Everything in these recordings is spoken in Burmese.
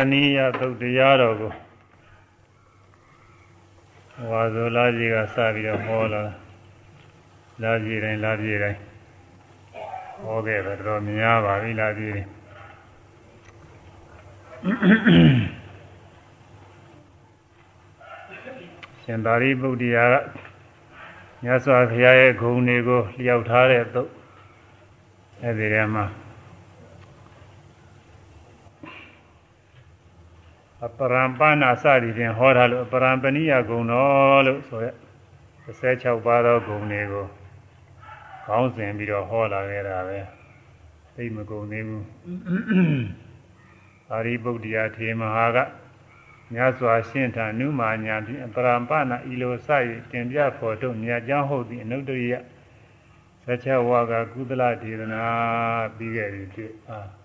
အနိယသုတ်တရားတော်ကိုဝါဇောလာကြီးကစပြီးတော့ဟောလာလာကြီးတိုင်းလာကြီးတိုင်းဟောခဲ့တော့တော်များပါပြီလာကြီးတိုင်းရှင်သာရိပုတ္တရာကမြတ်စွာဘုရားရဲ့ဂုဏ်တွေကိုလျှောက်ထားတဲ့သုတ်အဲဒီထဲမှာ ပရံပနာစသည်ဖြင့်ဟောထားလို့အပရံပဏိယဂုံတော်လို့ဆိုရက်16ပါးသောဂုံတွေကိုခေါင်းစဉ်ပြီးတော့ဟောလာခဲ့တာပဲသိမကုန်သေးဘူးအာရိပုတ္တရာထေမဟာကမြတ်စွာရှင်းထနုမာညာဖြင့်အပရံပနာဤလိုစ၍တင်ပြဖော်ထုတ်မြတ်ကြောင်းဟုတ်သည့်အနုတ္တရိယဆက်ချက်ဝါကကုသလဒေသနာပြီးခဲ့ပြီဖြစ်အာ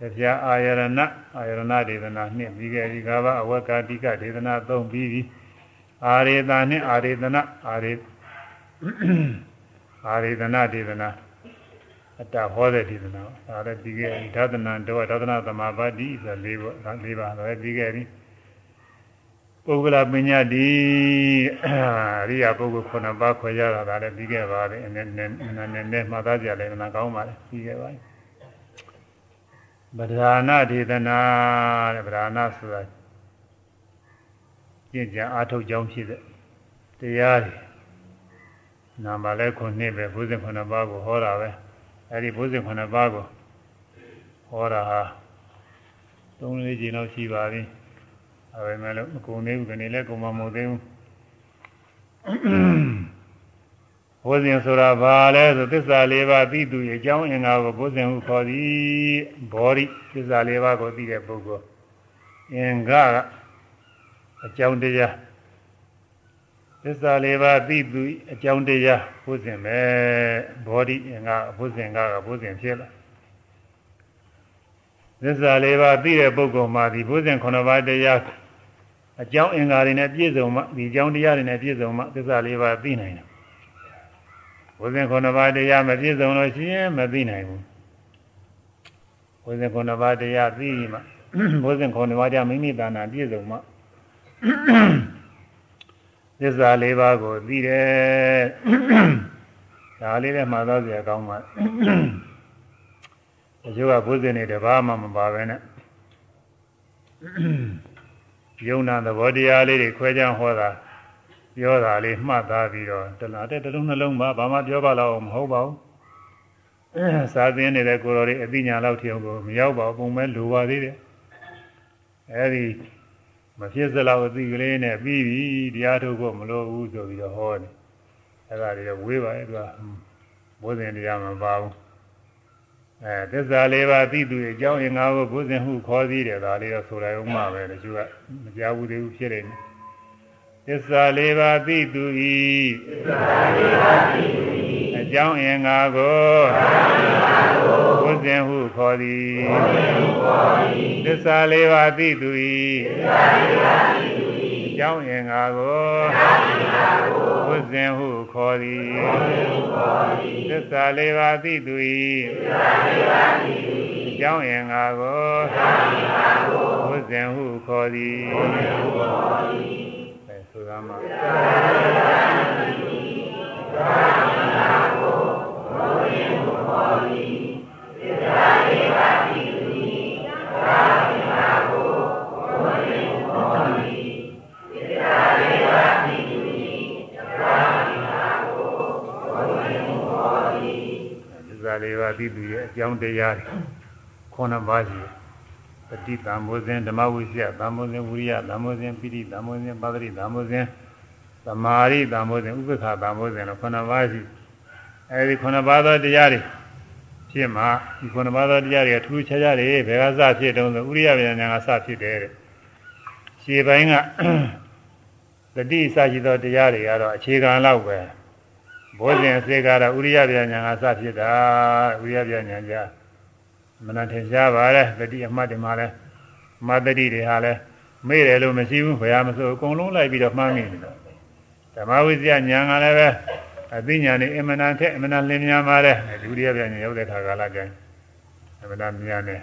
တရားအာယရဏအာယရဏဒေသနာနှင့်ပြီးခဲ့ပြီကဘာအဝကတိကဒေသနာသုံးပြီးပြီအာရေတာနှင့်အာရေတနာအာရေအာရေတနာဒေသနာအတဟောတဲ့ဒေသနာဒါလည်းပြီးခဲ့ပြီသာသနာတော်သာသနာသမာပါတိဆို၄ပါး၄ပါးလည်းပြီးခဲ့ပြီပုဂ္ဂလပညာတိအရိယာပုဂ္ဂိုလ်9ပါးခွဲရတာဒါလည်းပြီးခဲ့ပါတယ်အနေနဲ့နည်းနည်းမှတ်သားကြလည်းနာကောင်းပါလေပြီးခဲ့ပါပြီ ဗဒရာဏဒေသနာတဲ့ဗဒရာဏဆိုတာကျင့်ကြံအားထုတ်ကြောင်းဖြစ်တဲ့တရားတွေနာမလဲခုနှစ်ပဲဘုဇင်ခုနှစ်ပါးကိုဟောတာပဲအဲဒီဘုဇင်ခုနှစ်ပါးကိုဟောတာဟာသုံးလေးကြိမ်လောက်ရှိပါပြီအဲဒါမဲ့လို့မကုန်သေးဘူးဒီနေ့လည်းကုန်မမဟုတ်သေးဘူး ဘုဇင်ဆိုတာဘာလဲဆိုသစ္စာလေးပါးသိသူရဲ့အကြောင်းအင်္ဂါကိုဘုဇင်ဟုခေါ်သည်ဘောရိသစ္စာလေးပါးကိုသိတဲ့ပုဂ္ဂိုလ်အင်္ဂါကအကြောင်းတရားသစ္စာလေးပါးသိသူအကြောင်းတရားဘုဇင်ပဲဘောရိအင်္ဂါဘုဇင်ကကဘုဇင်ဖြစ်လာသစ္စာလေးပါးသိတဲ့ပုဂ္ဂိုလ်မှာဒီဘုဇင်ခုနှစ်ပါးတရားအကြောင်းအင်္ဂါတွေနဲ့ပြည့်စုံမှဒီအကြောင်းတရားတွေနဲ့ပြည့်စုံမှသစ္စာလေးပါးသိနိုင်တယ် ဝိဇ္ဇခုနှစ်ပါးတရားမပြည့်စုံလို့ရှိရင်မသိနိုင်ဘူးဝိဇ္ဇခုနှစ်ပါးတရားသိမှဝိဇ္ဇခုနှစ်ပါးတရားမိမိတဏ္ဍာပြည့်စုံမှသစ္စာလေးပါးကိုသိတယ်ဒါလေးလည်းမှတ်သားစရာကောင်းပါအကျိုးကဘုဇင်းတွေတပါးမှမပါပဲနဲ့ယုံနာသဘောတရားလေးတွေခွဲခြားဟောတာ ပြောတာလေးမှတ်သားပြီးတော့တလားတဲ့တစ်လုံးနှလုံးပါဘာမှပြောပါတော့မဟုတ်ပါဘူးအဲစာသင်နေတဲ့ကိုယ်တော်တွေအသိဉာဏ်လောက်ထီအောင်ကိုမရောက်ပါဘူးပုံမဲ့လိုပါသေးတယ်အဲဒီမဖြစ်စလောက်အသိကလေးနဲ့ပြီးပြီတရားထုတ်ဖို့မလိုဘူးဆိုပြီးတော့ဟောတယ်အဲဒါတွေဝေးပါရဲ့သူကဘုဇင်တရားမပါဘူးအဲသစ္စာလေးပါးသိသူအကြောင်းအင်္ဂါကိုဘုဇင်ဟုခေါ်သေးတယ်ဒါလေးတော့ဆိုလိုက်အောင်ပါပဲတချို့ကမကြားဘူးသေးဘူးဖြစ်နေတယ် သစ္စာလေးပါးသိသူဤသစ္စာလေးပါးသိသူဤအကြောင်းအင်္ဂါကိုဘုဇင်ဟုခေါ်သည်သစ္စာလေးပါးသိသူဤသစ္စာလေးပါးသိသူဤအကြောင်းအင်္ဂါကိုဘုဇင်ဟုခေါ်သည်သစ္စာလေးပါးသိသူဤသစ္စာလေးပါးသိသူဤအကြောင်းအင်္ဂါကိုဘုဇင်ဟုခေါ်သည် ဆိုတာမှာဇာလေးပါးသိသူရဲ့အကြောင်းတရားတွေခုနှစ်ပါးရှိတယ် ပฏิသံမောဇဉ်ဓမ္မဝိဇ္ဇသံမောဇဉ်ဝိရိယသံမောဇဉ်ပိဋိသံမောဇဉ်ပါဒရိသံမောဇဉ်သမာရိသံမောဇဉ်ဥပ္ပခာသံမောဇဉ်လို့ခုနှစ်ပါးရှိအဲဒီခုနှစ်ပါးသောတရားတွေဖြစ်မှဒီခုနှစ်ပါးသောတရားတွေကထူးခြားခြားတွေဘယ်ကစဖြစ်တုံးဆိုဥရိယဗျာဉာဏ်ကစဖြစ်တယ်တဲ့ရှေ့ပိုင်းကတတိစရှိသောတရားတွေကတော့အခြေခံလောက်ပဲဘောဇဉ်အစေကတော့ဥရိယဗျာဉာဏ်ကစဖြစ်တာဥရိယဗျာဉာဏ်ကြ မနထင်ရှားပါလေတတိအမှတ်တွေမှာလဲမတတိတွေဟာလဲမေ့တယ်လို့မရှိဘူးဘယ်ဟာမဆိုအကုန်လုံးလိုက်ပြီးတော့မှန်းမိနေတာဓမ္မဝိဇ္ဇာဉာဏ်ကလည်းပဲအသိဉာဏ်နဲ့အမှန်တန်ထက်အမှန်တန်လင်းမြန်ပါတယ်ဒုတိယပြဉာဏ်ရောက်တဲ့ခါကာလကျရင်အမှန်တန်မြန်တယ်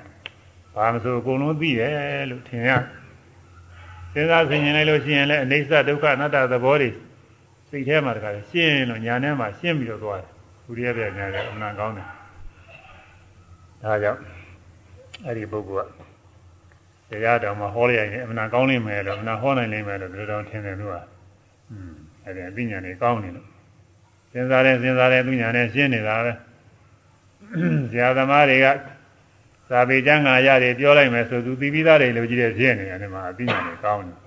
ဘာမဆိုအကုန်လုံးသိတယ်လို့ထင်ရစဉ်းစားဆင်ခြင်လိုက်လို့ရှိရင်လည်းအိဋ္ဌဒုက္ခအနတ္တသဘောတွေစိတ်ထဲမှာတခါရှင်းလို့ညာထဲမှာရှင်းပြီးတော့သွားတယ်ဘုရားပြညာတယ်အမှန်ကောင်းတယ် ဒါကြောင့်အဲ့ဒီပုဂ္ဂိုလ်ကတရားတော်မှာဟောရရင်အမှန်ကောင်းလိမ့်မယ်လို့အမှန်ဟောနိုင်လိမ့်မယ်လို့ဒီလိုတော့ထင်တယ်လို့ကอืมအဲ့ဒီအသိဉာဏ်တွေကောင်းနေလို့စဉ်းစားတယ်စဉ်းစားတယ်သူညာနဲ့ရှင်းနေတာပဲဆရာသမားတွေကသာပေကျမ်းဂါရတယ်ပြောလိုက်မယ်ဆိုသူသိပြီးသားတွေလိုကြီးတဲ့ဖြစ်နေတယ်ဒီမှာအသိဉာဏ်တွေကောင်းတယ်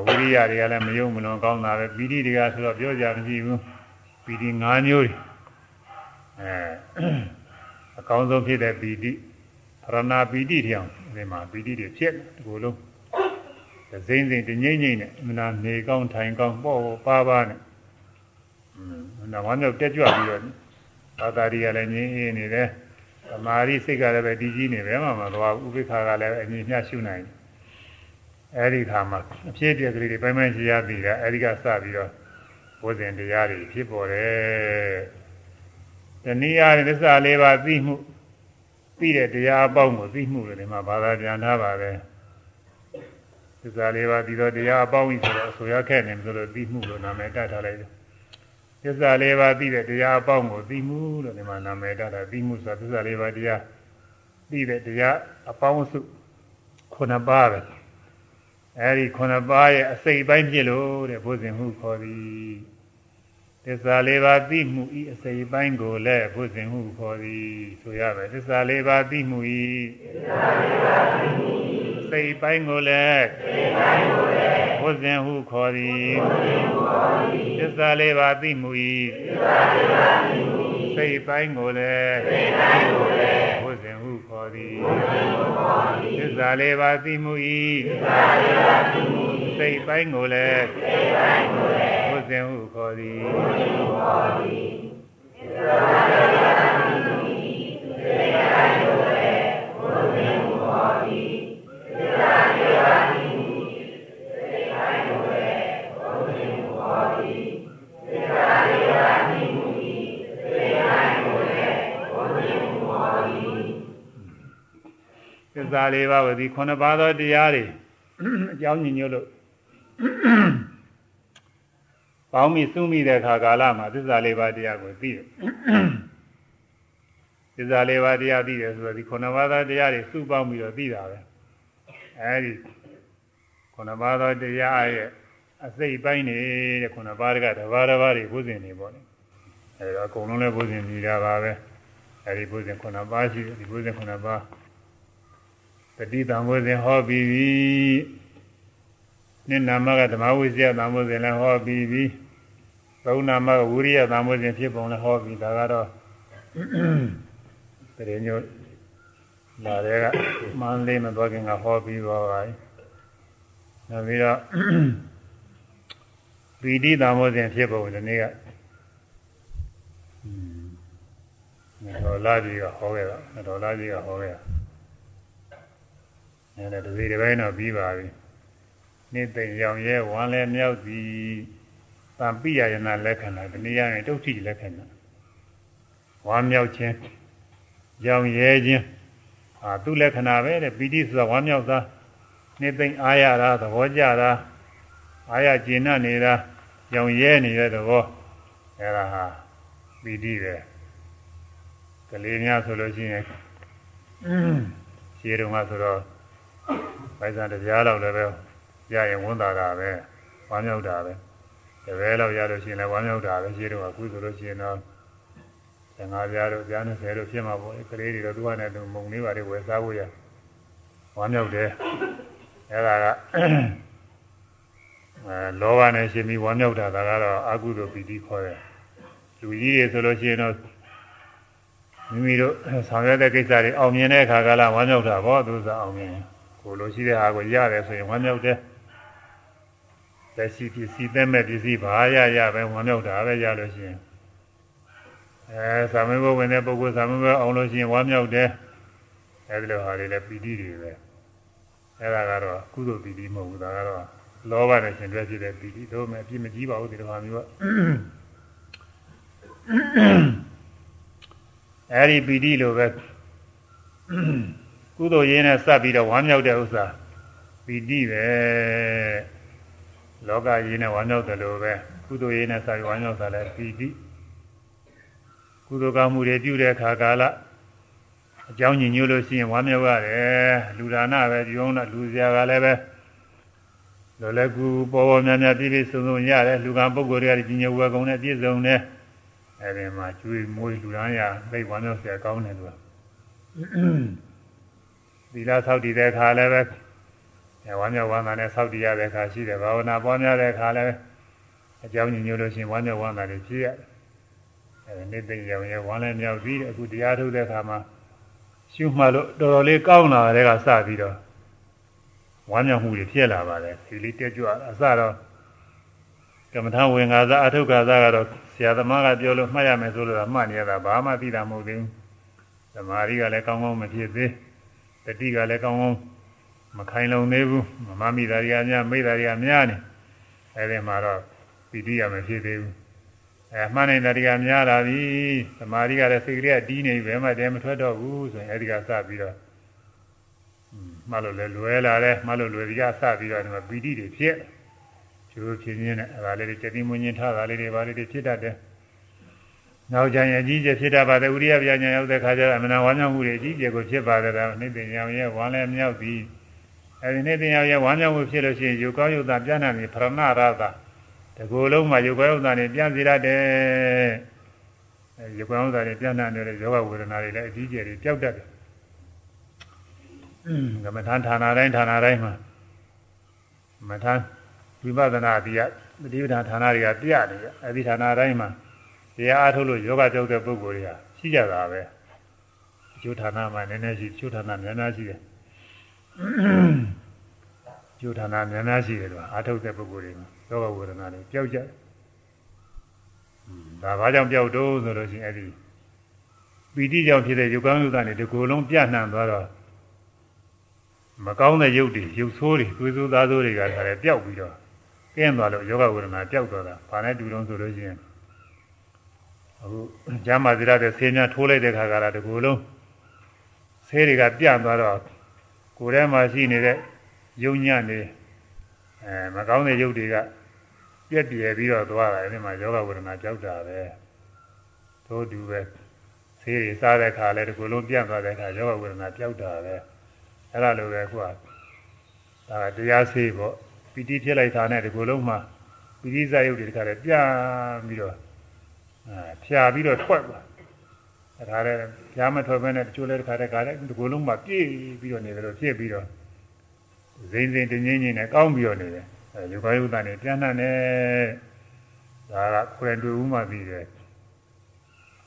။ဝိရိယတွေကလည်းမယုံမလွန်ကောင်းတာပဲပီတိတွေကဆိုတော့ပြောကြမရှိဘူး။ပီတိ၅မျိုးတွေအဲ အကောင်းဆုံးဖြစ်တဲ့ပီတိရဏပီတိတောင်ဒီမှာပီတိတွေဖြစ်တယ်ဒီလိုလုံးဒဇိမ့်စိမ့်တငိမ့်ငိမ့်နဲ့မနာနေကောင်းထိုင်ကောင်းပေါ့ပါပါနဲ့อืมနာမမြောက်တက်ကြွပြီးတော့သာသာရီကလည်းငြင်းအေးနေတယ်သမာဓိစိတ်ကလည်းပဲတည်ကြည်နေပဲမှမသွားဥပိ္ပခာကလည်းအမြင်မျှရှုနိုင်အဲဒီခါမှာအဖြစ်အပျက်ကလေးတွေပိုင်းပိုင်းရှင်းရပြီးတာအဲဒီကစပြီးတော့ဘုဇင်တရားတွေဖြစ်ပေါ်တယ် တနည်းအားဖြင့်သစ္စာလေးပါးသိမှုသိတဲ့တရားအပေါင်းကိုသိမှုလို့ဒီမှာဘာသာပြန်ထားပါပဲသစ္စာလေးပါးဒီတော့တရားအပေါင်းကြီးဆိုတော့ဆိုရခဲ့နေဆိုလို့သိမှုလို့နာမည်တတ်ထားလိုက်တယ်သစ္စာလေးပါးသိတဲ့တရားအပေါင်းကိုသိမှုလို့ဒီမှာနာမည်တတ်တာသိမှုဆိုတာသစ္စာလေးပါးတရားသိတဲ့တရားအပေါင်းစုခုနှစ်ပါးပဲအဲဒီခုနှစ်ပါးရဲ့အစိတ်ပိုင်းဖြစ်လို့တဲ့ဘုဇင်ဟုခေါ်သည် သစ္စာလေးပါးသိမှုဤအစိတ်ပိုင်းကိုလည်းဘုဇင်ဟုခေါ်သည်ဆိုရမယ်သစ္စာလေးပါးသိမှုဤသစ္စာလေးပါးသိမှုဤအစိတ်ပိုင်းကိုလည်းစိတ်ပိုင်းကိုလည်းဘုဇင်ဟုခေါ်သည်ဘုဇင်ဟုခေါ်သည်သစ္စာလေးပါးသိမှုဤသစ္စာလေးပါးသိမှုဤစိတ်ပိုင်းကိုလည်းစိတ်ပိုင်းကိုလည်းဘုဇင်ဟုခေါ်သည်ဘုဇင်ဟုခေါ်သည်သစ္စာလေးပါးသိမှုဤသစ္စာလေးပါးသိမှုဤစိတ်ပိုင်းကိုလည်းစိတ်ပိုင်းကိုလည်း ဘုဇင်ဟုခေါ်သည်ဘုဇင်ဟုခေါ်သည်သစ္စာလေးပါးသိမှုဤစိတ်ပိုင်းကိုလည်းဘုဇင်ဟုခေါ်သည်သစ္စာလေးပါးသိမှုဤစိတ်ပိုင်းကိုလည်းဘုဇင်ဟုခေါ်သည်သစ္စာလေးပါးသိမှုဤစိတ်ပိုင်းကိုလည်းဘုဇင်ဟုခေါ်သည်သစ္စာလေးပါးဝသည်ခုနှစ်ပါးသောတရားတွေအကြောင်းညညွတ်လို့ ပေါင်းမိစုမိတဲ့အခါကာလမှာသစ္စာလေးပါးတရားကိုသိတယ်သစ္စာလေးပါးတရားသိတယ်ဆိုတော့ဒီခုနှစ်ပါးသောတရားတွေစုပေါင်းပြီးတော့သိတာပဲအဲဒီခုနှစ်ပါးသောတရားရဲ့အစိတ်ပိုင်းနေတဲ့ခုနှစ်ပါးကတဘာတဘာတွေဘုဇင်နေပေါ့လေအဲတော့အကုန်လုံးလည်းဘုဇင်နေတာပါပဲအဲဒီဘုဇင်ခုနှစ်ပါးရှိတယ်ဒီဘုဇင်ခုနှစ်ပါးတတိတံဘုဇင်ဟောပြီးပြီ နိနာမကဓမ္မဝိဇ္ဇသံဘုဇင်လည်းဟောပြီးပြီသုံးနာမကဝိရိယသံဘုဇင်ဖြစ်ပုံလည်းဟောပြီးဒါကတော့တရေညိုလာတဲ့ကမန္လေးမသွားခင်ကဟောပြီးသွားပါပြီနောက်ပြီးတော့ပီတိသံဘုဇင်ဖြစ်ပုံဒီနေ့ကဒေါ်လာကြီးကဟောခဲ့တာဒေါ်လာကြီးကဟောခဲ့တာအဲဒါတစီတစ်ပိုင်းတော့ပြီးပါပြီ နေသိမ်ရောင်ရဲဝမ်းလဲမြောက်သည်တံပိယယနာလက္ခဏာဒီနေ့ရရင်ဒုဋ္ဌိလက္ခဏာဝမ်းမြောက်ခြင်းရောင်ရဲခြင်းအာသူ့လက္ခဏာပဲတဲ့ပီတိဆိုတာဝမ်းမြောက်တာနေသိမ်အားရတာသဘောကျတာအားရကျဉ်းနေတာရောင်ရဲနေတဲ့သဘောအဲဒါဟာပီတိပဲကလေးများဆိုလို့ရှိရင်ရှင်းတော့မှဆိုတော့ပိုက်ဆံတရားလောက်လည်းပဲ ရရင်ဝန်တာတာပဲဝမ်းမြောက်တာပဲတပည့်လောက်ရလို့ရှိရင်လည်းဝမ်းမြောက်တာပဲရှင်းတော့အခုဆိုလို့ရှိရင်တော့15ပြားတို့ပြား20တို့ဖြစ်မှာပေါ့ကလေးတွေတော့သူကနဲ့သူမုံလေးပါတွေဝယ်စားဖို့ရဝမ်းမြောက်တယ်အဲ့ဒါကအဲလောဘနဲ့ရှင်ပြီးဝမ်းမြောက်တာဒါကတော့အကုသိုလ်ပီတိခေါ်တယ်လူကြီးတွေဆိုလို့ရှိရင်တော့မိမိတို့ဆောင်ရွက်တဲ့ကိစ္စတွေအောင်မြင်တဲ့အခါကလာဝမ်းမြောက်တာပေါ့သူစားအောင်မြင်ကိုလိုရှိတဲ့ဟာကိုရတယ်ဆိုရင်ဝမ်းမြောက်တယ် လက်ရှိပစ္စည်းသက်မဲ့ပစ္စည်းဘာရရပဲဝမ်းမြောက်တာပဲရလို့ရှိရင်အဲသာမဏေဘဝင်တဲ့ပုဂ္ဂိုလ်သာမဏေဘအောင်လို့ရှိရင်ဝမ်းမြောက်တယ်အဲဒီလိုဟာတွေလည်းပီတိတွေပဲအဲဒါကတော့ကုသိုလ်ပီတိမဟုတ်ဘူးဒါကတော့လောဘနဲ့ရှင်တွဲဖြစ်တဲ့ပီတိတို့မဲ့အပြစ်မကြီးပါဘူးဒီလိုဟာမျိုးကအဲဒီပီတိလိုပဲကုသိုလ်ရင်းနဲ့စပ်ပြီးတော့ဝမ်းမြောက်တဲ့ဥစ္စာပီတိပဲ လောကရင်းနဲ့ဝမ်းမြောက်တယ်လို့ပဲကုသိုလ်ရင်းနဲ့စပ်ပြီးဝမ်းမြောက်တာလည်းပီတိကုသိုလ်ကောင်းမှုတွေပြုတဲ့အခါကာလအကြောင်းညင်ညွှန်းလို့ရှိရင်ဝမ်းမြောက်ရတယ်လူဒါနပဲပြုအောင်တော့လူစရာကလည်းပဲလောလည်းကူပေါ်ပေါ်များများပြည့်ပြည့်စုံစုံရတယ်လူကပုဂ္ဂိုလ်တွေကကြီးညိုဝဲကုန်နဲ့ပြည့်စုံတယ်အဲဒီမှာကျွေးမွေးလူဒန်းရသိဝမ်းမြောက်စရာကောင်းတယ်လို့သီလဆောက်တည်တဲ့အခါလည်းပဲ ဝမ်းမြောက်ဝမ်းသာနဲ့ဆောက်တည်ရတဲ့အခါရှိတယ်ဘာဝနာပွားများတဲ့အခါလည်းအကြောင်းညင်ညွှန်းလို့ရှိရင်ဝမ်းမြောက်ဝမ်းသာတွေဖြစ်ရတယ်အဲနေ့သိရောင်ရဲဝမ်းလည်းမြောက်ပြီးအခုတရားထုတ်တဲ့အခါမှာရှုမှတ်လို့တော်တော်လေးကောင်းလာတဲ့ကစပြီးတော့ဝမ်းမြောက်မှုတွေဖြစ်လာပါတယ်ဒီလေးတက်ကြွအစတော့ကမ္မထာဝင်္ဂါသာအထုက္ခါသာကတော့ဆရာသမားကပြောလို့မှတ်ရမယ်ဆိုလို့မှတ်နေရတာဘာမှသိတာမဟုတ်သေးဘူးသမာဓိကလည်းကောင်းကောင်းမဖြစ်သေးတတိကလည်းကောင်းကောင်း မခိုင်လုံသေးဘူးမမမိတာတွေကများမိတာတွေကများနေအဲဒီမှာတော့ပီတိရမဖြစ်သေးဘူးအဲမှန်နေတာတွေကများလာပြီသမာဓိကလည်းစိတ်ကလေးကတီးနေပြီဘယ်မှတည်းမထွက်တော့ဘူးဆိုရင်အဲဒီကစပြီးတော့မှလို့လည်းလွယ်လာတယ်မှလို့လွယ်ပြီးကစပြီးတော့ဒီမှာပီတိတွေဖြစ်ကျိုးဖြစ်ခြင်းနဲ့အဲဒါလေးတွေစတိမွင်းချင်းထားတာလေးတွေဘာလေးတွေဖြစ်တတ်တယ်နောက်ကြရင်အကြီးကျယ်ဖြစ်တတ်ပါတယ်ဥရိယပြညာရောက်တဲ့ခါကျတော့အမနာဝမ်းမြောက်မှုတွေအကြီးကျယ်ကိုဖြစ်ပါတယ်ဒါနှိမ့်ပင်ရောင်ရဲ့ဝမ်းလည်းမြောက်ပြီး အဲဒီနှိမ့်ပင်ရောင်ရဲ့ဝမ်းမြောက်မှုဖြစ်လို့ရှိရင်ယူကောင်းယူတာပြန့်နှံ့ပြီးပရဏရတာတကူလုံးမှာယူကောင်းယူတာနေပြန့်စီရတယ်အဲယူကောင်းယူတာနေပြန့်နှံ့နေတဲ့ယောဂဝေဒနာတွေလည်းအကြီးကျယ်တွေပျောက်တတ်တယ်ကမ္မထာဌာနတိုင်းဌာနတိုင်းမှာမထာဝိပဿနာတရားပฏิပဒါဌာနတွေကပြနေကြအဲဒီဌာနတိုင်းမှာတရားအားထုတ်လို့ယောဂကြောက်တဲ့ပုဂ္ဂိုလ်တွေကရှိကြတာပဲအကျိုးဌာနမှာနည်းနည်းရှိအကျိုးဌာနများများရှိတယ်အ ကျိုးဌာနများများရှိတယ်လို့အားထုတ်တဲ့ပုဂ္ဂိုလ်တွေမှာယောဂဝေဒနာတွေပျောက်ကြတယ်ဒါဘာကြောင့်ပျောက်တော့ဆိုလို့ရှိရင်အဲဒီပီတိကြောင့်ဖြစ်တဲ့ယုတ်ကောင်းယုတ်သားတွေဒီကိုယ်လုံးပြန့်နှံ့သွားတော့မကောင်းတဲ့ရုပ်တွေရုပ်ဆိုးတွေသွေးဆိုးသားဆိုးတွေကလည်းပျောက်ပြီးတော့ကင်းသွားလို့ယောဂဝေဒနာပျောက်သွားတာဘာနဲ့တူတော့ဆိုလို့ရှိရင်အခုဂျာမာဇိရတဲ့ဆေးများထိုးလိုက်တဲ့ခါကလာတကူလုံးဆေးတွေကပြန့်သွားတော့ ကိုယ်ထဲမှာရှိနေတဲ့ယုံညံ့နေအဲမကောင်းတဲ့ရုပ်တွေကပြက်ပြယ်ပြီးတော့သွားတာအဲဒီမှာယောဂဝေဒနာကြောက်တာပဲသို့တူပဲဆေးတွေစားတဲ့ခါလဲတကူလုံးပြန့်သွားတဲ့ခါယောဂဝေဒနာကြောက်တာပဲအဲ့ဒါလိုပဲခုကဒါတရားဆေးပေါ့ပီတိဖြစ်လိုက်တာနဲ့ဒီကိုယ်လုံးမှာပီတိဇာယုတ်တွေတခါတည်းပြပြီးတော့အာဖြာပြီးတော့ထွက်သွားဒါလည်း ဖြာမထွက်ဘဲနဲ့တချို့လည်းတခါတည်းခါတည်းဒီကိုယ်လုံးမှာပြည့်ပြီးတော့နေတယ်လို့ဖြစ်ပြီးတော့ဇိမ့်ဇိမ့်တင်းချင်းချင်းနဲ့ကောင်းပြီးတော့နေတယ်အဲယောဂယုတ်တန်နေပြန်နှံ့နေဒါကကိုယ်တိုင်တွေ့ဦးမှပြီးတယ်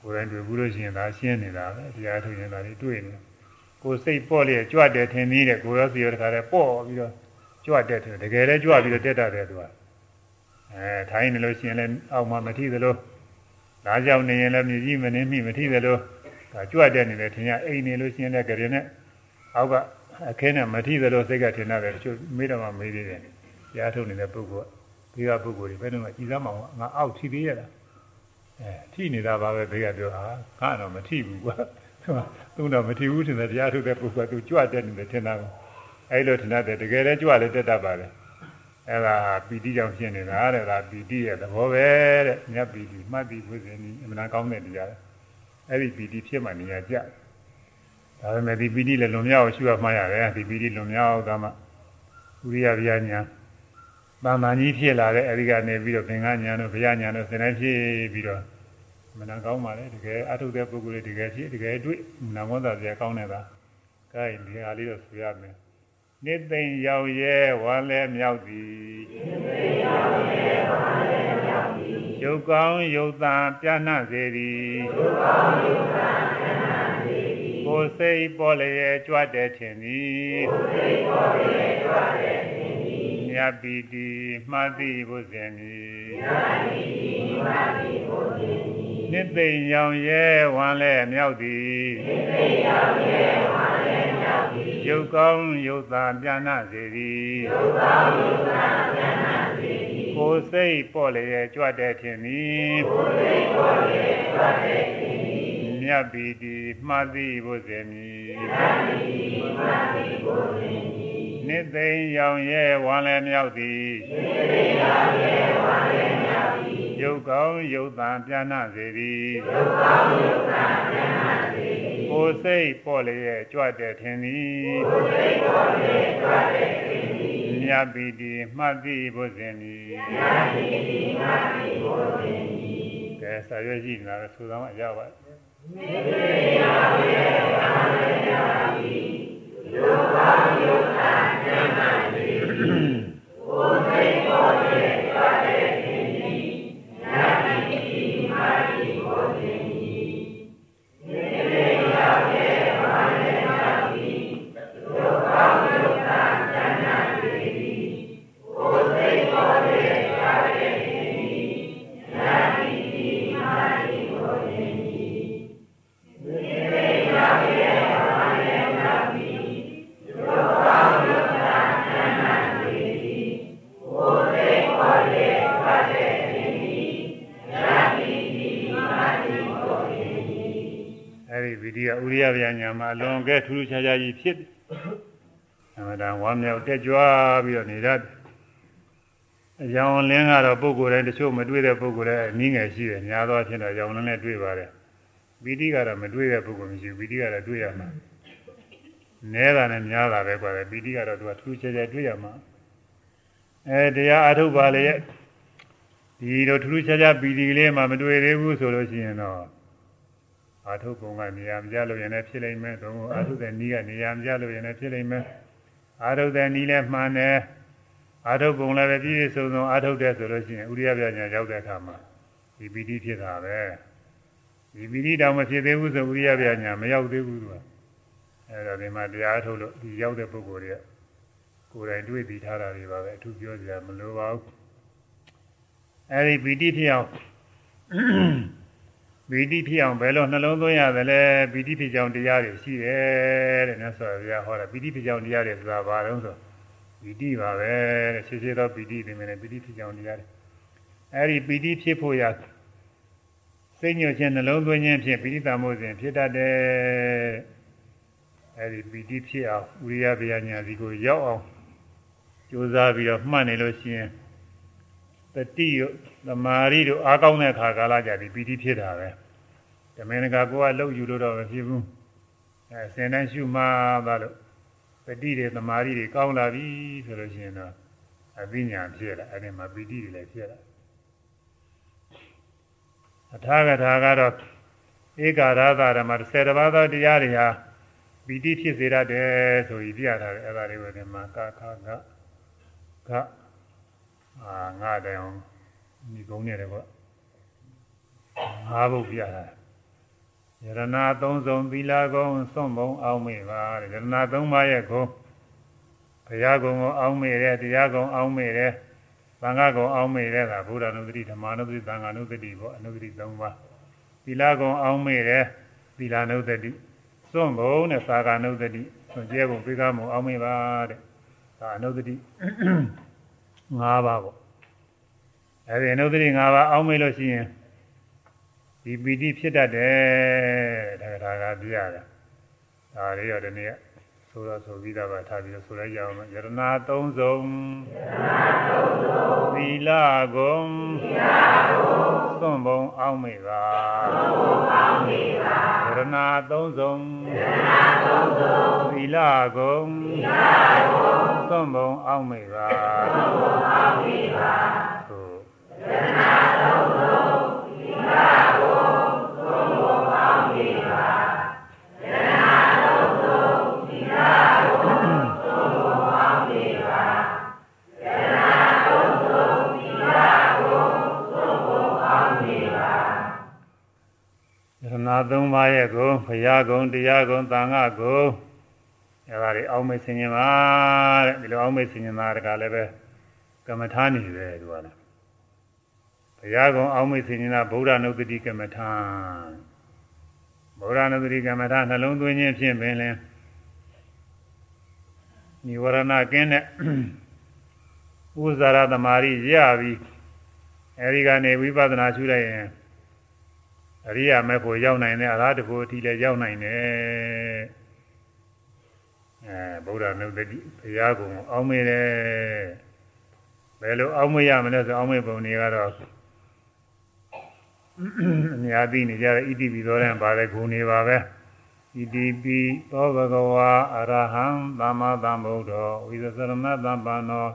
ကိုယ်တိုင်တွေ့ဘူးလို့ရှိရင်ဒါရှင်းနေတာပဲတရားထုတ်ရင်ဒါတွေတွေ့နေတယ်ကိုယ်စိတ်ပေါ့လျက်ကြွတယ်ထင်သေးတယ်ကိုယ်ရောစီရောတခါတည်းပေါ့ပြီးတော့ကြွတယ်ထင်တကယ်လည်းကြွပြီးတော့တက်တာတယ်သူကအဲထိုင်းနေလို့ရှိရင်လည်းအောက်မှာမထိသလိုနားကြောင်နေရင်လည်းမြည်ကြီးမနေမိမထိသလို ဒါကြွတယ်နေတယ်ထင်ရအိမ်နေလို့ရှိရင်လည်းကြရင်နဲ့အောက်ကအခင်းနဲ့မထိသလိုစိတ်ကထင်တယ်တချို့မေးတော့မှမေးသေးတယ်ရားထုတ်နေတဲ့ပုဂ္ဂိုလ်ကဒီကပုဂ္ဂိုလ်တွေဘယ်တော့မှကြည်စားမအောင်ငါအောက်ထိသေးရလားအဲထိနေတာပါပဲဘေးကပြောဟာငါတော့မထိဘူးကွာသူတော့မထီဘူးထင်တယ်တရားထုတ်တဲ့ပုဂ္ဂိုလ်ကသူကြွတက်နေတယ်ထင်တာအဲလိုထင်တယ်တကယ်လည်းကြွလည်းတက်တတ်ပါတယ်အဲဒါပီတိကြောင့်ဖြစ်နေတာတဲ့ဒါပီတိရဲ့သဘောပဲတဲ့မြတ်ပီတိမှတ်ပြီးဝိဇ္ဇနီအမှန်ကောင်းတဲ့တရား အဲ့ဒီပီတိဖြစ်မှနေရာကြဒါပေမဲ့ဒီပီတိလည်းလွန်မြောက်အောင်ရှုရမှရတယ်ဒီပီတိလွန်မြောက်သွားမှဥရိယဗျာညာတန်တန်ကြီးဖြစ်လာတဲ့အဲဒီကနေပြီးတော့ဘင်္ဂညာတို့ဗျာညာတို့စနေဖြစ်ပြီးတော့မနာကောင်းပါလေတကယ်အထုတဲ့ပုဂ္ဂိုလ်တွေတကယ်ဖြစ်တကယ်တွေ့နာမဝတ်သာကောင်းနေတာကဲဒီဟာလေးတော့ဆိုရမယ်နိသိင်ရောက်ရဲဝါလဲမြောက်သည်နိသိင်ရောက်ရဲဝါလဲမြောက်သည် ရုပ်ကောင်းရုပ်သာပြဏစေသည်ရုပ်ကောင်းရုပ်သာပြဏစေသည်ကိုယ်စိတ်ပေါ်လျက်ကြွတဲ့ထင်သည်ကိုယ်စိတ်ပေါ်လျက်ကြွတဲ့ထင်သည်မြတ်ပီတိမှတ်သည်ဘုဇင်မီမြတ်ပီတိမှတ်သည်ဘုဇင်မီနှစ်သိမ့်ရောင်ရဲဝမ်းလဲမြောက်သည်နှစ်သိမ့်ရောင်ရဲဝမ်းလဲမြောက်သည်ရုပ်ကောင်းရုပ်သာပြဏစေသည်ရုပ်ကောင်းရုပ်သာပြဏစေသည် ကိုယ်စိတ်ပေါ်လျက်ကြွတဲ့ထင်သည်ကိုယ်စိတ်ပေါ်လျက်ကြွတဲ့ထင်သည်မြမြတ်ပီတိမှတ်သည်ဘုဇေမိနိသိင်ရောင်ရဲဝမ်းလည်းမြောက်သည်ရုပ်ကောင်းရုပ်တံပြဏစေသည်ရုပ်ကောင်းရုပ်တံပြဏစေသည်ကိုယ်စိတ်ပေါ်လျက်ကြွတဲ့ထင်သည်ကိုယ်စိတ်ပေါ်လျက်ကြွတဲ့ထင်သည် မြတ်ပီတိမှတ်သည်ဘုဇင်သည်မြတ်ပီတိမှတ်သည်ဘုဇင်သည်ကဲဆာရွက်ရှိနေတာဆိုတော့အရပါမေတ္တာရေပါမေတ္တာဤယောဂယောဂဉာဏ်တိကိုယ်စိတ်ပေါ် အလွန်ကဲထူးထူးခြားခြားကြီးဖြစ်တယ်။အမှန်တန်ဝမ်းမြောက်တက်ကြွပြီးတော့နေတတ်တယ်။အကြောင်းလင်းကတော့ပုဂ္ဂိုလ်တိုင်းတချို့မတွေ့တဲ့ပုဂ္ဂိုလ်တိုင်းအနည်းငယ်ရှိတယ်။များသောအားဖြင့်တော့အကြောင်းလင်းနဲ့တွေ့ပါတယ်။ဗီဒီကတော့မတွေ့တဲ့ပုဂ္ဂိုလ်မရှိဘူး။ဗီဒီကတော့တွေ့ရမှာ။နဲတာနဲ့များတာပဲကွာ။ဗီဒီကတော့သူကထူးခြားခြားတွေ့ရမှာ။အဲတရားအထုတ်ပါလေရဲ့ဒီလိုထူးထူးခြားခြားဗီဒီလေးမှမတွေ့သေးဘူးဆိုလို့ရှိရင်တော့ အာထုပုံကနေရာမကြလို့ရင်လည်းဖြစ်လိမ့်မယ်သုံးအာထုတဲ့နီးကနေရာမကြလို့ရင်လည်းဖြစ်လိမ့်မယ်အာထုတဲ့နီးလည်းမှန်တယ်အာထုပုံလည်းပဲပြည့်ပြည့်စုံစုံအာထုတဲ့ဆိုလို့ရှိရင်ဥရိယပြညာရောက်တဲ့အခါမှာဒီပီတိဖြစ်တာပဲဒီပီတိတောင်မဖြစ်သေးဘူးဆိုဥရိယပြညာမရောက်သေးဘူးသူကအဲဒါဒီမှာတရားထုတ်လို့ဒီရောက်တဲ့ပုဂ္ဂိုလ်တွေကကိုယ်တိုင်တွေ့ပြီးထားတာတွေပါပဲအထူးပြောစရာမလိုပါဘူးအဲဒီပီတိဖြစ်အောင် ပီတိဖြစ်အောင်ဘယ်လိုနှလုံးသွင်းရသလဲပီတိဖြစ်ကြောင်းတရားတွေရှိတယ်တဲ့မြတ်စွာဘုရားဟောတာပီတိဖြစ်ကြောင်းတရားတွေဆိုတာဘာလဲဆိုပီတိပါပဲတဲ့ရှင်းရှင်းတော့ပီတိပြင်မယ်ပီတိဖြစ်ကြောင်းတရားတွေအဲဒီပီတိဖြစ်ဖို့ရစိတ်ညွတ်ခြင်းနှလုံးသွင်းခြင်းဖြင့်ပီတိတမို့စဉ်ဖြစ်တတ်တယ်အဲဒီပီတိဖြစ်အောင်ဥရိယဗျာညာစီကိုရောက်အောင်ကြိုးစားပြီးတော့မှတ်နေလို့ရှိရင်တတိယသမာဓိတို့အားကောင်းတဲ့ခါကာလကြပြီပီတိဖြစ်တာပဲ ဓမင်းကကိုကလှုပ်ယူလို့တော့မဖြစ်ဘူးအဲစင်တိုင်းရှုမှသာလို့တတိတွေသမာဓိတွေကောင်းလာပြီဆိုလို့ရှိရင်တော့အသိဉာဏ်ဖြစ်လာအဲ့ဒီမှာပီတိတွေလည်းဖြစ်လာအထာဂထာကတော့ဧကာရသဓမ္မ10တပါးသောတရားတွေဟာပီတိဖြစ်စေတတ်တယ်ဆိုပြီးပြထားတယ်အဲ့ဒါလေးပဲဒီမှာကာခကကအာငါတိုင်အောင်ဒီကုန်းနေတယ်ကွငါးဘုတ်ပြတာ ယရနာသုံးစုံသီလကုံစွန့်ဘုံအောင်မေပါတဲ့ယရနာသုံးပါးရဲ့ကုံဘုရားကုံကိုအောင်မေတယ်တရားကုံအောင်မေတယ်သံဃာကုံအောင်မေတယ်ကဘုရားနုဒတိဓမ္မနုဒတိသံဃာနုဒတိပေါ့အနုဒတိသုံးပါးသီလကုံအောင်မေတယ်သီလနုဒတိစွန့်ဘုံနဲ့သာဂာနုဒတိစွန့်ကျဲဘုံပိကမုံအောင်မေပါတဲ့ဒါအနုဒတိ၅ပါးပေါ့အဲဒီအနုဒတိ၅ပါးအောင်းမေးလို့ရှိရင် ဒီပီတိဖြစ်တတ်တယ်ဒါကဒါကပြရတယ်ဒါလေးရောဒီနေ့ဆိုတော့ဆိုပြီးတော့ထားပြီးတော့ဆိုလိုက်ကြအောင်ယရနာသုံးစုံသီလဂုံသွန်ဘုံအောင်းမေပါယရနာသုံးစုံသီလဂုံသွန်ဘုံအောင်းမေပါသို့ယရနာ သုံးပါးရဲ့ကိုဘုရားကုံတရားကုံသံဃာကုံအဲဒါတွေအောက်မေ့ဆင်ခြင်ပါတဲ့ဒီလိုအောက်မေ့ဆင်ခြင်တာတကလည်းပဲကမ္မထာနေတယ်သူကလည်းဘုရားကုံအောက်မေ့ဆင်ခြင်တာဗုဒ္ဓနုပတိကမ္မထာဗုဒ္ဓနုပတိကမ္မထာနှလုံးသွင်းခြင်းဖြင့်ပင်လင်နိဝရဏကင်းတဲ့ဥဇာရသမารိရပြီအဲဒီကနေဝိပဿနာရှုလိုက်ရင် အရိယာမေဖို့ရောက်နိုင်တယ်အရာတဖို့အထိလည်းရောက်နိုင်တယ်အဲဗုဒ္ဓနုတ္တိဘုရားကုံအောင်းမေးတယ်ဘယ်လိုအောင်းမေးရမလဲဆိုအောင်းမေးပုံတွေကတော့အများသိနေကြတဲ့ဣတိပိသောတဲ့ပါတဲ့ဂုဏ်တွေပါပဲဣတိပိသောဘဂဝါအရဟံသမ္မာသမ္ဗုဒ္ဓောဝိသစရမသမ္ပန္နော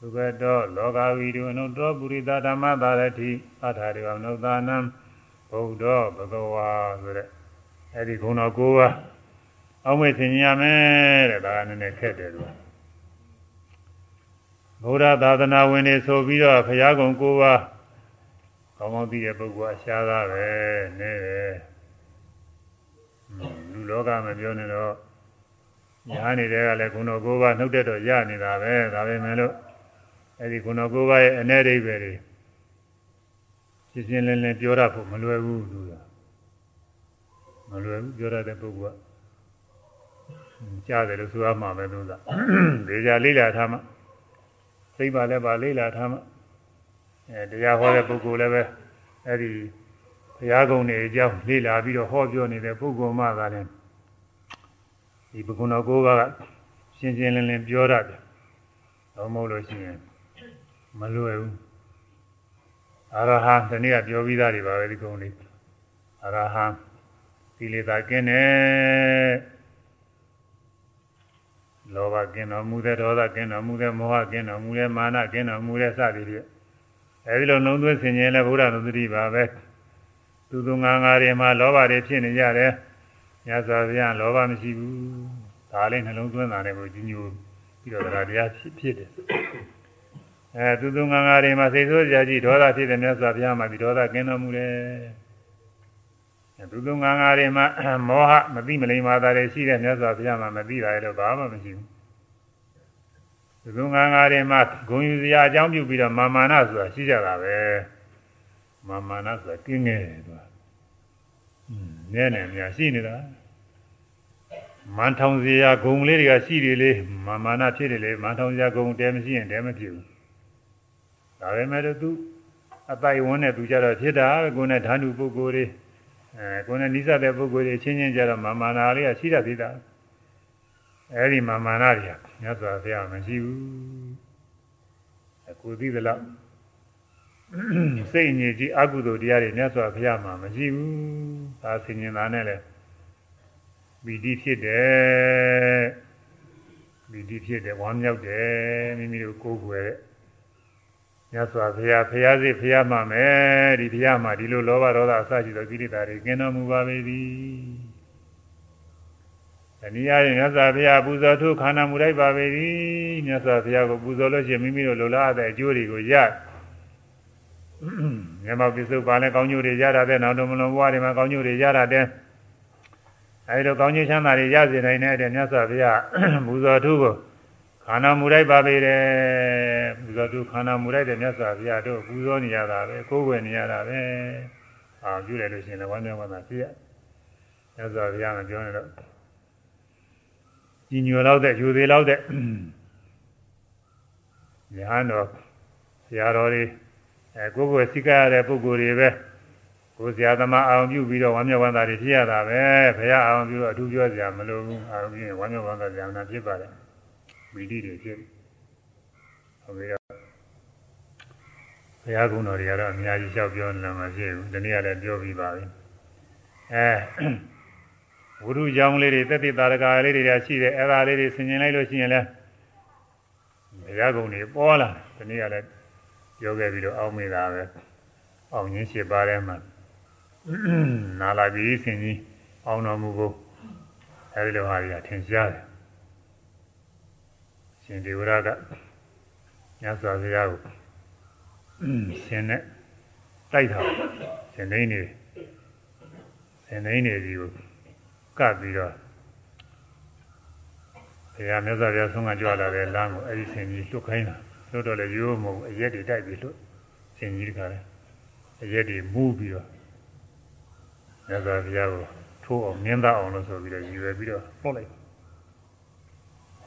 သုဘတောလောကဝီတုအနုတ္တပုရိသဓမ္မသာရတိအထာရိဝနုဿာနံ ဘုဒ္ဓဘဂဝါဆိုတဲ့အဲ့ဒီဂုဏ်တော်၉ပါးအောက်မေ့သင်ရမယ်တဲ့ဒါကနည်းနည်းခက်တယ်သူကဘုရားသာသနာဝင်တွေဆိုပြီးတော့ဘုရားကုံ၉ပါးကောင်းကောင်းသိတဲ့ပုဂ္ဂိုလ်အရှားသားပဲနေတယ်လူလောကမပြောနေတော့ညာနေတဲ့ကလည်းဂုဏ်တော်၉ပါးနှုတ်တဲ့တော့ရနေတာပဲဒါပဲမဲ့လို့အဲ့ဒီဂုဏ်တော်၉ပါးရဲ့အ ਨੇ ဒိဗ္ဗေတွေ ရှင်းရှင်းလင်းလင်းပြောရဖို့မလွယ်ဘူးသူကမလွယ်ဘူးပြောရတဲ့ပုဂ္ဂိုလ်ကကြားတယ်လို့ဆိုရမှာပဲသူကဒေကြလေးလာထားမှသိပါလဲပါလေးလာထားမှအဲတရားဟောတဲ့ပုဂ္ဂိုလ်လည်းပဲအဲ့ဒီဘုရားကုံတွေအကြောင်းလေ့လာပြီးတော့ဟောပြောနေတဲ့ပုဂ္ဂိုလ်မှသာလည်းဒီဘုကုဏကိုးပါးကရှင်းရှင်းလင်းလင်းပြောရတယ်။တော့မဟုတ်လို့ရှိရင်မလွယ်ဘူး။ အရဟံဒီနေ့ကပြောပြီးသားတွေပါပဲဒီကုံလေး။အရဟံသီလေသာကင်းတယ်။လောဘကင်းတော်မူတဲ့ဒေါသကင်းတော်မူတဲ့မောဟကင်းတော်မူတဲ့မာနကင်းတော်မူတဲ့စသည်ဖြင့်အဲဒီလိုနှုံသွင်းဆင်ခြင်လဲဘုရားသတိပါပဲသူသူငါငါတွေမှာလောဘတွေဖြစ်နေကြတယ်ညဇာဗျာလောဘမရှိဘူးဒါလေးနှလုံးသွင်းတာနဲ့ကိုကြီးညိုပြီးတော့တရားတရားဖြစ်ဖြစ်တယ် အဲသူသူငါငါတွေမှာစိတ်ဆိုးကြကြီးဒေါသဖြစ်တဲ့မြတ်စွာဘုရားမှာဒီဒေါသကင်းတော်မူတယ်သူသူငါငါတွေမှာမောဟမသိမလိမ္မာတာတွေရှိတဲ့မြတ်စွာဘုရားမှာမသိတာလည်းဘာမှမရှိဘူးသူငါငါတွေမှာဂုံယူစရာအကြောင်းပြုပြီးတော့မာမာနဆိုတာရှိကြတာပဲမာမာနဆိုတာကင်းငယ်တယ်သူကနည်းနည်းများရှိနေတာမန်ထောင်စရာဂုံလေးတွေကရှိတယ်လေမာမာနဖြစ်တယ်လေမန်ထောင်စရာဂုံတဲမရှိရင်တဲမဖြစ်ဘူး ဒါပေမဲ့သူအပိုင်ဝန်းနဲ့သူကြတော့ဖြစ်တာကိုယ်နဲ့ဓာတုပုဂ္ဂိုလ်တွေအဲကိုယ်နဲ့နိစ္စတဲ့ပုဂ္ဂိုလ်တွေချင်းချင်းကြတော့မာမာနာလေးကရှိတတ်သေးတာအဲ့ဒီမာမာနာတွေကမြတ်စွာဘုရားမရှိဘူးအခုသိသလားစိတ်ညစ်ကြီးအကုသိုလ်တရားတွေမြတ်စွာဘုရားမှာမရှိဘူးဒါဆင်ញင်တာနဲ့လေပီတိဖြစ်တယ်ပီတိဖြစ်တယ်ဝမ်းမြောက်တယ်မိမိတို့ကိုယ်ွယ်တဲ့ မြတ်စွာဘုရားဘုရားစိဘုရားမှာမယ်ဒီဘုရားမှာဒီလိုလောဘဒေါသအစရှိသောကိလေသာတွေကင်းတော်မူပါပေသည်။ဒီနည်းအားဖြင့်မြတ်စွာဘုရားပူဇော်ထုခန္ဓာမူလိုက်ပါပေသည်။မြတ်စွာဘုရားကိုပူဇော်လို့ရှိရင်မိမိတို့လိုလားတဲ့အကျိုးတွေကိုရ။မြတ်မောက်ပစ္စုပန်လည်းကောင်းကျိုးတွေရတာတဲ့နောက်တော်မလွန်ဘဝတွေမှာကောင်းကျိုးတွေရတာတဲ့။အဲဒီလိုကောင်းကျိုးချမ်းသာတွေရစေနိုင်တဲ့မြတ်စွာဘုရားပူဇော်ထုကို ခန္ဓာမူလိုက်ပါပေတယ်။ပူဇော်ထုခန္ဓာမူလိုက်တဲ့မြတ်စွာဘုရားတို့ပူဇော်နေရတာပဲကိုးကွယ်နေရတာပဲ။အာပြုတယ်လို့ရှိရင်လည်းဝမ်းမြောက်ဝမ်းသာဖြစ်ရ။မြတ်စွာဘုရားကပြောနေတော့ကြီးညိုလောက်တဲ့ယူသေးလောက်တဲ့ညာတော့ဆရာတော်တွေအဲကိုယ်ကိုယ်စိကရတဲ့ပုဂ္ဂိုလ်တွေပဲကိုယ်ဆရာသမားအောင်ပြုပြီးတော့ဝမ်းမြောက်ဝမ်းသာတွေဖြစ်ရတာပဲဘုရားအောင်ပြုတော့အထူးပြောစရာမလိုဘူးအောင်ပြုရင်ဝမ်းမြောက်ဝမ်းသာစရာနာဖြစ်ပါတ ယ်ဝီတိတွေဖြစ်ဟုတ်ပြီတော့ဘုရားကုံတော်တွေကတော့အများကြီးလျှောက်ပြောနေမှာဖြစ်ဘူးဒီနေ့ကလည်းပြောပြီးပါပြီအဲဝိရုကြောင်းလေးတွေသက်သေတာရကလေးတွေရှိတယ်အဲ့ဒါလေးတွေဆင်ញင်လိုက်လို့ရှိရင်လဲဘုရားကုံတွေပေါ်လာဒီနေ့ကလည်းပြောခဲ့ပြီးတော့အောင်းမိတာပဲအောင်ရင်းရှိပါထဲမှာနာလာပြီးဆင်ကြီးအောင်းတော်မူကိုအဲဒီလိုဟာတွေကထင်ရှားတယ် ရှင်ဒေဝရကညစွာဘုရားကိုရှင်နဲ့တိုက်တာရှင်နေနေရှင်နေနေကြီးကိုကပ်ပြီးတော့ဘုရားမြတ်စွာဘုရားဆုံးကကြွလာတဲ့လမ်းကိုအဲဒီဆင်ကြီးလွတ်ခိုင်းတာလွတ်တော့လေရိုးမဟုတ်အရက်တွေတိုက်ပြီးလွတ်ဆင်ကြီးတခါလဲအရက်တွေမူးပြီးတော့မြတ်စွာဘုရားကိုထိုးအောင်မြင်းသားအောင်လို့ဆိုပြီးတော့ရည်ရွယ်ပြီးတော့ပုတ်လိုက်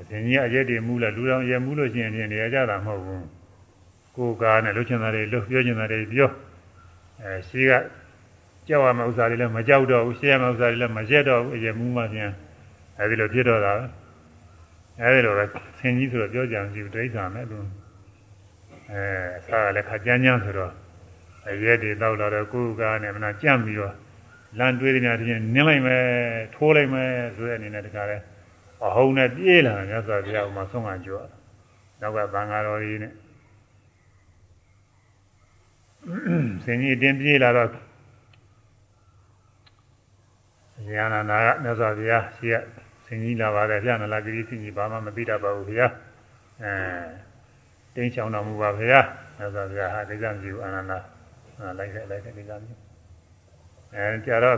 အရှင်ကြီးအရက်တွေမူးလာလူတော်ရက်မူးလို့ရှိရင်ပြင်နေရကြတာမဟုတ်ဘူးကိုယ်ကားနဲ့လှုပ်ချင်တာတွေလှုပ်ပြောချင်တာတွေပြောအဲရှိကကြကြောက်ရမယ့်ဥစ္စာတွေလည်းမကြောက်တော့ဘူးရှက်ရမယ့်ဥစ္စာတွေလည်းမရှက်တော့ဘူးအရင်မူးမှပြန်အဲဒီလိုဖြစ်တော့တာအဲဒီလိုပဲဆင်ကြီးဆိုတော့ပြောကြံကြည့်တိဋ္ဌာမယ်သူအဲအစားလည်းခါကြမ်းကြမ်းဆိုတော့အရက်တွေတောက်လာတော့ကိုယ်ကားနဲ့မနာကြံ့ပြီးတော့လမ်းတွေးနေတယ်ချင်းနင်းလိုက်မယ်ထိုးလိုက်မယ်ဆိုတဲ့အနေနဲ့တခါလဲ အဟုန်နဲ့ပြေးလာတယ်မြတ်စွာဘုရားကမှဆုံးခံကြွားနောက်ကဘင်္ဂါတော်ကြီးနဲ့ဆင်ကြီးတင်ပြေးလာတော့ဉာဏနာကမြတ်စွာဘုရားရှိရဆင်ကြီးလာပါတယ်ပြဏလာဂိရိဆင်ကြီးဘာမှမသိတတ်ပါဘူးဘုရားအဲတင်းချောင်းတော်မူပါဘုရားမြတ်စွာဘုရားဟာဒိဋ္ဌံကြီးအာနန္ဒလိုက်ခဲ့လိုက်တဲ့ဒိဋ္ဌံကြီးအဲကြတော့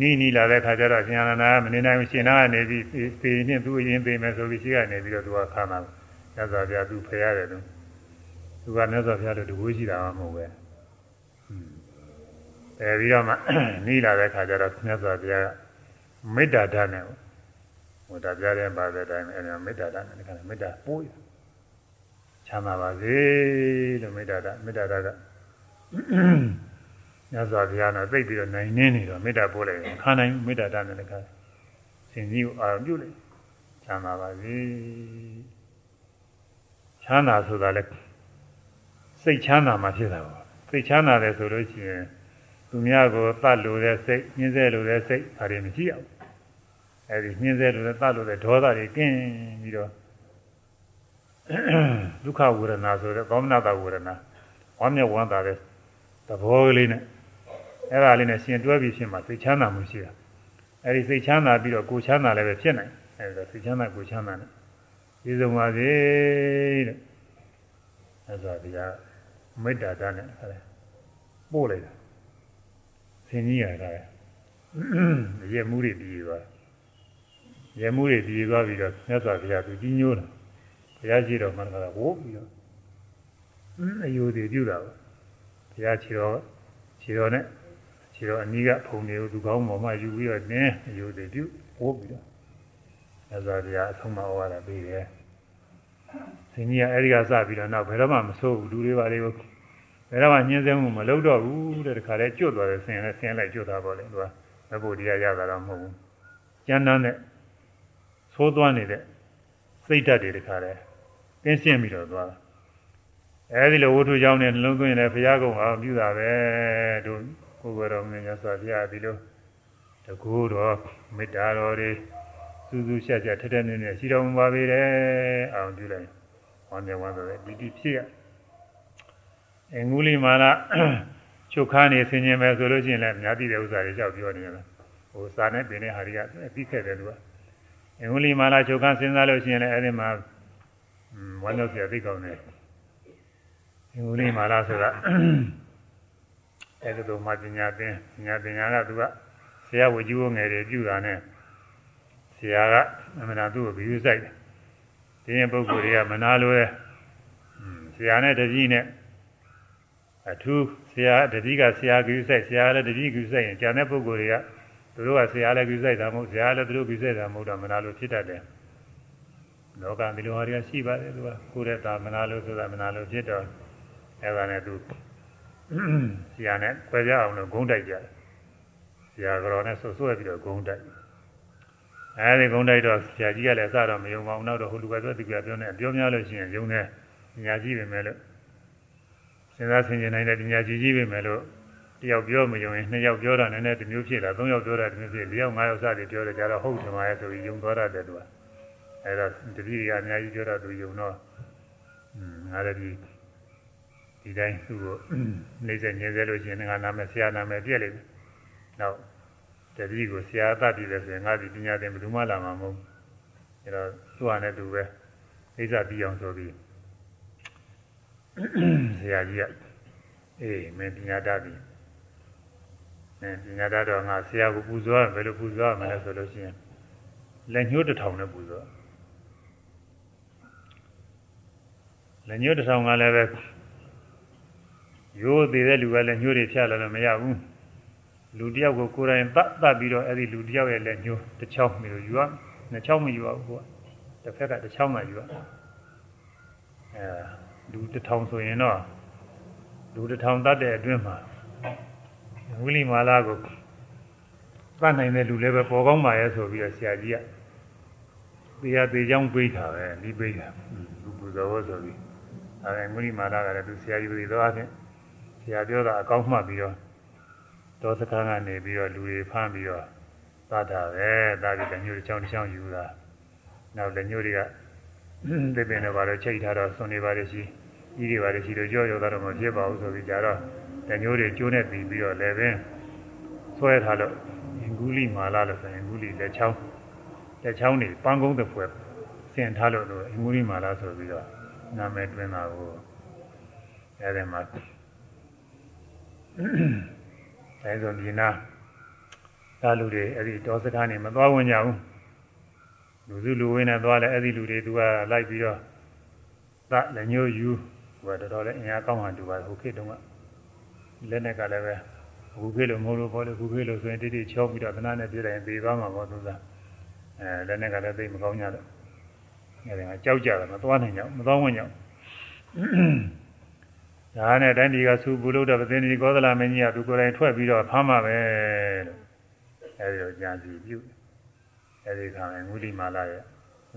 နီးနီးလာတဲ့ခါကျတော့ရှင်အာနန္ဒာမနေနိုင်ရှင်နာကနေပြီးပေနှင့်သူ့အရင်ပေမယ်ဆိုပြီးရှိကနေပြီးတော့သူကခါမှာမြတ်စွာဘုရားသူဖယ်ရတယ်သူသူကမြတ်စွာဘုရားတို့တကူရှိတာမှမဟုတ်ပဲအဲပြီးတော့မှနီးလာတဲ့ခါကျတော့မြတ်စွာဘုရားကမေတ္တာဓာတ်နဲ့ဟိုဒါပြတဲ့ပါတဲ့အတိုင်းအဲမေတ္တာဓာတ်နဲ့ခါမေတ္တာပို့ရချမ်းသာပါစေလို့မေတ္တာဓာတ်မေတ္တာဓာတ်က မြတ်စွာဘုရားနဲ့သိပြီးတော့နိုင်နေနေတော့မေတ္တာပို့လိုက်ခါနိုင်မေတ္တာဓာတ်နဲ့ခါစင်ကြီးကိုအာရုံပြုလိုက်ချမ်းသာပါစေချမ်းသာဆိုတာလဲစိတ်ချမ်းသာမှဖြစ်တာပါစိတ်ချမ်းသာတယ်ဆိုလို့ရှိရင်သူများကိုတတ်လို့တဲ့စိတ်ညှင်းဆဲလို့တဲ့စိတ်ဒါတွေမရှိအောင်အဲဒီညှင်းဆဲလို့တဲ့တတ်လို့တဲ့ဒေါသတွေကင်းပြီးတော့ဒုက္ခဝေဒနာဆိုတဲ့သောမနတဝေဒနာဝမ်းမြောက်ဝမ်းသာတဲ့သဘောကလေးနဲ့ အဲ့ဒါလေးနဲ့ရှင်တွဲပြီးဖြစ်မှစိတ်ချမ်းသာမှုရှိတာအဲ့ဒီစိတ်ချမ်းသာပြီးတော့ကိုယ်ချမ်းသာလည်းပဲဖြစ်နိုင်အဲ့ဒါစိတ်ချမ်းသာကိုယ်ချမ်းသာနဲ့ပြည့်စုံပါစေတဲ့အဲ့ဒါဒီကမေတ္တာတနဲ့အဲ့ဒါပို့လိုက်တာဆင်းကြီးရတာရဲမှုတွေပြီးသွားရဲမှုတွေပြီးသွားပြီးတော့မြတ်စွာဘုရားသူကြီးညိုးတာဘုရားရှိတော်မှန်တာဝိုးပြီးတော့အယူတွေပြုတာဘုရားခြေတော်ခြေတော်နဲ့ ခြေတော်အနီးကဖုန်တွေကိုသူကောင်းပေါ်မှာယူပြီးတော့နင်းအယူတွေပြုဝိုးပြီးတော့မြတ်စွာဘုရားအဆုံးမဩဝါဒပေးတယ်ဆင်းကြီးကအဲဒီကစပြီးတော့နောက်ဘယ်တော့မှမဆိုးဘူးလူတွေပါလေကိုဘယ်တော့မှညှင်းဆဲမှုမလုပ်တော့ဘူးတဲ့တခါလဲကျွတ်သွားတယ်ဆင်းလဲဆင်းလိုက်ကျွတ်သွားပါလေသူကမဖို့တရားရတာတော့မဟုတ်ဘူးကျမ်းတမ်းတဲ့သိုးသွားနေတဲ့စိတ်ဓာတ်တွေတခါလဲကင်းရှင်းပြီးတော့သွားတာအဲဒီလိုဝတ္ထုကြောင့်နဲ့နှလုံးသွင်းရင်ဘုရားကုံအောင်ပြုတာပဲတို့ ကိုယ်တော်မြင်ရစွာဘုရားဒီလိုတကူတော်မေတ္တာတော်တွေစူးစူးရှက်ရှက်ထက်ထက်နေနေရှိတော်မူပါပေတယ်အောင်ပြုလိုက်ဝမ်းမြောက်ဝမ်းသာတယ်ဒီဒီဖြစ်ရအင်္ဂုလိမာလာချုပ်ခါနေဆင်ញင်မယ်ဆိုလို့ရှိရင်လည်းအများကြီးတဲ့ဥစ္စာတွေကြောက်ပြောနေတယ်ဟိုစာနဲ့ပင်တဲ့ဟာတွေကပြီးခဲ့တယ်သူကအင်္ဂုလိမာလာချုပ်ခါစဉ်းစားလို့ရှိရင်လည်းအဲ့ဒီမှာဝမ်းမြောက်စရာသိကောင်းတယ်အင်္ဂုလိမာလာဆိုတာ အဲ့ဒါတော့မှပညာသင်ပညာသင်ညာကသူကဆရာဝကြီးဝငယ်တွေပြုတာနဲ့ဆရာကအမှန်တရားသူ့ကိုဘီယူဆိုင်တယ်ဒီရင်ပုဂ္ဂိုလ်တွေကမနာလိုရဲ့ဆရာနဲ့တပည့်နဲ့အထူးဆရာတပည့်ကဆရာကူဆိုင်ဆရာလည်းတပည့်ကူဆိုင်ရင်ကျန်တဲ့ပုဂ္ဂိုလ်တွေကသူတို့ကဆရာလည်းကူဆိုင်တာမဟုတ်ဆရာလည်းသူတို့ကူဆိုင်တာမဟုတ်တော့မနာလိုဖြစ်တတ်တယ်လောကဒီလိုဟာတွေကရှိပါတယ်သူကကိုယ်ရဲ့သာမနာလိုဆိုတာမနာလိုဖြစ်တော့အဲဒါနဲ့သူ ဆရာနဲ့ခွဲပြအောင်လို့ဂုံးတိုက်ကြတယ်ဆရာကြော်နဲ့ဆွဆွဲပြီးတော့ဂုံးတိုက်အဲဒီဂုံးတိုက်တော့ဆရာကြီးကလည်းအစတော့မယုံပါဘူးနောက်တော့ဟိုလူကပြောသူကပြောနေပြောများလို့ရှိရင်ယုံနေပညာကြီးပဲမဲ့လို့စဉ်းစားဆင်ခြင်နိုင်တဲ့ပညာကြီးကြီးပဲမဲ့လို့တယောက်ပြောမယုံရင်နှစ်ယောက်ပြောတာနည်းနည်းတစ်မျိုးဖြစ်လာသုံးယောက်ပြောတာတစ်မျိုးဖြစ်၄ယောက်၅ယောက်စသည်ပြောတယ်ကြတော့ဟုတ်တယ်မှာရဲ့ဆိုပြီးယုံသွားတယ်သူကအဲဒါတတိယအများကြီးပြောတာသူယုံတော့ငါလည်းဒီ ဒီတိုင်းသူ့ကိုနှိမ့်ဆက်ညင်းဆဲလို့ရှိရင်ငါနာမည်ဆရာနာမည်ပြည့်လိမ့်မယ်နောက်တတိကိုဆရာအပ်ပြီးလဲဆိုရင်ငါဒီပညာသင်ဘယ်သူမှလာမှာမဟုတ်အဲတော့သူ့ဟာနဲ့သူပဲအိစ္ဆပြီးအောင်ဆိုပြီးဆရာကြီးကအေးမင်းပညာတတ်ပြီအဲပညာတတ်တော့ငါဆရာကိုပူဇော်ရဘယ်လိုပူဇော်ရမလဲဆိုလို့ရှိရင်လက်ညှိုးတစ်ထောင်နဲ့ပူဇော်လက်ညှိုးတစ်ထောင်ကလည်းပဲ ရိုးသေးတဲ့လူကလည်းညှိုးတွေဖြတ်လာလို့မရဘူးလူတယောက်ကိုကိုယ်တိုင်တတ်တတ်ပြီးတော့အဲ့ဒီလူတယောက်ရဲ့လက်ညှိုးတစ်ချောင်းမျိုးယူရနှစ်ချောင်းမယူရဘူးကွာတစ်ဖက်ကတစ်ချောင်းမှယူရအဲလူတစ်ထောင်ဆိုရင်တော့လူတစ်ထောင်တတ်တဲ့အတွင်းမှာဝိလိမာလာကိုသတ်နိုင်တဲ့လူလည်းပဲပေါ်ကောင်းပါရဲ့ဆိုပြီးတော့ဆရာကြီးကတရားသေးချောင်းပေးတာပဲဒီပေးတာသူပူဇော်ဖို့ဆိုပြီးအဲဒါဝိလိမာလာကလည်းသူဆရာကြီးပြည်တော်အချင်း ဆရာပြောတာအကောင်းမှတ်ပြီးတော့တောစခန်းကနေပြီးတော့လူတွေဖမ်းပြီးတော့သတ်တာပဲသတ်ပြီးတညို့တစ်ချောင်းတစ်ချောင်းယူတာနောက်တညို့တွေကသစ်ပင်တွေပါတော့ချိတ်ထားတော့ဆွန်နေပါလေရှိကြီးတွေပါလေရှိတော့ကြောရောတော့မဖြစ်ပါဘူးဆိုပြီးကြတော့တညိုးတွေကျိုးနဲ့ပြီးပြီးတော့လည်းပင်ဆွဲထားလို့အင်ကူလီမာလာလို့ဆိုရင်အင်ကူလီလက်ချောင်းလက်ချောင်းတွေပန်းကုန်းတစ်ဖွဲဆင်ထားလို့လို့အင်ကူလီမာလာဆိုပြီးတော့နာမည်တွင်တာကိုအဲဒီမှာ အဲဆိုဒီနာသာလူတွေအဲ့ဒီတောစကားနေမသွားဝင်ကြဘူးလူစုလူဝင်းနဲ့သွားလဲအဲ့ဒီလူတွေသူကလိုက်ပြီးတော့သလက်ညှိုးယူဟိုကတော်တော်လေးအင်အားကောင်းမှတူပါဟိုခေတ်တုန်းကလက်နဲ့ကလည်းပဲအခုခေတ်လို့မဟုတ်လို့ဘောလို့အခုခေတ်လို့ဆိုရင်တိတိချောပြီးတော့သနာနဲ့ပြတိုင်းပြေးသွားမှာပေါ့သူကအဲလက်နဲ့ကလည်းသိမကောင်းကြတော့အဲဒီကကြောက်ကြတယ်မသွားနိုင်ကြဘူးမသွားဝင်ကြဘူး ဒါနဲ့တိုင်းဒီကဆူပူလို့တော့ပသိနေကောသလမင်းကြီးကသူကိုယ်တိုင်ထွက်ပြီးတော့ဖမ်းမှာပဲလို့အဲဒီတော့ကြံစီပြုအဲဒီခါမှာငုလိမာလာရဲ့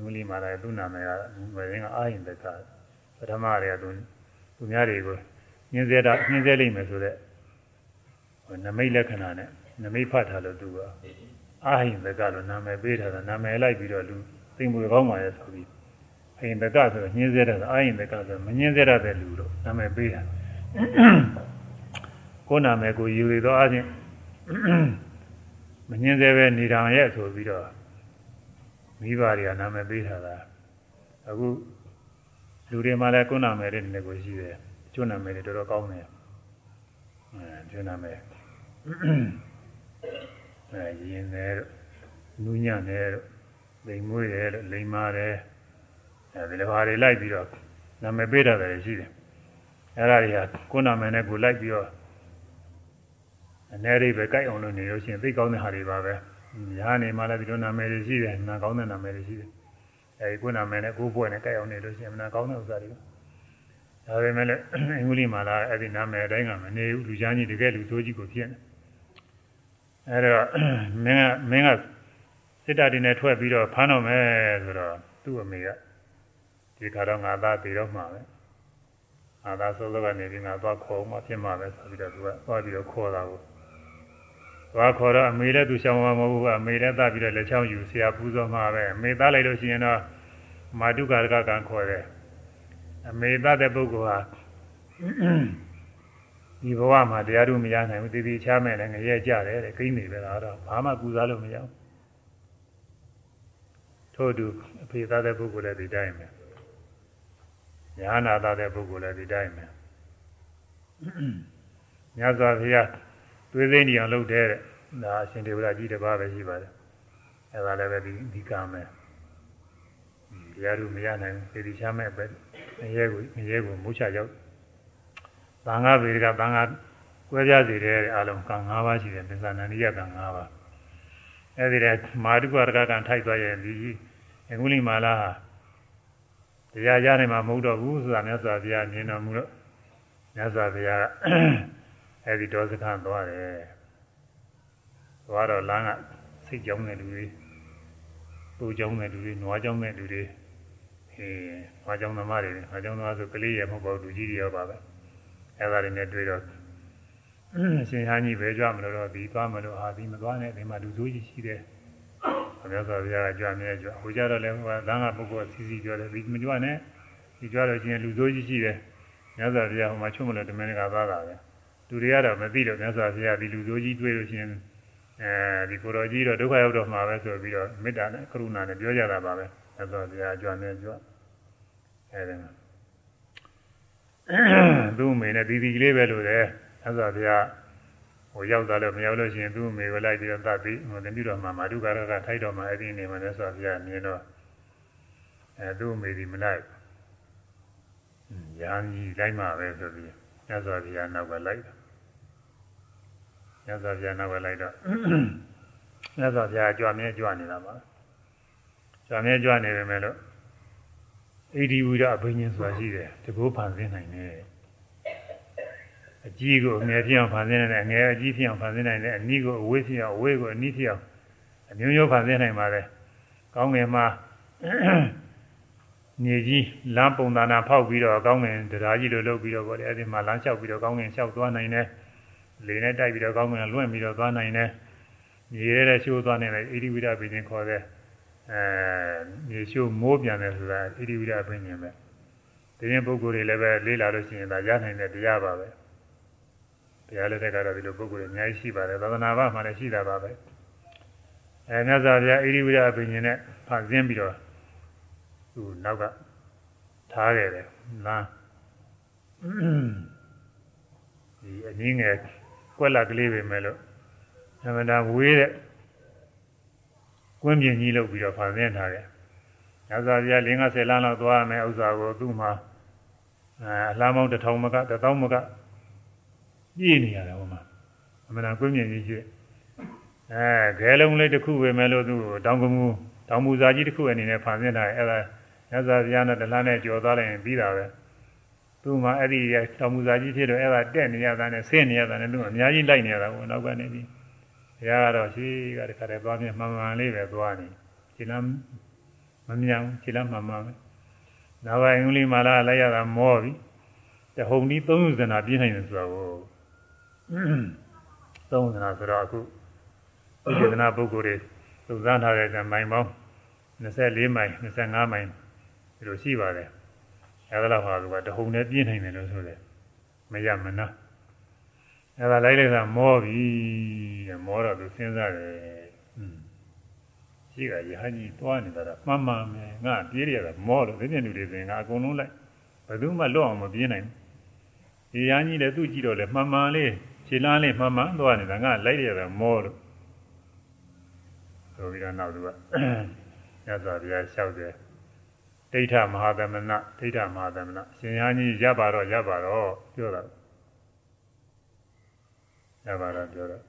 ငုလိမာလာရဲ့သူ့နာမည်ကငွေရင်းကအာရင်တက္ကပထမတွေကသူသူများတွေကိုညင်းစေတာညင်းစေလိမ့်မယ်ဆိုတော့နမိတ်လက္ခဏာနဲ့နမိတ်ဖတ်ထားလို့သူကအာဟိတကလို့နာမည်ပေးထားတာနာမည်လိုက်ပြီးတော့လူသိမွေကောင်းပါရဲ့ဆိုပြီး အဟိတကဆိုတော့ညင်းစေတာအာဟိတကဆိုမညင်းစေရတဲ့လူလို့နာမည်ပေးတာကိုယ်နာမည်ကိုယူရတော့အချင်းမညင်းစေပဲနေတောင်ရဲ့ဆိုပြီးတော့မိဘတွေကနာမည်ပေးထားတာအခုလူတွေမှလည်းကိုယ်နာမည်တွေနဲ့ကိုရှိတယ်ကျွန်းနာမည်တွေတော်တော်ကောင်းတယ်အဲကျွန်းနာမည်အဲရင်တယ်နူးညံ့တယ်လိမ်မွေးတယ်လိမ်မာတယ် အဲဒီလိုဟာတွေလိုက်ပြီးတော့နာမည်ပေးတာတွေရှိတယ်အဲဒါတွေကကိုယ်နာမည်နဲ့ကိုလိုက်ပြီးတော့အနေရိပဲကြိုက်အောင်လုပ်နေလို့ရှိရင်သိကောင်းတဲ့ဟာတွေပါပဲညာနေမှလည်းဒီလိုနာမည်တွေရှိတယ်နာကောင်းတဲ့နာမည်တွေရှိတယ်အဲဒီကိုယ်နာမည်နဲ့ကိုယ်ဘွဲ့နဲ့ကြိုက်အောင်နေလို့ရှိရင်နာကောင်းတဲ့ဥစ္စာတွေဒါပေမဲ့လည်းအင်္ဂလိပ်မှာလာအဲ့ဒီနာမည်အတိုင်းကမနေဘူးလူချမ်းကြီးတကယ်လူဆိုးကြီးကိုဖြစ်နေအဲ့တော့မင်းကမင်းကစစ်တပ်တွေနဲ့ထွက်ပြီးတော့ဖမ်းတော့မယ်ဆိုတော့သူ့အမေက ဒီခါတော့ငါသားပြီးတော့မှာပဲငါသားဆိုးလို့ကနေပြီးငါသွားခေါ်မှဖြစ်မှာပဲဆိုပြီးတော့သူကသွားပြီးတော့ခေါ်တာကိုသွားခေါ်တော့အမေလည်းသူရှောင်းမှာမဟုတ်ဘူးအမေလည်းသားပြီးတော့လက်ချောင်းယူဆရာပူဇော်မှာပဲအမေသားလိုက်လို့ရှိရင်တော့မာတုကာရကကံခေါ်တယ်အမေသားတဲ့ပုဂ္ဂိုလ်ဟာဒီဘဝမှာတရားတို့မရနိုင်ဘူးတည်တည်ချမဲ့လည်းငရဲကြတယ်တဲ့ကိန်းနေပဲလားတော့ဘာမှကူစားလို့မရဘူးထို့သူအဖေသားတဲ့ပုဂ္ဂိုလ်လည်းဒီတိုင်းပဲ ညာနာသားတဲ့ပုဂ္ဂိုလ်လည်းဒီတိုင်းပဲမြတ်စွာဘုရားသွေးသိမ်းနေအောင်လုပ်တဲ့ဒါအရှင်ဒေဝရကြီးတစ်ပါးပဲရှိပါတယ်အဲဒါလည်းပဲဒီဒီကံပဲတရားတို့မရနိုင်ဘူးတည်တည်ချမဲ့ပဲငရဲကိုငရဲကိုမုချရောက်သံဃာဗေဒကသံဃာကွဲပြားစေတဲ့အလုံးကံ၅ပါးရှိတယ်သစ္စာနန္ဒီယကံ၅ပါးအဲဒီတဲ့မာတုကရကကံထိုက်သွားရဲ့ဒီအင်္ဂုလိမာလာ တရားရနိုင်မှာမဟုတ်တော့ဘူးဆိုတာမြတ်စွာဘုရားမြင်တော်မူလို့မြတ်စွာဘုရားအဲဒီဒေါသခံသွားတယ်သွားတော့လမ်းကစိတ်ကြောင်းတဲ့လူတွေပူကြောင်းတဲ့လူတွေနွားကြောင်းတဲ့လူတွေအေးဟောကြောင့်သမားတွေဟောကြောင့်သမားဆိုကလေးရမဟုတ်ပါဘူးလူကြီးတွေရောပါပဲအဲဒါတွေနဲ့တွေ့တော့ရှင်ဟန်းကြီးပဲကြွမလို့တော့ဒီသွားမလို့ဟာဒီမသွားနဲ့ဒီမှာလူဆိုးကြီးရှိတယ် ဘုရားဆိုဘုရားကကြွမြဲကြွဟိုကြတော့လည်းဟိုကလမ်းကပုဂ္ဂိုလ်စီစီကြွတယ်ဒီမကြွနဲ့ဒီကြွတော့ရှင်လူဆိုးကြီးရှိတယ်မြတ်စွာဘုရားဟိုမှာချွတ်မလို့တမင်ကသွားတာပဲလူတွေကတော့မသိတော့မြတ်စွာဘုရားဒီလူဆိုးကြီးတွေ့လို့ရှင်အဲဒီကိုတော်ကြီးတော့ဒုက္ခရောက်တော့မှာပဲဆိုပြီးတော့မေတ္တာနဲ့ကရုဏာနဲ့ပြောကြတာပါပဲမြတ်စွာဘုရားကြွမြဲကြွအဲဒီမှာသူ့အမေနဲ့ဒီဒီကလေးပဲလို့တယ်အဲ့ဒါဗျာ ဟိုရောက်သွားလို့မရောက်လို့ရှိရင်သူ့အမေကိုလိုက်ပြီးတော့သတ်ပြီးဟိုတတိတော်မှာမာတုကာရကထိုက်တော်မှာအဲ့ဒီနေမှာလဲဆိုဗျာမြင်တော့အဲသူ့အမေဒီမလိုက်ရာကြီးလိုက်မှာပဲဆိုပြီးညဇောဗျာနောက်ကလိုက်ညဇောဗျာနောက်ကလိုက်တော့ညဇောဗျာကြွမြဲကြွနေတာပါကြွမြဲကြွနေပေမဲ့လို့ဣတိဝိရအဘိညာဉ်ဆိုတာရှိတယ်တကူဖန်ဆင်းနိုင်တယ် အကြီးကိုအငယ်ဖြစ်အောင်ဖန်ဆင်းနိုင်တယ်အငယ်အကြီးဖြစ်အောင်ဖန်ဆင်းနိုင်တယ်အနီးကိုအဝေးဖြစ်အောင်အဝေးကိုအနီးဖြစ်အောင်အမျိုးမျိုးဖန်ဆင်းနိုင်ပါတယ်ကောင်းငင်မှာမြေကြီးလမ်းပုံသဏ္ဍာန်ဖောက်ပြီးတော့ကောင်းငင်တရားကြီးလိုလုပ်ပြီးတော့ဗောလေအဲဒီမှာလမ်းလျှောက်ပြီးတော့ကောင်းငင်လျှောက်သွားနိုင်တယ်လေနဲ့တိုက်ပြီးတော့ကောင်းငင်လွင့်ပြီးတော့သွားနိုင်တယ်မြေရဲတဲ့ရှိုးသွားနိုင်တယ်ဣတိဝိဒပင်ရှင်ခေါ်တဲ့အဲမြေရှိုးမိုးပြန်တယ်ဆိုတာဣတိဝိဒပင်ရှင်ပဲဒီရင်ပုဂ္ဂိုလ်တွေလည်းပဲလေးလာလို့ရှိရင်ဒါရနိုင်တဲ့တရားပါပဲ တရားလက်ထက်ကတော့ဒီလိုပုဂ္ဂိုလ်တွေအများကြီးရှိပါတယ်သာသနာ့ဘာမှလည်းရှိတာပါပဲအဲမြတ်စွာဘုရားဣတိဝိဒပင်ရှင်နဲ့ဖန်ဆင်းပြီးတော့သူနောက်ကထားခဲ့တယ်လမ်းဒီအနည်းငယ်ကွက်လက်ကလေးပဲမဲ့လို့အမှန်တန်ဝေးတဲ့ကွင်းပြင်ကြီးလုပ်ပြီးတော့ဖန်ဆင်းထားတယ်။ညဇာပြ၄50လမ်းလောက်သွားမယ်ဥစ္စာကိုသူ့မှာအဲအလားမောင်းတစ်ထောင်မကတစ်သောင်းမက ပြည့်နေရတယ်ဟိုမှာအမှန်တန်ကွင်းပြင်ကြီးရှိအဲခဲလုံးလေးတစ်ခုပဲမဲ့လို့သူ့တောင်ကမူတောင်မူစာကြီးတစ်ခုအနေနဲ့ဖန်ဆင်းထားတယ်အဲ့ဒါညဇာပြနဲ့တလားနဲ့ကြော်သွားလိုက်ရင်ပြီးတာပဲသူ့မှာအဲ့ဒီတောင်မူစာကြီးဖြစ်တော့အဲ့ဒါတက်နေရတာနဲ့ဆင်းနေရတာနဲ့သူ့အများကြီးလိုက်နေရတာကိုနောက်ကနေပြီးဘုရားကတော့ရှိကတခါတည်းသွားမြင်မှန်မှန်လေးပဲသွားနေခြေလမ်းမမြောင်ခြေလမ်းမှန်မှန်ပဲနောက်ပိုင်းအင်္ဂလိပ်မာလာလိုက်ရတာမောပြီတဟုန်ဒီ30နာပြင်းနိုင်တယ်ဆိုတော့ 30နာဆိုတော့အခုဒီဒေသနာပုဂ္ဂိုလ်တွေသုဇန်းထားတဲ့မိုင်ပေါင်း24မိုင်25မိုင်ဒီလိုရှိပါတယ်အဲဒါတော့ဟာကတဟုန်နဲ့ပြင်းနိုင်တယ်လို့ဆိုတယ်မရမနာအဲဒါလိုက်လိုက်တာမောပြီတဲ့မောတော့သူစဉ်းစားတယ်อืมရှိကရဟန်းကြီးတွားနေတာတော့မှန်မှန်ပဲငါပြေးရတာမောလို့ဒီပြင်လူတွေဆိုရင်ငါအကုန်လုံးလိုက်ဘယ်သူမှလွတ်အောင်မပြေးနိုင်ဘူးဒီရဟန်းကြီးလည်းသူ့ကြည့်တော့လေမှန်မှန်လေး ခြေလမ်းလေးမှန်မှန်သွားနေတာငါလိုက်ရတာမောလို့ဆိုပြီးတော့နောက်သူကရသော်ဘုရားလျှောက်တယ်ဒိဋ္ဌမဟာသမဏဒိဋ္ဌမဟာသမဏရှင်ရဟန်းကြီးရပ်ပါတော့ရပ်ပါတော့ပြောတာရပါတော့ပြောတော့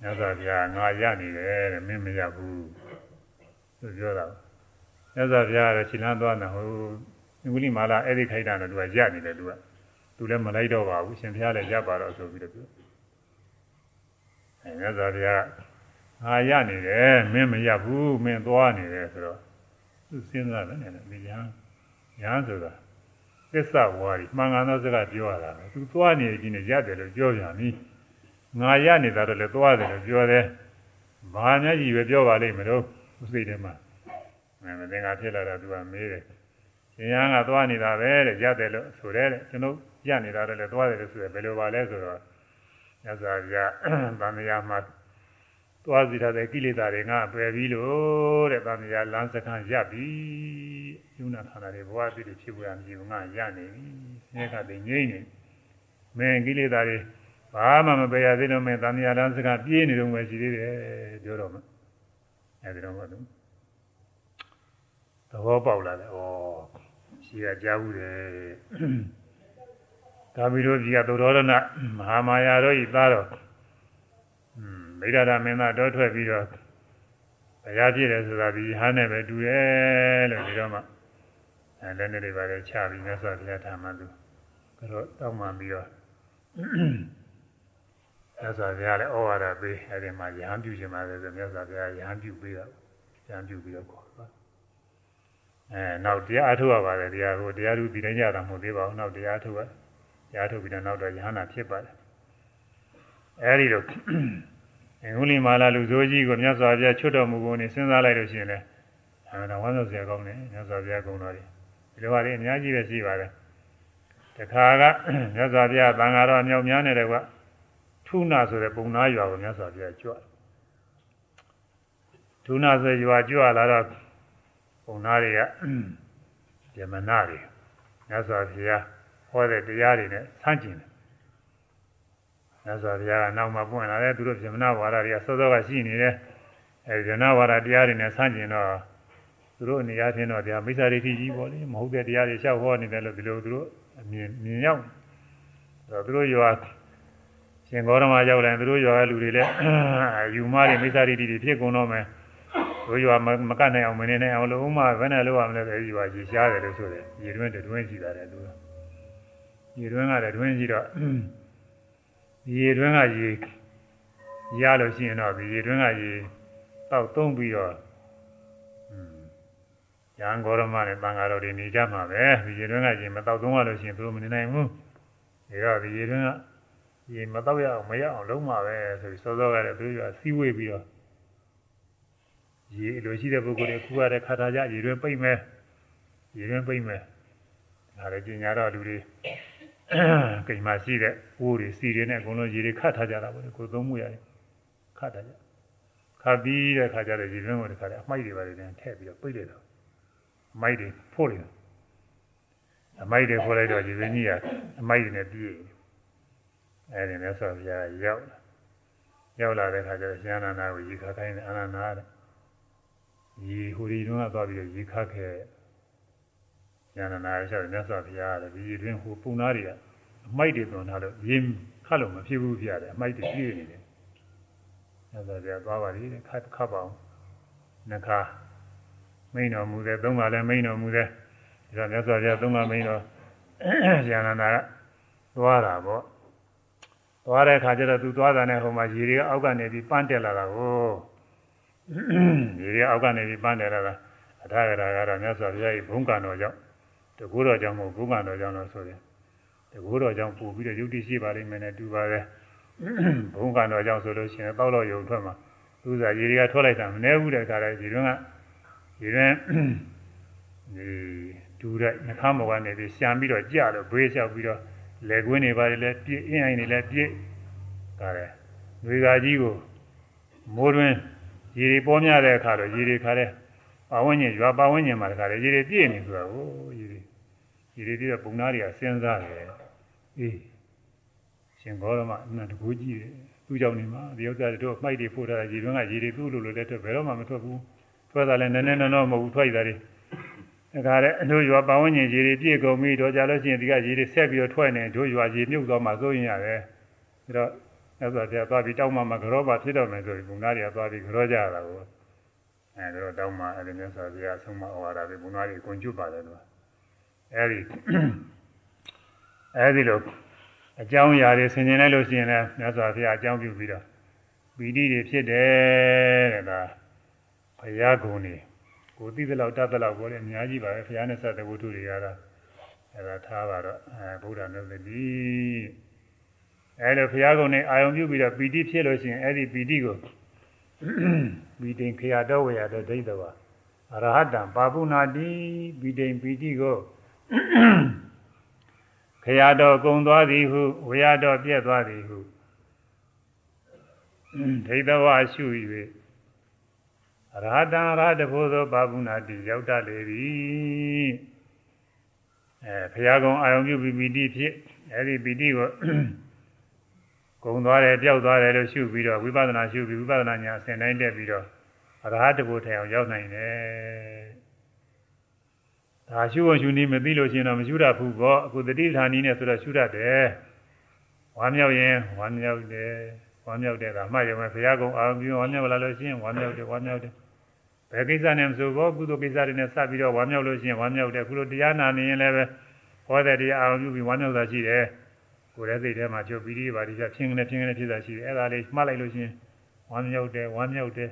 မြတ်စွာဘုရားငါရနေတယ်တဲ့မင်းမရဘူးသူပြောတာမြတ်စွာဘုရားကခြေလမ်းသွားနေဟိုအင်္ဂလိပ်မာလာအဲ့ဒီခိုက်တာတော့သူကရနေတယ်သူက သူလည်းမလိုက်တော့ပါဘူးရှင်ဘုရားလည်းရပါတော့ဆိုပြီးတော့ပြောအဲမြတ်စွာဘုရားငါရနေတယ်မင်းမရဘူးမင်းသွားနေတယ်ဆိုတော့သူစဉ်းစားတယ်နဲ့ဒီညာညာဆိုတာသစ္စာဝါရီမှန်ကန်သောစကားပြောရတာပဲသူသွားနေခြင်းနဲ့ရတယ်လို့ပြောပြန်ပြီငါရနေတာတော့လည်းသွားတယ်လို့ပြောတယ်ဘာများကြီးပဲပြောပါလိမ့်မလို့သူစိတ်ထဲမှာအဲမတင်္ဂါဖြစ်လာတော့သူကမေးတယ်ရှင်ရန်ကသွားနေတာပဲတဲ့ရတယ်လို့ဆိုတယ်တဲ့ကျွန်တော် ရနေတာတော့လည်းသွားတယ်လို့ဆိုတယ်ဘယ်လိုပါလဲဆိုတော့ညဇာပြဗန္ဓရာမှာသွားစီထားတဲ့ကိလေသာတွေငါပယ်ပြီလို့တဲ့ဗန္ဓရာလမ်းစခန်းရပ်ပြီယုံနာခန္ဓာတွေဘဝအဖြစ်ဖြစ်ပေါ်ရမည်ငါရနေပြီဆင်းရဲကတည်းငြိမ့်နေမင်းကိလေသာတွေဘာမှမပယ်ရသေးတော့မင်းသံဃာလမ်းစကားပြေးနေတော့မှရှိသေးတယ်ပြောတော့မှအဲဒီတော့မှသူသဘောပေါက်လာတယ်ဩရှိရကြားဘူးတယ် ကာမီတို့ကြီးကသုတော်ရဏမဟာမာယာတို့ဤသားတော်မိဒ္ဒရာမင်းသားတော့ထွက်ပြီးတော့တရားပြည့်တယ်ဆိုတာဒီဟာနဲ့ပဲတူတယ်လို့ဒီတော့မှအဲလည်းနေတွေပါလေချပြီးမြတ်စွာဘုရားထာမှသူကတော့တောင်းမှပြီးတော့မြတ်စွာဘုရားလည်းဩဝါဒပေးအဲဒီမှာရဟန်းပြုခြင်းပါလေဆိုမြတ်စွာဘုရားရဟန်းပြုပေးတော့ရဟန်းပြုပြီးတော့ခေါ်သွားအဲနောက်တရားအထုတ်ရပါတယ်တရားကိုတရားသူဒီတိုင်းကြတာမဟုတ်သေးပါဘူးနောက်တရားထုတ်ရတ ရားထုတ်ပြီးတော့နောက်တော့ရဟန္တာဖြစ်ပါတယ်အဲဒီတော့အင်္ဂုလိမာလာလူဆိုးကြီးကိုမြတ်စွာဘုရားချွတ်တော်မူကုန်နေစဉ်းစားလိုက်လို့ရှိရင်လည်းအမှန်တော့ဝမ်းသာစရာကောင်းတယ်မြတ်စွာဘုရားကုံတော်ကြီးဒီလိုပါလေအများကြီးပဲရှိပါတယ်တခါကမြတ်စွာဘုရားသံဃာတော်အမြောက်များနေတယ်ကွထုနာဆိုတဲ့ပုံနာရွာကိုမြတ်စွာဘုရားကြွထုနာဆိုရွာကြွလာတော့ပုံနာတွေကယမနာတွေမြတ်စွာဘုရား ဟောတဲ့တရားတွေနဲ့ဆန့်ကျင်တယ်မြတ်စွာဘုရားကနောက်မှပွင့်လာတယ်သူတို့ယမနာဝါဒတွေကစောစောကရှိနေတယ်အဲဒီယမနာဝါဒတရားတွေနဲ့ဆန့်ကျင်တော့သူတို့အနေအားဖြင့်တော့တရားမိစ္ဆာဒိဋ္ဌိကြီးပေါ့လေမဟုတ်တဲ့တရားတွေလျှောက်ဟောနေတယ်လို့ဒီလိုသူတို့အမြင်မြင်ရောက်တော့သူတို့ရွာရှင်ဂေါရမရောက်လာရင်သူတို့ရွာကလူတွေလည်းယူမတွေမိစ္ဆာဒိဋ္ဌိတွေဖြစ်ကုန်တော့မယ်တို့ရွာမကတ်နိုင်အောင်မနေနိုင်အောင်လို့ဥမာဘယ်နဲ့လုပ်ရမလဲပဲရွာကြီးရှားတယ်လို့ဆိုတယ်ရေတွင်းတွင်းရှိတာတယ်သူ ရေတွင်းကလည်းတွင်းကြီးတော့ရေတွင်းကရေရလို့ရှိရင်တော့ဒီရေတွင်းကရေတောက်သုံးပြီးတော့ရန်ဂေါရမနဲ့တန်ဃာတော်တွေနေကြမှာပဲဒီရေတွင်းကရေမတောက်သုံးရလို့ရှိရင်သူတို့မနေနိုင်ဘူးဒါတော့ဒီရေတွင်းကရေမတောက်ရအောင်မရအောင်လုံးမှာပဲဆိုပြီးစောစောကလည်းသူတို့ကစီးဝေးပြီးတော့ရေလိုရှိတဲ့ပုဂ္ဂိုလ်တွေခုရတဲ့ခါထားကြရေတွင်းပိတ်မယ်ရေတွင်းပိတ်မယ်ဒါလည်းကျင်ညာတော့လူတွေ ကိမ်မရှိတဲ့ဝိုးတွေစီတွေနဲ့အကုန်လုံးရေတွေခတ်ထားကြတာပေါ့လေကိုသုံးမှုရတယ်ခတ်ထားကြခတ်ပြီးတဲ့ခါကျတော့ရေတွင်းကိုတခါတည်းအမိုက်တွေပါတွေနဲ့ထည့်ပြီးတော့ပိတ်လိုက်တော့အမိုက်တွေဖို့လိုက်အမိုက်တွေဖို့လိုက်တော့ရေတွင်းကြီးကအမိုက်တွေနဲ့ပြည့်အဲဒီနဲ့ဆိုပြရောက်လာရောက်လာတဲ့ခါကျတော့ရှင်အနန္ဒာကိုရေခါခိုင်းတယ်အနန္ဒာတဲ့ရေဟိုဒီတုန်းကသွားပြီးတော့ရေခါခဲ့ ဉာဏနာရလျှောက်မြတ်စွာဘုရားတဲ့ဒီတွင်ဟိုပုံသားတွေကအမိုက်တွေသွန်ထားလို့ရင်းခတ်လို့မဖြစ်ဘူးပြရတယ်အမိုက်တွေပြည့်နေတယ်မြတ်စွာဘုရားသွားပါလိမ့်တဲ့ခတ်ခတ်ပါအောင်နှခါမိန်တော်မူတဲ့သုံးပါလဲမိန်တော်မူတဲ့ဒါမြတ်စွာဘုရားသုံးပါမိန်တော်ဉာဏနာကသွားတာပေါ့သွားတဲ့အခါကျတော့သူသွားတာနဲ့ဟိုမှာရေတွေကအောက်ကနေပြီးပန်းတက်လာတာကိုရေတွေအောက်ကနေပြီးပန်းတယ်လာတာအထာဂရာကတော့မြတ်စွာဘုရားကြီးဘုံကံတော်ကြောင့် တကူတော်ကြောင့်မဟုတ်ဘုံကံတော်ကြောင့်လို့ဆိုတယ်တကူတော်ကြောင့်ပူပြီးတော့ယုတ်တိရှိပါလိမ့်မယ်နဲ့တူပါပဲဘုံကံတော်ကြောင့်ဆိုလို့ရှိရင်တောက်တော့ယုံထွက်မှာသူစားရေတွေကထွက်လိုက်တာမနှဲဘူးတဲ့ခါလဲဒီတွင်းကဒီတွင်းဒီဒူတဲ့နှခမ်းဘောကနေပြီးရှာပြီးတော့ကြလို့ဘေးလျှောက်ပြီးတော့လက်ကွင်းတွေပါတယ်လဲပြည့်အင်းအိုင်တွေလဲပြည့်ဒါလေငွေကာကြီးကိုမိုးတွင်းရေတွေပေါ်များတဲ့အခါတော့ရေတွေခါတဲ့ပါဝန်းကျင်ရွာပါဝန်းကျင်မှာတခါလေရေတွေပြည့်နေဆိုတာကိုရေ တွေရေတွေပြည့်တဲ့ပုံသားတွေကစဉ်းစားတယ်အေးရှင်ဂေါရမအမှန်တကူကြည့်တယ်သူ့ကြောင့်နေမှာဒီဥစ္စာတွေတော့မှိုက်တွေဖို့ထားတာရေတွင်းကရေတွေသူ့လိုလိုလည်းထွက်ဘယ်တော့မှမထွက်ဘူးထွက်တာလည်းနည်းနည်းနော်နော်မဟုတ်ဘူးထွက်ရတာတွေဒါကြတဲ့အတို့ရွာပါဝန်းကျင်ရေတွေပြည့်ကုန်ပြီတော့ကြလို့ရှိရင်ဒီကရေတွေဆက်ပြီးတော့ထွက်နေတို့ရွာရေမြုပ်သွားမှစိုးရင်ရတယ်ဒါတော့အဲ့ဆိုပြသွားပြီးတောင်းမှမကြောပါဖြစ်တော့မယ်ဆိုပြီးဘုံသားတွေကသွားပြီးကြောကြတာကိုအဲဒါတော့တောင်းမှအဲ့ဒီမျိုးဆိုပြီးအဆုံးမဩဝါဒတွေဘုံသားတွေအကုန်ကျွတ်ပါတယ်လို့ အဲ့ဒီအဲ့ဒီလိုအကြောင်းအရာတွေဆင်ခြင်လိုက်လို့ရှိရင်လည်းမြတ်စွာဘုရားအကြောင်းပြုပြီးတော့ပီတိတွေဖြစ်တယ်တဲ့ဒါဘုရားကုံနေကိုသိသလောက်တတ်သလောက်ကိုလည်းအများကြီးပါပဲဘုရားနဲ့ဆက်တဲ့ဝတ္ထုတွေကတော့အဲ့ဒါထားပါတော့အဲဗုဒ္ဓမြတ်တိအဲလိုဘုရားကုံနဲ့အာယုံပြုပြီးတော့ပီတိဖြစ်လို့ရှိရင်အဲ့ဒီပီတိကိုပီတိခရတော်ဝေရတဲ့ဒိဋ္ဌဝါအရဟတံပါပုနာတိပီတိပီတိကို ခရတော်ကုံသွားသည်ဟုဝေရတော်ပြက်သွားသည်ဟုဒိဋ္ဌဝါရှု၍အရဟတံရဟတဖို့သောပါပုနာတိရောက်တတ်လေသည်အဲဘုရားကုံအာယုံပြုပြီးပီတိဖြစ်အဲ့ဒီပီတိကိုကုံသွားတယ်ပျောက်သွားတယ်လို့ရှုပြီးတော့ဝိပဿနာရှုပြီးဝိပဿနာညာအစဉ်တိုင်းတက်ပြီးတော့အရဟတဘုထိုင်အောင်ရောက်နိုင်တယ်။ ဒါရှုဖို့ရှုနည်းမသိလို့ရှိရင်တော့မရှုတတ်ဘူးပေါ့အခုတတိဌာနီနဲ့ဆိုတော့ရှုတတ်တယ်။ဝမ်းမြောက်ရင်ဝမ်းမြောက်တယ်ဝမ်းမြောက်တယ်ကမှတ်ရုံပဲဘုရားကုံအာရုံပြုဝမ်းမြောက်လာလို့ရှိရင်ဝမ်းမြောက်တယ်ဝမ်းမြောက်တယ်ဘယ်ကိစ္စနဲ့မဆိုဘောကုသိုလ်ကိစ္စတွေနဲ့စပြီးတော့ဝမ်းမြောက်လို့ရှိရင်ဝမ်းမြောက်တယ်ခုလိုတရားနာနေရင်လည်းပဲဟောတဲ့တရားအာရုံပြုပြီးဝမ်းမြောက်တာရှိတယ်။ကိုယ်ရဲ့စိတ်ထဲမှာကျုပ်ပြီးဒီပါဒီပြဖြင်းကနေဖြင်းကနေဖြစ်တာရှိတယ်အဲ့ဒါလေးမှတ်လိုက်လို့ချင်းဝမ်းမြောက်တယ်ဝမ်းမြောက်တယ်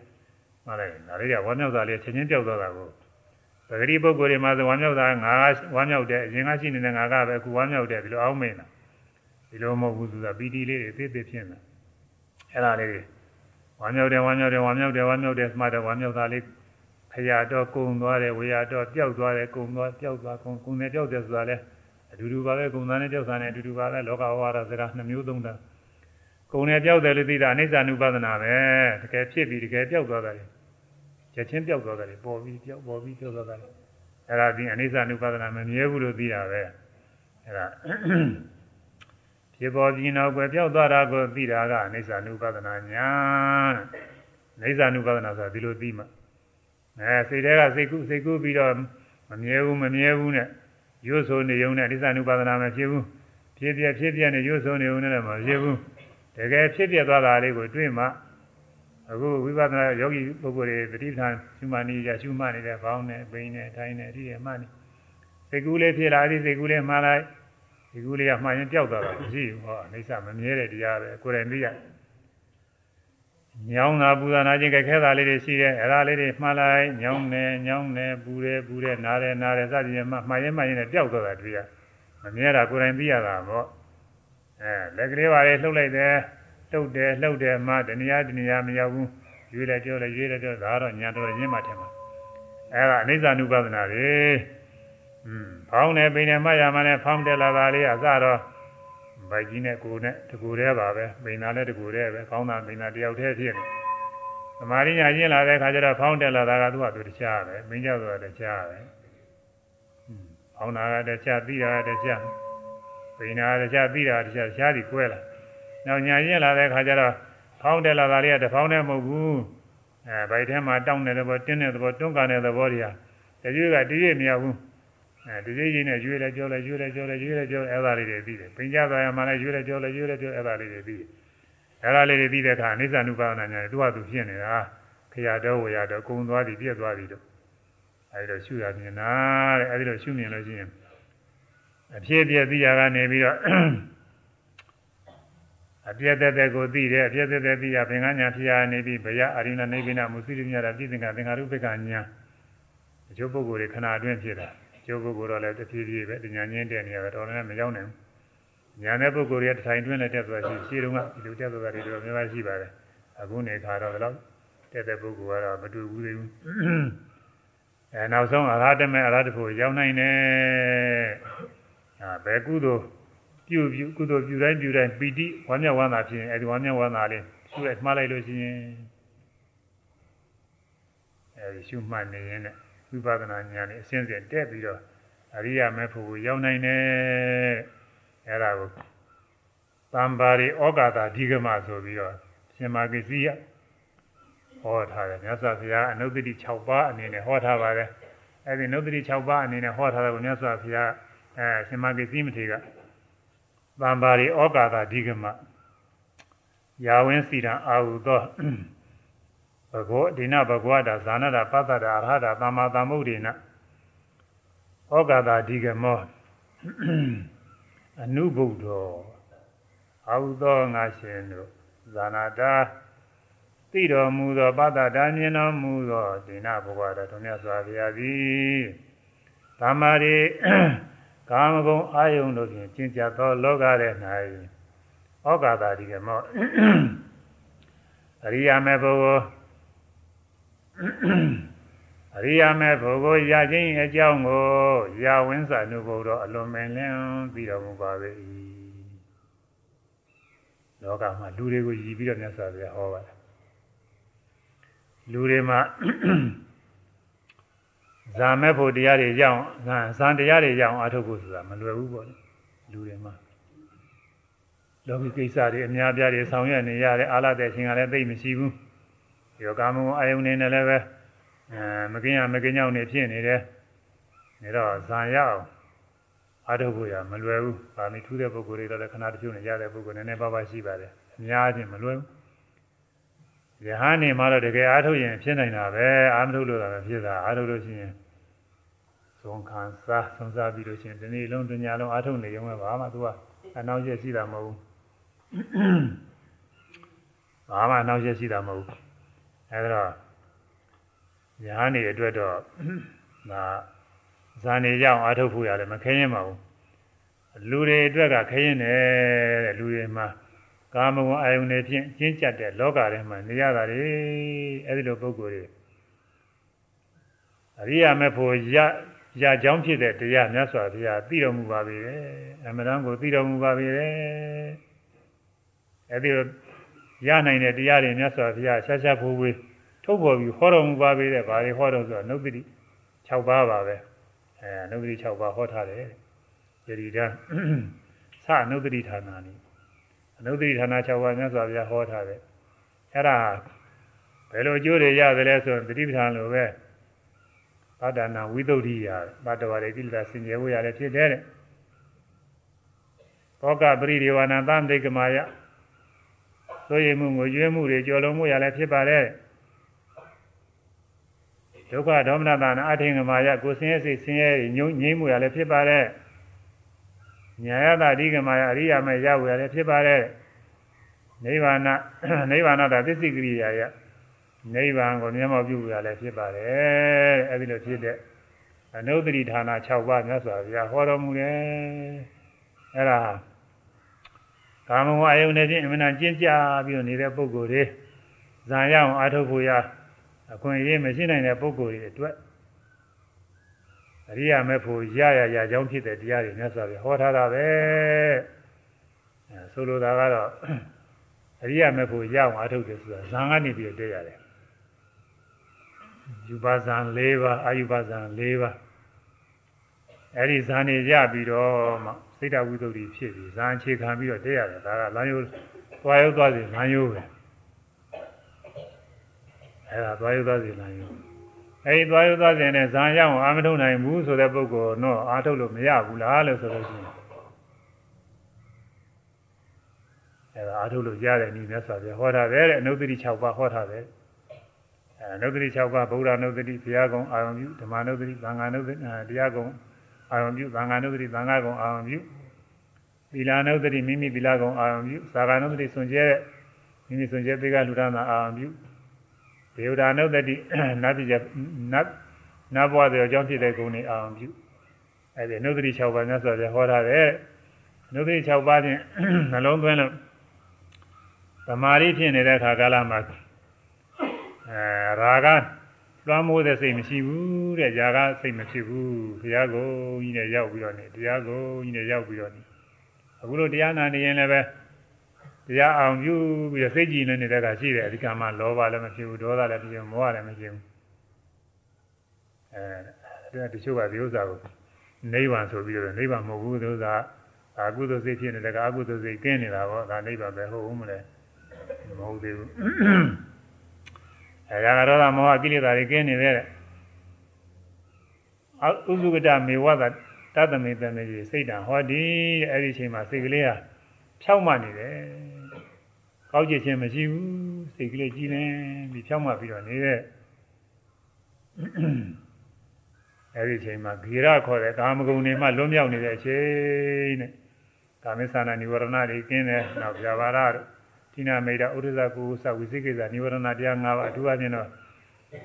မှတ်လိုက်ဒါလေးကဝမ်းမြောက်တာလေးချက်ချင်းပြောက်သွားတာကို ပဂတိပုဂ္ဂိုလ်တွေမှာဆိုဝမ်းမြောက်တာငါကဝမ်းမြောက်တယ်အရင်ကရှိနေတဲ့ငါကပဲအခုဝမ်းမြောက်တယ်ဒီလိုအောင်းမိန်တာဒီလိုမဟုတ်ဘူးဆိုတာပီတိလေးတွေသိသိဖြစ်နေအဲ့ဒါလေးဝမ်းမြောက်တယ်ဝမ်းမြောက်တယ်ဝမ်းမြောက်တယ်ဝမ်းမြောက်တယ်မှတ်တယ်ဝမ်းမြောက်တာလေးခရတော့ကုံသွားတယ်ဝေရတော့ပျောက်သွားတယ်ကုံသွားပျောက်သွားကုံကုံနဲ့ပျောက်တယ်ဆိုတာလဲအတူတူပါပဲဂုံသားနဲ့ကြောက်သားနဲ့အတူတူပါပဲလောကဝါဒစကားနှမျိုးသုံးတာဂုံနဲ့ကြောက်တယ်လို့သိတာအနိစ္စ ानु ပဒနာပဲတကယ်ဖြစ်ပြီးတကယ်ပြောက်သွားတယ် ချက်ချင်းပြောက်သွားတယ်ပေါ်ပြီးပြောက်ပေါ်ပြီးပြောက်သွားတယ်အဲ့ဒါဒီအနိစ္စအနုပါဒနာမမြဲဘူးလို့သိတာပဲအဲ့ဒါဖြစ်ပေါ်ပြီးနောက်ွယ်ပြောက်သွားတာကိုသိတာကအနိစ္စအနုပါဒနာညာအနိစ္စအနုပါဒနာဆိုတာဒီလိုသိမှအဲစိတ်ထဲကစိတ်ကူးစိတ်ကူးပြီးတော့မမြဲဘူးမမြဲဘူးနဲ့ရွတ်ဆိုနေုံနဲ့အနိစ္စအနုပါဒနာမဖြစ်ဘူးဖြစ်ပြဖြစ်ပြနဲ့ရွတ်ဆိုနေုံနဲ့မဖြစ်ဘူးတကယ်ဖြစ်ပြသွားတာလေးကိုတွေ့မှ အခုဝိပဿနာယောဂီပုဂ္ဂိုလ်တွေတတိထံရှုမှနေကြရှုမှနေတဲ့ဘောင်းနဲ့ပိန်နဲ့ထိုင်းနဲ့ဒီရမှနေစိတ်ကူးလေးဖြစ်လာသည်စိတ်ကူးလေးမှားလိုက်ဒီကူလေးကမှန်ရင်ပျောက်သွားတာမရှိဘူးဟောအိဋ္ဌမမြဲတဲ့တရားပဲကိုယ်တိုင်သိရညောင်းတာပူဇာနာခြင်းကြခဲတာလေးတွေရှိတယ်အဲ့ဒါလေးတွေမှန်လိုက်ညောင်းနေညောင်းနေပူတယ်ပူတယ်နားတယ်နားတယ်စသဖြင့်မှမှန်ရင်မှန်ရင်လည်းပျောက်သွားတာတွေ့ရမမြဲတာကိုယ်တိုင်သိရတာပေါ့အဲလက်ကလေးပါလေလှုပ်လိုက်တယ် တုတ်တယ်လှုပ်တယ်မှတနည်းတနည်းမရောက်ဘူးရွေးလိုက်ပြောလိုက်ရွေးလိုက်ပြောဒါကတော့ညာတော်ရင်းမှထင်ပါအဲဒါအနိစ္စ ानु ပဒနာပဲอืมဖောင်းတယ်ပိန်တယ်မရမှလည်းဖောင်းတယ်လာတာလေးအစတော့ဗိုက်ကြီးနဲ့ကိုနဲ့တကူတည်းပါပဲပိန်တာလည်းတကူတည်းပဲဖောင်းတာပိန်တာတယောက်တည်းဖြစ်နေသမာဓိညာရင်းလာတဲ့အခါကျတော့ဖောင်းတယ်လာတာကသူ့ဟာသူတခြားပဲပိန်ကြဆိုတာတခြားပဲဖောင်းတာကတခြားပြီးတာကတခြားပိန်တာကတခြားပြီးတာကတခြားရှားပြီးကွဲလာတယ် နောက်ညာကျင့်လာတဲ့ခါကျတော့ဖောင်းတယ်လာတာလေးကတဖောင်းနဲ့မဟုတ်ဘူးအဲဗိုက်ထဲမှာတောင်းတဲ့ဘောတင်းတဲ့ဘောတွန်းကန်တဲ့ဘောတွေကတရွေးကတရွေးမရဘူးအဲဒီကြီးကြီးနဲ့ရွေးလဲကြောလဲရွေးလဲကြောလဲရွေးလဲကြောအဲ့ဒါလေးတွေပြီးတယ်ပင်ကြသွားရမှလည်းရွေးလဲကြောလဲရွေးလဲကြောအဲ့ဒါလေးတွေပြီးတယ်အဲ့ဒါလေးတွေပြီးတဲ့အခါအနိစ္စ ानु ပါဒနာညာသူ့ဟာသူဖြစ်နေတာခရတော်ဝရတော်ကုံသွားသည်ပြည့်သွားသည်တို့အဲဒီတော့ရှုရမြင်တာတဲ့အဲဒီတော့ရှုမြင်လို့ရှိရင်အဖြစ်ပြည့်သိရကနေပြီးတော့ အပြည့်သက်သက်ကိုသိတယ်အပြည့်သက်သက်သိရဘင်္ဂညာဖြစ်ရနေပြီးဘယအရိဏနိဗ္ဗာန်မုစိရိမြတာပြည့်စင်ကသင်္ခါရုပ္ပကညာအကျိုးပုဂ္ဂိုလ်တွေခဏအတွင်းဖြစ်တာကျိုးပုဂ္ဂိုလ်တော့လည်းတဖြည်းဖြည်းပဲတညာချင်းတဲ့နေရာတော့လည်းမရောက်နိုင်ဘူးညာတဲ့ပုဂ္ဂိုလ်တွေတထိုင်တွင်းနဲ့တက်သွားရှိရှင်းတော့ကဒီလိုတက်သွားတာတွေတော့များများရှိပါတယ်အခုနေခါတော့တော့တက်တဲ့ပုဂ္ဂိုလ်ကတော့မတူဘူးသေးဘူးအဲနောက်ဆုံးအရဟတမေအရဟတဖို့ရောက်နိုင်တယ်အာဘယ်ကုသိုလ် ပြုပြုကုသိုလ်ပြုတိုင်းပြုတိုင်းပီတိဝမ်းမြောက်ဝမ်းသာဖြစ်ရင်အဲဒီဝမ်းမြောက်ဝမ်းသာလေးရှုလိုက်မှားလိုက်လို့ရှိရင်အဲဒီရှုမှတ်နေရင်လည်းဝိပဿနာဉာဏ်နဲ့အစဉ်စဉ်တက်ပြီးတော့အရိယာမေဖို့ရောက်နိုင်တယ်အဲဒါကိုတမ္ပါရိဩကာသဓိကမဆိုပြီးတော့ရှင်မာကိစီယဟောထားတယ်မြတ်စွာဘုရားအနုတ္တိ6ပါးအနေနဲ့ဟောထားပါတယ်အဲဒီအနုတ္တိ6ပါးအနေနဲ့ဟောထားတယ်ကိုမြတ်စွာဘုရားအဲရှင်မာကိစီမထေရက တမ္ပါရိဩကာသဓိကမယာဝင်းစီတံအာဟုသောဘဂဝဒိနဘဂဝတာဇာနတာပတ္တတာအရဟတာသမ္မာသမ္ဗုဒ္ဓေနဩကာသဓိကမောအနုဘုဒ္ဓောအာဟုသောငါရှင်တို့ဇာနာတာသိတော်မူသောပတ္တတာမြင်တော်မူသောဒိနဘဂဝတာတို့မြတ်စွာဘုရားသည်သမ္မာရိ ကာမဂုဏ်အာယုန်တို့ဖြင့်ကျင့်ကြသောလောကထဲ၌ဩကာသတိကမောအရိယာမေဘုဂအရိယာမေဘုဂရခြင်းအကြောင်းကိုရာဝင်းစာနုဘုတော်အလွန်မင်းလင်းပြီးတော်မူပါ၏လောကမှာလူတွေကိုရည်ပြီးတော့မြတ်စွာဘုရားဟောပါတယ်လူတွေမှာ ဇာမဲ့ဖို့တရားတွေကြောင်းဇာတရားတွေကြောင်းအထုတ်ဖို့ဆိုတာမလွယ်ဘူးပေါ့လူတွေမှာလောကီကိစ္စတွေအများပြားတွေဆောင်ရွက်နေရတဲ့အာလတဲ့ချင်းကလည်းသိမရှိဘူးယောဂမုံအာယုန်နေနဲ့လည်းပဲအဲမကင်းရမကင်းကြောင်နေဖြစ်နေတယ်နေတော့ဇာရအောင်အထုတ်ဖို့ရမလွယ်ဘူးဗာမီထူးတဲ့ပုဂ္ဂိုလ်တွေတော့လည်းခဏတချို့နေရတဲ့ပုဂ္ဂိုလ်နည်းနည်းပါးပါးရှိပါတယ်အများချင်းမလွယ်ဘူးယဟန်နေမှာတော့တကယ်အားထုတ်ရင်ဖြစ်နိုင်တာပဲအာမထုတ်လို့တာပဲဖြစ်တာအားထုတ်လို့ရှိရင် သုံးခံစားသုံးစားပြီးလို့ရှိရင်ဒီနေ့လုံးတညလုံးအားထုတ်နေရုံပဲဘာမှသူကအနောက်ရက်ရှိတာမဟုတ်ဘူးဘာမှအနောက်ရက်ရှိတာမဟုတ်ဘူးအဲဒါတော့ညာနေအတွက်တော့ဒါဇာနေရောက်အားထုတ်ဖို့ရတယ်မခဲရင်ပါဘူးလူတွေအတွက်ကခဲရင်တယ်တဲ့လူတွေမှာကာမဂုဏ်အာယုန်တွေဖြင့်ကျဉ်းကျပ်တဲ့လောကထဲမှာနေရတာလေအဲဒီလိုပုဂ္ဂိုလ်တွေအရိယာမေဖို့ရ ရာကြောင်းဖြစ်တဲ့တရားမြတ်စွာဘုရားသိတော်မူပါပြီလေအမှန်တမ်းကိုသိတော်မူပါပြီလေအဲဒီရနိုင်တဲ့တရားတွေမြတ်စွာဘုရားရှားရှားဖိုးဝေးထုတ်ဖော်ပြီးဟောတော်မူပါပြီတဲ့ဘာတွေဟောတော်ဆိုတော့နုပ္ပတိ6ပါးပါပဲအဲနုပ္ပတိ6ပါးဟောထားတယ်ယတိတံသနုပ္ပတိဌာနာနိအနုပ္ပတိဌာနာ6ပါးမြတ်စွာဘုရားဟောထားတယ်အဲ့ဒါဘယ်လိုအကျိုးတွေရတယ်လဲဆိုရင်တတိပဌာန်လိုပဲ ပါဒနာဝိသုဒ္ဓိယပါတဝရကိလတာစင်ကြယ်ဝရလည်းဖြစ်တယ်တဲ့ဘောကပရိဒေဝနာသံဒိကမာယသို့ရမှုငွေကျွေးမှုတွေကြော်လုံးမှုရလည်းဖြစ်ပါတယ်ဒုက္ခဒေါမနတာနာအထင်ကမာယကိုဆင်းရဲစိတ်ဆင်းရဲညှို့ငြိမ်းမှုရလည်းဖြစ်ပါတယ်ညာယတာအဓိကမာယအရိယာမေရဝရလည်းဖြစ်ပါတယ်နိဗ္ဗာန်နိဗ္ဗာန်တာသစ္စိကရိယာယ နိဗ္ဗာန်ကိုမျက်မှောက်ပြုရလည်းဖြစ်ပါတယ်အဲဒီလိုဖြစ်တဲ့အနုတ္တိဌာန6ပါးမြတ်စွာဘုရားဟောတော်မူတယ်အဲ့ဒါကာမဝအယုန်နဲ့ချင်းအမှန်တန်ကျင့်ကြပြီးနေတဲ့ပုဂ္ဂိုလ်တွေဇာရအောင်အာထုတ်ဖို့ရအခွင့်အရေးမရှိနိုင်တဲ့ပုဂ္ဂိုလ်တွေအတွက်အရိယာမေဖို့ရရရကြောင်းဖြစ်တဲ့တရားတွေမြတ်စွာဘုရားဟောထားတာပဲအဲဆိုလိုတာကတော့အရိယာမေဖို့ရအောင်အာထုတ်တယ်ဆိုတာဇာန်ကနေပြီးတွေ့ရတယ် ယူပါဇံ၄ပါးအာယူပါဇံ၄ပါးအဲ့ဒီဇာန်နေရပြီးတော့မှစိတ်တဝိသုဒ္ဓိဖြစ်ပြီးဇာန်အခြေခံပြီးတော့တွေ့ရတယ်ဒါကလမ်းယိုးသွားရောက်သွားစီလမ်းယိုးပဲအဲ့ဒါသွားရောက်သွားစီလမ်းယိုးအဲဒီသွားရောက်သွားစဉ်နဲ့ဇာန်ရအောင်အာမထုတ်နိုင်ဘူးဆိုတဲ့ပုဂ္ဂိုလ်တော့အာထုတ်လို့မရဘူးလားလို့ဆိုလို့ရှိရင်အဲဒါအာထုတ်လို့ရတဲ့နည်းမြတ်စွာဘုရားဟောတာပဲတဲ့အနုတ္တိ6ပါးဟောတာပဲအဲအ နုတ္တိ6ပါးဗုဒ္ဓအနုတ္တိဘုရားကုံအာရုံပြုဓမ္မအနုတ္တိသံဃာအနုတ္တိတရားကုံအာရုံပြုသံဃာအနုတ္တိသံဃာကုံအာရုံပြုသီလအနုတ္တိမိမိသီလကုံအာရုံပြုသာဂာအနုတ္တိစွန့်ကြဲတဲ့မိမိစွန့်ကြဲပေကလူဒနာအာရုံပြုဒေဝဒာနုတ္တိနတ်ပြည်နတ်နတ်ဘဝတွေအကြောင်းဖြစ်တဲ့ဂုဏ်တွေအာရုံပြုအဲဒီအနုတ္တိ6ပါးမြတ်စွာဘုရားဟောထားတယ်အနုတ္တိ6ပါးဖြင့်နှလုံးသွင်းလို့သမာဓိဖြစ်နေတဲ့အခါကာလမှာအဲ ရာဂလွှမ်းမိုးတဲ့စိတ်မရှိဘူးတဲ့ຢာကစိတ်မဖြစ်ဘူးဘုရားကိုကြီးနဲ့ရောက်ပြီးတော့နေတရားကိုကြီးနဲ့ရောက်ပြီးတော့နေအခုလိုတရားနာနေရင်လည်းပဲတရားအောင်ပြုပြီးတော့စိတ်ကြည်နေနေတဲ့ကရှိတယ်အဓိကမှလောဘလည်းမဖြစ်ဘူးဒေါသလည်းမဖြစ်ဘူးမောဟလည်းမဖြစ်ဘူးအဲတချို့ကဒီဥစ္စာကိုနိဗ္ဗာန်ဆိုပြီးတော့နိဗ္ဗာန်မဟုတ်ဘူးဒီဥစ္စာအကုသိုလ်စိတ်ဖြစ်နေတဲ့ကအကုသိုလ်စိတ်ကင်းနေတာပေါ့ဒါနိဗ္ဗာန်ပဲဟုတ်ဦးမလဲမဟုတ်သေးဘူး အဲဒါကတော့မောဟကိလေသာတွေကင်းနေတဲ့ဥစုကတမေဝသတသမေတမေကြီးစိတ်တံဟောဒီအဲ့ဒီအချိန်မှာစိတ်ကလေးဟာဖြောက်မှနေတယ်ကောက်ကြည့်ခြင်းမရှိဘူးစိတ်ကလေးကြည်နေပြီးဖြောက်မှပြီးတော့နေတဲ့အဲ့ဒီအချိန်မှာဂေရခေါ်တဲ့ကာမဂုဏ်တွေမှလွတ်မြောက်နေတဲ့အချိန်နဲ့ကာမိသနာនិဝရဏတွေကင်းတယ်နောက်ပြဘာရတို့တိ နာမေတ္တာဥဒ္ဒဇကုသဝိသိကိစ္စនិဝရဏတရား၅ပါးအထူးအဖြင့်တော့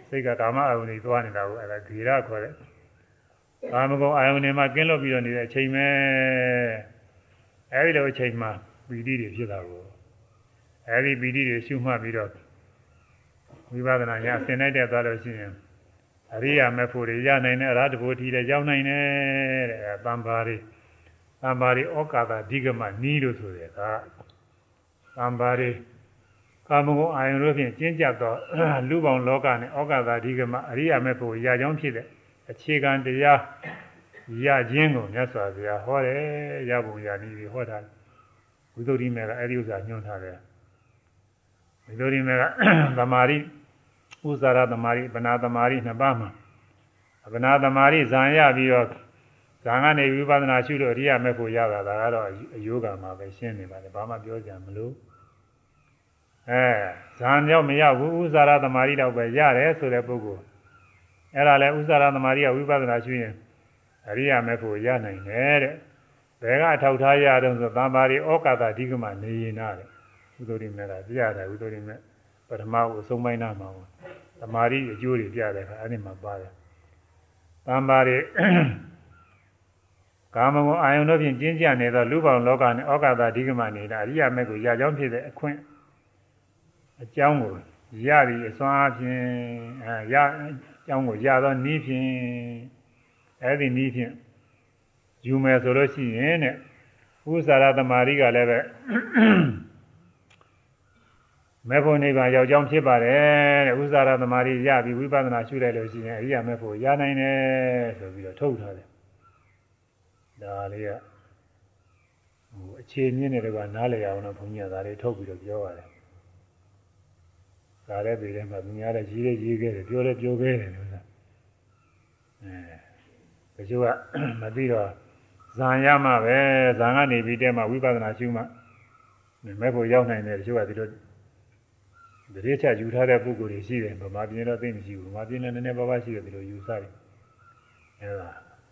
စိတ်ကကာမအယုန်တွေသွားနေတာကိုအဲ့ဒါဂေရခေါ်တဲ့ကာမဂုဏ်အာယုန်တွေမှာကင်းလွတ်ပြီးတော့နေတဲ့အချိန်ပဲအဲဒီလိုအချိန်မှာပီတိတွေဖြစ်တာကိုအဲဒီပီတိတွေရှုမှတ်ပြီးတော့ဝိပဿနာညာဆင်လိုက်တဲ့သွားလို့ရှိရင်အရိယာမေဖို့တွေရနိုင်တဲ့အရာတဘိုထီတွေရောက်နိုင်တယ်တဲ့တမ္ပါရီတမ္ပါရီဩကာသဓိကမနီးလို့ဆိုတယ်ကတမ္ပါရီကာမဂုဏ်အာယုန်တို့ဖြင့်ကျင့်ကြသောလူပေါင်းလောကနဲ့ဩကာသဓိကမအရိယာမေဖို့ရကြောင်းဖြစ်တဲ့အခြေခံတရားရခြင်းကိုမြတ်စွာဘုရားဟောတယ်ရပုံရနည်းပြီးဟောတာဝိသုဒ္ဓိမေကအဲ့ဒီဥစ္စာညွှန်ထားတယ်ဝိသုဒ္ဓိမေကသမာဓိဥဇာရသမာဓိဗနာသမာဓိနှစ်ပါးမှာဗနာသမာဓိဇံရပြီးတော့ဇံကနေဝိပဿနာရှုလို့အရိယာမေဖို့ရတာဒါကတော့အယောဂမှာပဲရှင်းနေပါတယ်ဘာမှပြောကြမလို့ အဲဇံရောက်မရောက်ဘူးဥဇာရသမာဓိတော့ပဲရတယ်ဆိုတဲ့ပုဂ္ဂိုလ်အဲ့ဒါလဲဥစ္စာရသမารိယဝိပဿနာရှုရင်အရိယာမေဖို့ရနိုင်တယ်တဲ့ဘယ်ကထောက်ထားရတော့ဆိုသံပါရီဩကာသအဓိကမနေရင်နာတဲ့ဥဒ္ဓရိမေကပြရတယ်ဥဒ္ဓရိမေပထမကိုအဆုံးပိုင်းနာမှာသမာဓိအကျိုးတွေပြတဲ့အခါအဲ့ဒီမှာပါတယ်သံပါရီကာမဂုဏ်အာယုန်တို့ဖြင့်ကျင်းကြနေသောလူပေါင်းလောကနဲ့ဩကာသအဓိကမနေတာအရိယာမေကိုရကြောင်းဖြစ်တဲ့အခွင့် အကြောင်းကိုရပြီးအစွမ်းအပြင်အဲရကျောင်းကိုရသောနီးဖြင့်အဲ့ဒီနီးဖြင့်ယူမယ်ဆိုလို့ရှိရင်တဲ့ဥစ္စာရသမารိကလည်းပဲမေဖို့နိဗ္ဗာန်ရောက်ကြောင်းဖြစ်ပါတယ်တဲ့ဥစ္စာရသမารိရပြီးဝိပဿနာရှုလိုက်လို့ရှိရင်အရိယာမေဖို့ရနိုင်တယ်ဆိုပြီးတော့ထုတ်ထားတယ်ဒါလေးကဟိုအခြေမြင့်တဲ့ကနားလည်အောင်တော့ဘုန်းကြီးကဒါလေးထုတ်ပြီးတော့ပြောရတယ် ဒါလည်းပြည်ထဲမှာသူများလည်းရေးလည်းရေးခဲ့တယ်ပြောလည်းပြောခဲ့တယ်လို့ဆိုတာအဲတချို့ကမသိတော့ဇံရမှပဲဇံကနေပြီးတဲမှာဝိပဿနာရှုမှမဲ့ဖို့ရောက်နိုင်တယ်တချို့ကဒီလိုတရေချယူထားတဲ့ပုဂ္ဂိုလ်တွေရှိတယ်ဗမာပြည်တော့သိမရှိဘူးဗမာပြည်လည်းနည်းနည်းပါးပါးရှိတယ်ဒီလိုယူဆတယ်အဲဒါ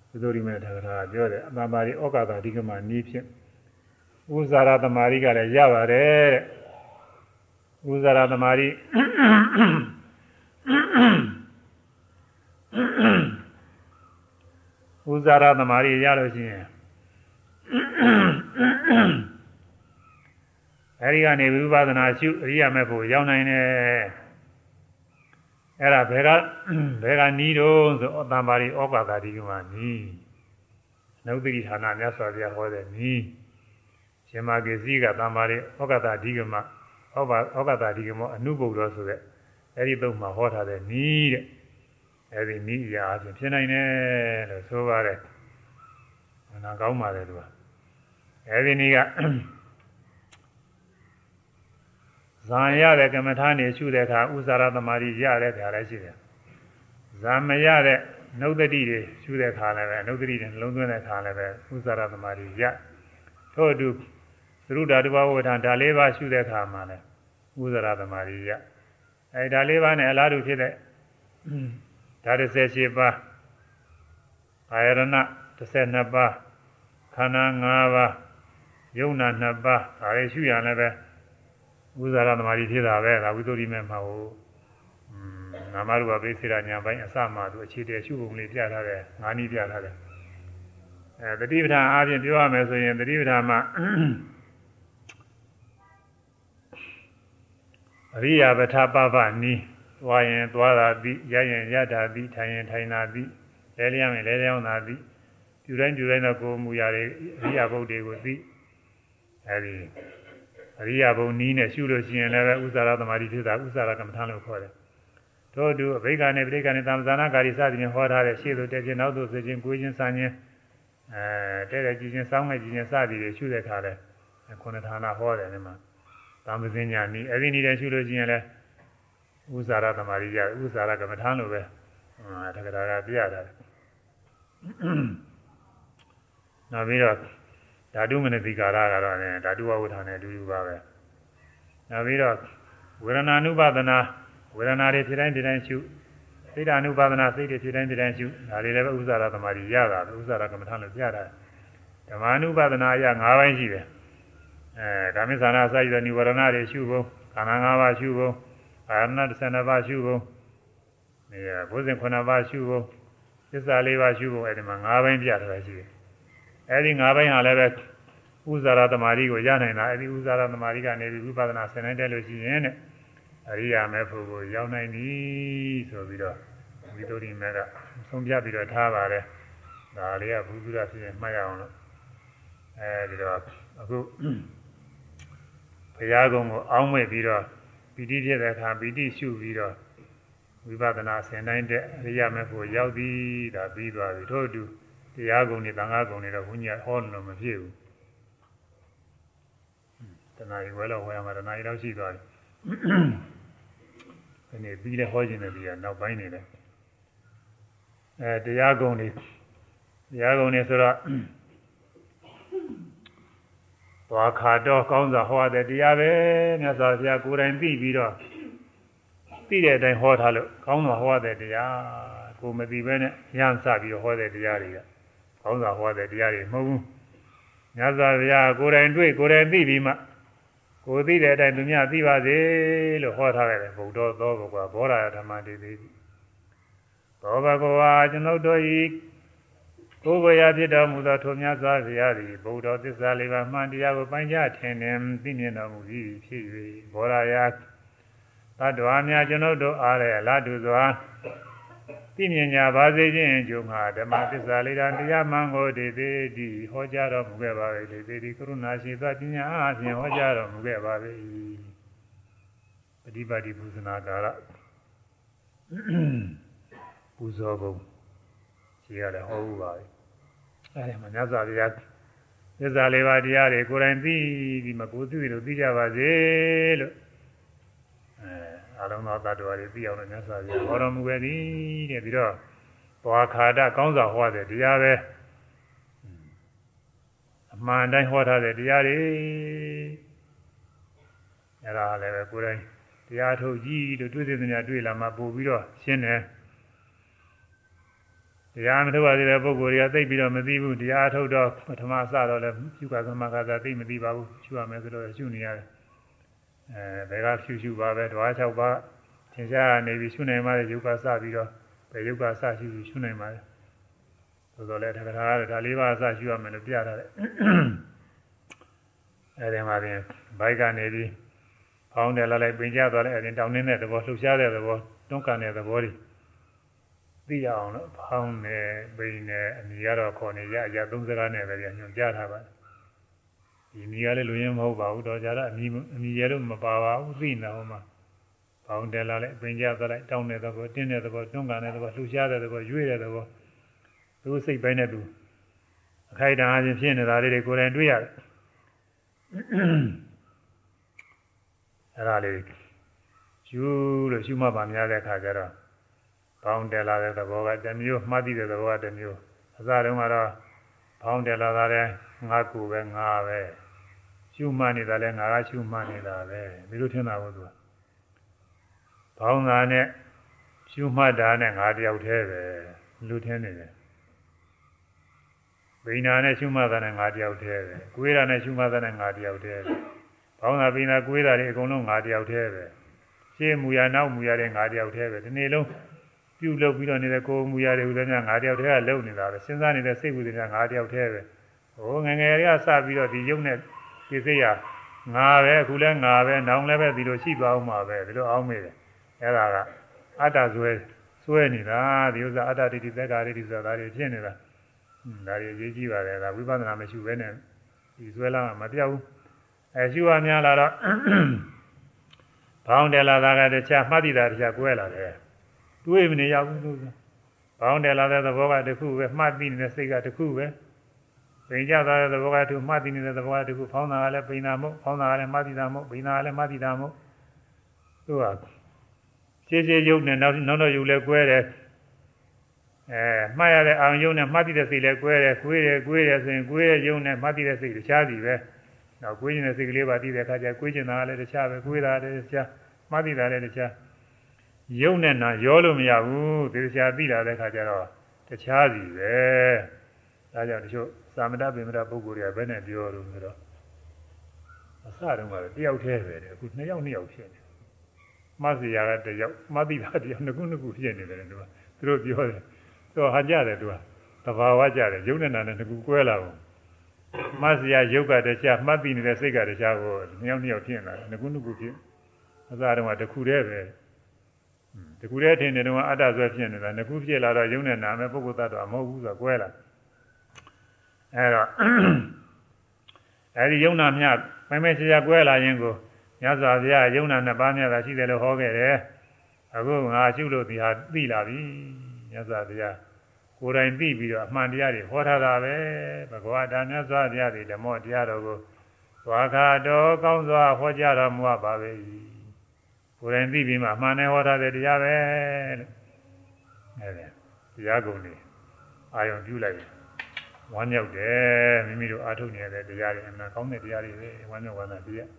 ဘုဇိုရိမေတက္ကရာပြောတယ်အတ္တပါရီဩကာသအဓိကမနီးဖြင့်ဥဇာရသမารိကလည်းရပါတယ်တဲ့ ဥဇာရသမารိဥဇာရသမารိရလို့ရှိရင်အဲဒီကနေဝိပဿနာရှုအရိယာမေဖို့ရောက်နိုင်တယ်အဲ့ဒါဘယ်ကဘယ်ကနီးတော့ဆိုအတ္တပါရီဩကာသတိကမနီးနုဒတိဌာနမြတ်စွာဘုရားဟောတဲ့နီးရှင်မကေစီကတမ္ပါရီဩကာသတိကမ ဩဘာဩကာသတိကမအနုဘုဒ္ဓဆိုတဲ့အဲ့ဒီသုံးမှာဟောထားတဲ့နီးတဲ့အဲ့ဒီနီးအရာအပြင်ဖြစ်နိုင်တယ်လို့ဆိုပါတယ်။နာကောင်းပါတယ်သူကအဲ့ဒီနီးကဇာရတဲ့ကမ္မထာနေရှုတဲ့အခါဥဇာရသမารီရတဲ့ခါလည်းရှိတယ်။ဇာမရတဲ့နှုတ်တတိတွေရှုတဲ့ခါလည်းပဲနှုတ်တတိတွေနှလုံးသွင်းတဲ့ခါလည်းပဲဥဇာရသမารီရထို့အတူ သရုဒ္ဓတဘာဝဋ္ဌာဒါလေးပါးရှုတဲ့ခါမှာလည်းဥဇာရသမารီရအဲဒါလေးပါးနဲ့အလားတူဖြစ်တဲ့ဓာတ်18ပါးအာယရဏ12ပါးခန္ဓာ5ပါးယုံနာ2ပါးဒါလေးရှုရလည်းပဲဥဇာရသမารီဖြစ်တာပဲဒါဝိသုရိမေမှာဟိုနာမရူပပိစေရညာပိုင်းအစမှသူအခြေတည်းရှုပုံလေးပြထားတယ်ငါးနည်းပြထားတယ်အဲတတိပဌာန်အားဖြင့်ပြောရမယ်ဆိုရင်တတိပဌာန်မှာ အရိယာပထပပနီးသွားရင်သွားတာသည်ရရင်ရတာသည်ထိုင်ရင်ထိုင်တာသည်လဲလျောင်းရင်လဲလျောင်းတာသည်ပြုတိုင်းပြုတိုင်းသောကိုယ်မူရာတွေအရိယာဘုတ်တွေကိုသိအဲဒီအရိယာဘုံနီးနဲ့ရှုလို့ရှိရင်လည်းပဲဥစ္စာရသမารိဖြစ်တာဥစ္စာရကမ္မထာလို့ခေါ်တယ်။ထို့အတူအဘိက္ခနဲ့ပြိက္ခနဲ့သံသနာကာရီစသည်ဖြင့်ဟောထားတဲ့ရှေ့သို့တက်ခြင်းနောက်သို့ဆွခြင်းကိုယ်ချင်းဆန်းခြင်းအဲတဲ့တဲ့ကြည်ခြင်းစောင်းမဲ့ကြည်ခြင်းစသည်တွေရှုတဲ့အခါလဲခုနဌာနဟောတယ်ဒီမှာ သံပဇင်းညာနီးအဲ့ဒီနီးတဲ့ရှုလို့ရှိရင်လည်းဥစ္စာရသမารိရဥစ္စာရကမ္မထာလို့ပဲအဲတက္ကရာကပြရတာ။နောက်ပြီးတော့ဓာတုမနတိကာရကတော့လည်းဓာတုဝဝဋ္ဌာနဲ့အတူတူပါပဲနောက်ပြီးတော့ဝေဒနာနုပါဒနာဝေဒနာတွေဖြစ်တိုင်းဖြစ်တိုင်းရှုစိတ်ဓာနုပါဒနာစိတ်တွေဖြစ်တိုင်းဖြစ်တိုင်းရှုဒါတွေလည်းပဲဥစ္စာရသမารီရတာဥစ္စာရကမ္မထလို့ပြတာဓမ္မနုပါဒနာအရ၅ပိုင်းရှိတယ် အဲကာမိသနာစာရည်နိဝရဏတွေရှုဖို့ခန္ဓာ၅ပါးရှုဖို့အာရဏ12ပါးရှုဖို့နေရဘုဇင်9ပါးရှုဖို့သစ္စာ၄ပါးရှုဖို့အဲဒီမှာ၅ပိုင်းပြထားတာရှိတယ်အဲဒီ၅ဘိုင်းဟာလည်းပဲဥဇာရသမารီကိုရနိုင်တာအဲဒီဥဇာရသမารီကနေပြီးဝိပဿနာဆင်နိုင်တယ်လို့ရှိရင်တဲ့အရိယာမေဖို့ကိုရောက်နိုင်ပြီဆိုပြီးတော့ဝိသုဒ္ဓိမေကဆုံးဖြတ်ပြီးတော့ထားပါတယ်ဒါလေးကဘုသူရဖြစ်ရင်မှတ်ရအောင်လို့အဲဒီတော့အခု ဘုရားကုံကိုအောင်းမဲ့ပြီးတော့ပီတိဖြစ်တဲ့အခါပီတိရှုပြီးတော့ဝိပဿနာဆင်နိုင်တဲ့အရိယာမေဖို့ရောက်သည်ဒါပြီးသွားပြီထို့အတူတရားကုံတွေတန်ခါကုံတွေတော့ဘုညာဟောလို့မဖြစ်ဘူးတဏှာကြီးဝဲတော့ဟောရမှာတဏှာကြီးတော့ရှိသွားပြီဒီနေ့ပြီးလဲဟောခြင်းနဲ့ပြီးရနောက်ပိုင်းနေတယ်အဲတရားကုံတွေတရားကုံတွေဆိုတော့ သွားခါတော့ကောင်းစွာဟောတဲ့တရားပဲမြတ်စွာဘုရားကိုယ်တိုင်သိပြီးတော့သိတဲ့အတိုင်းဟောထားလို့ကောင်းစွာဟောတဲ့တရားကိုမသိဘဲနဲ့ရမ်းစပြီးတော့ဟောတဲ့တရားတွေကကောင်းစွာဟောတဲ့တရားတွေမဟုတ်ဘူးမြတ်စွာဘုရားကိုယ်တိုင်တွေ့ကိုယ်တိုင်သိပြီးမှကိုသိတဲ့အတိုင်းသူများသိပါစေလို့ဟောထားတယ်ဘုဒ္ဓသောဘုရားဘောဓာဓမ္မတိတိသောဘဂဝါကျွန်ုပ်တို့ဤ ကိုယ်ကိုယ်ရာဖြစ်တော်မူသောထိုမြတ်စွာဘုရားသည်ဘုဒ္ဓသစ္စာလေးပါးမှန်တရားကိုပိုင်းခြားထင်ထင်သိမြင်တော်မူသည်ဖြစ်၍ဘောဓာယသတ္တဝါများကျွန်ုပ်တို့အားလည်းအလားတူစွာသိမြင်ကြပါစေခြင်းအကျိုးမှာဓမ္မသစ္စာလေးတာတရားမှန်ကိုဒေသေးတိဟောကြားတော်မူခဲ့ပါ၏ဒေသေးတိကရုဏာရှိသောပညာအားဖြင့်ဟောကြားတော်မူခဲ့ပါ၏ပฏิပါတိပူဇနာကာရပူဇော်ပုံ ရှိရတယ်ဟောဘူးပါအဲဒီမှာမြတ်စွာဘုရားသစ္စာလေးပါးတရားတွေကိုယ်တိုင်သိပြီးမှကိုယ်သိလို့သိကြပါစေလို့အလုံးသောတ attva တွေသိအောင်လို့မြတ်စွာဘုရားဟောတော်မူခဲ့သည်တဲ့ပြီးတော့သွားခါဒကောင်းစွာဟောတဲ့တရားပဲအမှန်တိုင်းဟောထားတဲ့တရားတွေအဲ့ဒါလည်းပဲကိုယ်တိုင်တရားထုတ်ကြည့်လို့တွေ့တဲ့နေရာတွေ့လာမှပို့ပြီးတော့ရှင်းတယ် တရားမထုတ်ရသေးတဲ့ပုဂ္ဂိုလ်တွေကသိပြီးတော့မသိဘူးတရားထုတ်တော့ပထမစတော့လည်းရှုကသမကသာသိမသိပါဘူးရှုရမယ်ဆိုတော့ရှုနေရတယ်အဲဘယ်ကရှုရှုပါပဲဓဝါ၆ပါးသင်ရှားနေပြီးရှုနိုင်မှလည်းယုတ်ကစပြီးတော့ဘယ်ယုတ်ကစရှုရှုနိုင်ပါလဲဆိုတော့လည်းတက္ကရာဒါလေးပါးစရှုရမယ်လို့ပြထားတယ်အဲဒီမှာပြင်ဘိုက်ကနေပြီးဖောင်းတယ်လာလိုက်ပင်ကျသွားတယ်အဲဒီတောင်းနေတဲ့သဘောလှုပ်ရှားတဲ့သဘောတွန်းကန်တဲ့သဘောတွေ သိရအောင်လို့ဖောင်းနေပိန်နေအမိကတော့ခေါ်နေရအရာသုံးစကားနဲ့ပဲညွှန်ကြားထားပါတယ်ဒီမိကလည်းလူရင်းမဟုတ်ပါဘူးတော့ကြတော့အမိအမိရဲလို့မပါပါဘူးသိနေဟောမှာဖောင်းတယ်လာလိုက်ပင်ကျသွားလိုက်တောင်းတဲ့သဘောတင်းတဲ့သဘောတွန်းကန်တဲ့သဘောလှုပ်ရှားတဲ့သဘောရွေ့တဲ့သဘောသူစိတ်ပိုင်းနဲ့သူအခိုက်အတန့်အချင်းဖြစ်နေတာလေးတွေကိုယ်တိုင်တွေ့ရတယ်အဲ့ဒါလေးယူလို့ရှုမှတ်ပါများတဲ့အခါကျတော့ ဘောင်းတယ်လာတဲ့သဘောကတစ်မျိုးမှတ်သိတဲ့သဘောကတစ်မျိုးအစတုန်းကတော့ဘောင်းတယ်လာတာလည်းငါကူပဲငါပဲရှုမှတ်နေတာလည်းငါကရှုမှတ်နေတာပဲဒီလိုထင်တာဘူးသူကဘောင်းသားနဲ့ရှုမှတ်တာနဲ့ငါတယောက်တည်းပဲလူထင်းနေတယ်ဗိညာနဲ့ရှုမှတ်တာနဲ့ငါတယောက်တည်းပဲကိုယ်ရနဲ့ရှုမှတ်တာနဲ့ငါတယောက်တည်းပဲဘောင်းသားဗိညာကိုယ်ရတွေအကုန်လုံးငါတယောက်တည်းပဲရှင်းမူရနောက်မူရတဲ့ငါတယောက်တည်းပဲဒီနေ့လုံး ပြုတ်လုပ်ပြီးတော့နေတဲ့ကိုယ်မူရတွေဥဒ္ဒနာငါတယောက်တည်းကလုံနေတာပဲစဉ်းစားနေတဲ့စိတ်ဝိသေနာငါတယောက်တည်းပဲဟိုငငယ်တွေကစပြီးတော့ဒီယုံနဲ့ဒီစိတ်ရငါပဲအခုလဲငါပဲနောင်လည်းပဲဒီလိုရှိသွားအောင်မှာပဲဒီလိုအောင်းမိတယ်အဲ့ဒါကအတ္တဇွဲစွဲနေတာဒီဥစ္စာအတ္တဒိဋ္ဌိသက္ကာဒိဋ္ဌိဆိုတာဒါတွေဖြစ်နေတာဒါတွေရေးကြည့်ပါတယ်ဒါဝိပဿနာမရှိဘဲနဲ့ဒီဇွဲလာမပြောက်ဘူးအဲရှိဝများလာတော့ဘောင်းတယ်လာတာကတခြားမှတ်တိတာတခြားကွဲလာတယ် တွေးမနေရဘူးလို့ဘောင်းတယ်လာတဲ့သဘောကတခုပဲမှတ်သိနေတဲ့စိတ်ကတခုပဲပိန်ကြသွားတဲ့သဘောကတခုမှတ်သိနေတဲ့သဘောကတခုဖောင်းတာကလည်းပိန်တာမဟုတ်ဖောင်းတာကလည်းမှတ်သိတာမဟုတ်ပိန်တာကလည်းမှတ်သိတာမဟုတ်သူကရှင်းရှင်းရုပ်နဲ့နောက်နောက်တော့ယူလဲကွဲတယ်အဲမှတ်ရတဲ့အာရုံရုပ်နဲ့မှတ်သိတဲ့စိတ်လဲကွဲတယ်ကွေးတယ်ကွေးတယ်ဆိုရင်ကွေးတဲ့ရုပ်နဲ့မှတ်သိတဲ့စိတ်တခြားစီပဲနောက်ကွေးခြင်းတဲ့စိတ်ကလေးပါသိတဲ့အခါကျကွေးခြင်းတာလည်းတခြားပဲကွေးတာလည်းတခြားမှတ်သိတာလည်းတခြား ရုပ်နဲ့နာရောလို့မရဘူးဒီတခြားသိတာတဲ့အခါကျတော့တခြားစီပဲဒါကြောင့်တချို့သာမဏေဗေမရပုဂ္ဂိုလ်တွေကဘယ်နဲ့ပြောလို့ဆိုတော့အစတုန်းကတော့တယောက်တည်းပဲတဲ့အခုနှစ်ယောက်နှစ်ယောက်ဖြစ်နေမဆီယာကတယောက်မသိတာတယောက်နှစ်ခုနှစ်ခုဖြစ်နေတယ်သူကသူတို့ပြောတယ်သူဟာကြတယ်သူကသဘာဝကြတယ်ရုပ်နဲ့နာနဲ့နှစ်ခုကွဲလာဘူးမဆီယာရုပ်ကတခြားမှတ်ပြီးနေတဲ့စိတ်ကတခြားကိုနှစ်ယောက်နှစ်ယောက်ဖြစ်လာတယ်နှစ်ခုနှစ်ခုဖြစ်အစတုန်းကတစ်ခုတည်းပဲ တခုတည်းထင်တယ်တော့အတ္တဆွဲဖြစ်နေတာနှစ်ခုဖြစ်လာတော့ရုပ်နဲ့နာမဲ့ပုဂ္ဂိုလ်သတ္တဝါမဟုတ်ဘူးဆိုတော့ကွဲလာအဲတော့အဲဒီယုံနာမြမမဲချာချာကွဲလာရင်ကိုမြတ်စွာဘုရားယုံနာနှစ်ပါးမြတ်သာရှိတယ်လို့ဟောခဲ့တယ်အခုငါရှုလို့ဒီဟာသိလာပြီမြတ်စွာဘုရားကိုယ်တိုင်သိပြီးတော့အမှန်တရားတွေဟောထားတာပဲဘဂဝါတာမြတ်စွာဘုရားဒီဓမ္မတရားတော်ကိုသွားခါတော်ကောင်းစွာဟောကြားတော်မူပါပဲ ကိုယ်တိုင်သိပြီးမှအမှန်နဲ့ဟောထားတဲ့တရားပဲလို့အဲဒီတရားကုန်နေအာယုံပြုလိုက်ဝမ်းမြောက်တယ်မိမိတို့အားထုတ်နေတဲ့တရားတွေအမှန်ကောင်းတဲ့တရားတွေပဲဝမ်းမြောက်ဝမ်းသာတရား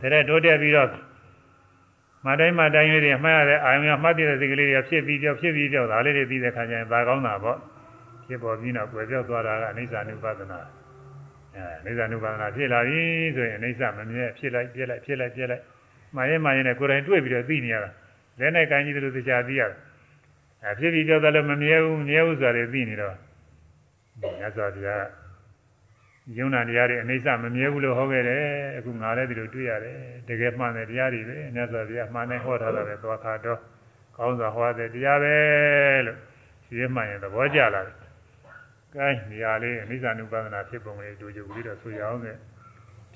တဲ့တိုးတက်ပြီးတော့မတိုင်းမတိုင်းလေးတွေအမှတ်ရတဲ့အာယုံရမှတ်တဲ့စိတ်ကလေးတွေဖြစ်ပြီးပြောဖြစ်ပြီးပြောဒါလေးတွေသိတဲ့ခါကျရင်ဒါကောင်းတာပေါ့ဖြစ်ပေါ်ပြီးတော့ကွယ်ပြောက်သွားတာကအနိစ္စ ानु ပါဒနာ အဲအနိစ္စ ानु ပါဒနာဖြစ်လာပြီဆိုရင်အနိစ္စမမြဲဖြစ်လိုက်ပြက်လိုက်ဖြစ်လိုက်ပြက်လိုက်မှရင်မှရင်နဲ့ကိုယ်တိုင်တွေ့ပြီးတော့သိနေရတာလက်နဲ့ကိုင်းကြီးတို့သိချာသိရတာအဲဖြစ်ပြီးပြောက်သွားလို့မမြဲဘူးမြဲဘူးဆိုတာတွေသိနေတော့ညဇောတရားယုံနာတရားတွေအိဋ္ဌမမြဲဘူးလို့ဟောခဲ့တယ်အခုငါလည်းဒီလိုတွေ့ရတယ်တကယ်မှန်တဲ့တရားတွေပဲမြတ်စွာဘုရားမှန်တယ်ဟောထားတာပဲသွားခါတော့ကောင်းစွာဟောတဲ့တရားပဲလို့ရှင်းမှန်ရင်သဘောကျလာတယ်။ ကဲနေရာလေးအနိစ္စ ानु ပဒနာဖြစ်ပုံလေးတို့ကြည့်ပြီးတော့ဆိုရအောင်လေ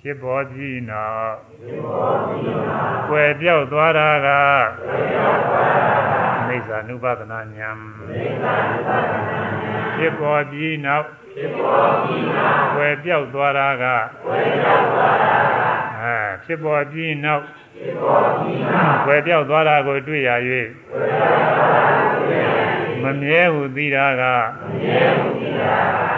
ဖြစ်ပေါ်ပြီးနောက်ဖြစ်ပေါ်ပြီးနောက်ွယ်ပြောက်သွားတာကအနိစ္စ ानु ပဒနာဉာဏ်ဖြစ်ပေါ်ပြီးနောက်ဖြစ်ပေါ်ပြီးနောက်ွယ်ပြောက်သွားတာကအဲဖြစ်ပေါ်ပြီးနောက်ဖြစ်ပေါ်ပြီးနောက်ွယ်ပြောက်သွားတာကိုတွေ့ရ၍ မမြဲဟုသိတာကမမြဲဟုသိတာ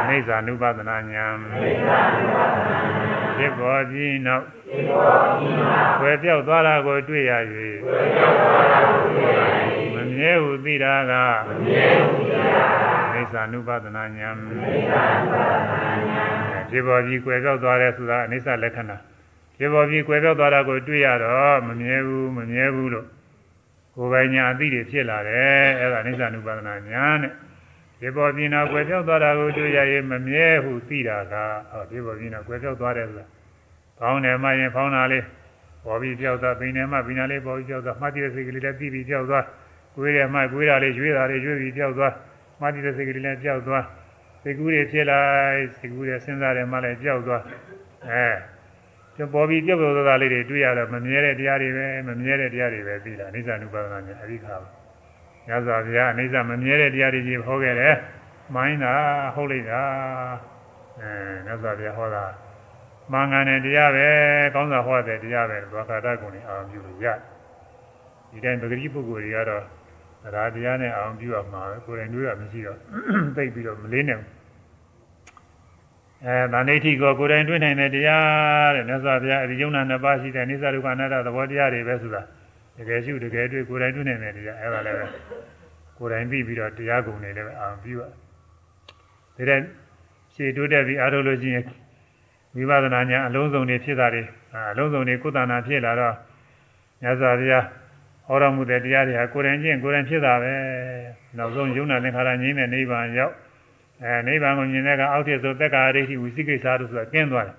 အိဋ္ဌာနုပဒနာညာအိဋ္ဌာနုပဒနာညာဖြစ်ပေါ်ပြီးနောက်ဖြစ်ပေါ်ပြီးနောက်ဝယ်ပြောက်သွားတာကိုတွေ့ရ၍ဝယ်ပြောက်သွားတာကိုတွေ့ရ၍မမြဲဟုသိတာကမမြဲဟုသိတာအိဋ္ဌာနုပဒနာညာအိဋ္ဌာနုပဒနာညာဖြစ်ပေါ်ပြီးကွယ်ပြောက်သွားတဲ့ဆိုတာအိဋ္ဌလက္ခဏာဖြစ်ပေါ်ပြီးကွယ်ပြောက်သွားတာကိုတွေ့ရတော့မမြဲဘူးမမြဲဘူးလို့ ကိုယ်ပိုင်ညာအသိတွေဖြစ်လာတယ်အဲ့ဒါအိသ ानु ပဒနာဉာဏ်နဲ့ဖြစ်ပေါ်ပြီးနောက်ကွယ်ပြောက်သွားတာကိုတွေ့ရရင်မမြဲဟုသိတာကဟောဖြစ်ပေါ်ပြီးနောက်ကွယ်ပြောက်သွားတယ်ဆိုတာဖောင်းတယ်မှရင်ဖောင်းတာလေးပေါ်ပြီးပြောက်သွားပိန်တယ်မှပိန်တာလေးပေါ်ပြီးပြောက်သွားမှတ်တည်တဲ့စိတ်ကလေးလည်းပြီးပြီးပြောက်သွားကိုယ်ရမှကိုယ်ရလေးရွေးတာလေးရွေးပြီးပြောက်သွားမှတ်တည်တဲ့စိတ်ကလေးလည်းပြောက်သွားစိတ်ကူးတွေဖြစ်လိုက်စိတ်ကူးတွေစဉ်းစားတယ်မှလည်းပြောက်သွားအဲကျ ပေါ်ပြီးပြောက်ပြောက်သွားလေးတွေတွေ့ရတော့မမြဲတဲ့တရားတွေပဲမမြဲတဲ့တရားတွေပဲသိတာအိဋ္ဌာနုပါဒနာနဲ့အရိခါပါညဇောဘုရားအိဋ္ဌာမမြဲတဲ့တရားတွေကြီးဟောခဲ့တယ်မိုင်းတာဟုတ်လိုက်တာအဲညဇောဘုရားဟောတာမင်္ဂန်တဲ့တရားပဲကောင်းစွာဟောတဲ့တရားပဲဒွါခါတကုံနဲ့အာရုံပြုလို့ရဒီတိုင်းပဂတိပုဂ္ဂိုလ်တွေကတော့ရာတရားနဲ့အာရုံပြုရမှာပဲကိုယ်တိုင်တွေးရမရှိတော့သိပြီးတော့မလေးနဲ့ အဲဗန္ဒိဋ္ဌိကိုကိုယ်တိုင်တွေးနိုင်တဲ့တရားတဲ့မြတ်စွာဘုရားအဒီယုံနာနှစ်ပါးရှိတဲ့နိစ္စဒုက္ခအနတ္တသဘောတရားတွေပဲဆိုတာတကယ်ရှိတကယ်တွေ့ကိုယ်တိုင်တွေ့နိုင်တဲ့တရားအဲဒါလည်းပဲကိုယ်တိုင်ပြီးပြီးတော့တရားကုံတွေလည်းပဲအာရုံပြုရဒါတဲ့ရှေ့တိုးတက်ပြီးအားထုတ်လို့ရှိရင်ဝိပဿနာဉာဏ်အလုံးစုံတွေဖြစ်တာတွေအလုံးစုံတွေကုသနာဖြစ်လာတော့မြတ်စွာဘုရားဟောတော်မူတဲ့တရားတွေဟာကိုယ်တိုင်ချင်းကိုယ်တိုင်ဖြစ်တာပဲနောက်ဆုံးယုံနာသင်္ခါရငြိမ်းတဲ့နိဗ္ဗာန်ရောက် အဲနိဗ္ဗာန်ကိုမြင်တဲ့ကအောက်ထစ်ဆိုသက်္ကာရိဋ္ဌိဝိသိကိစ္စတို့ဆိုတာကျင်းသွားတယ်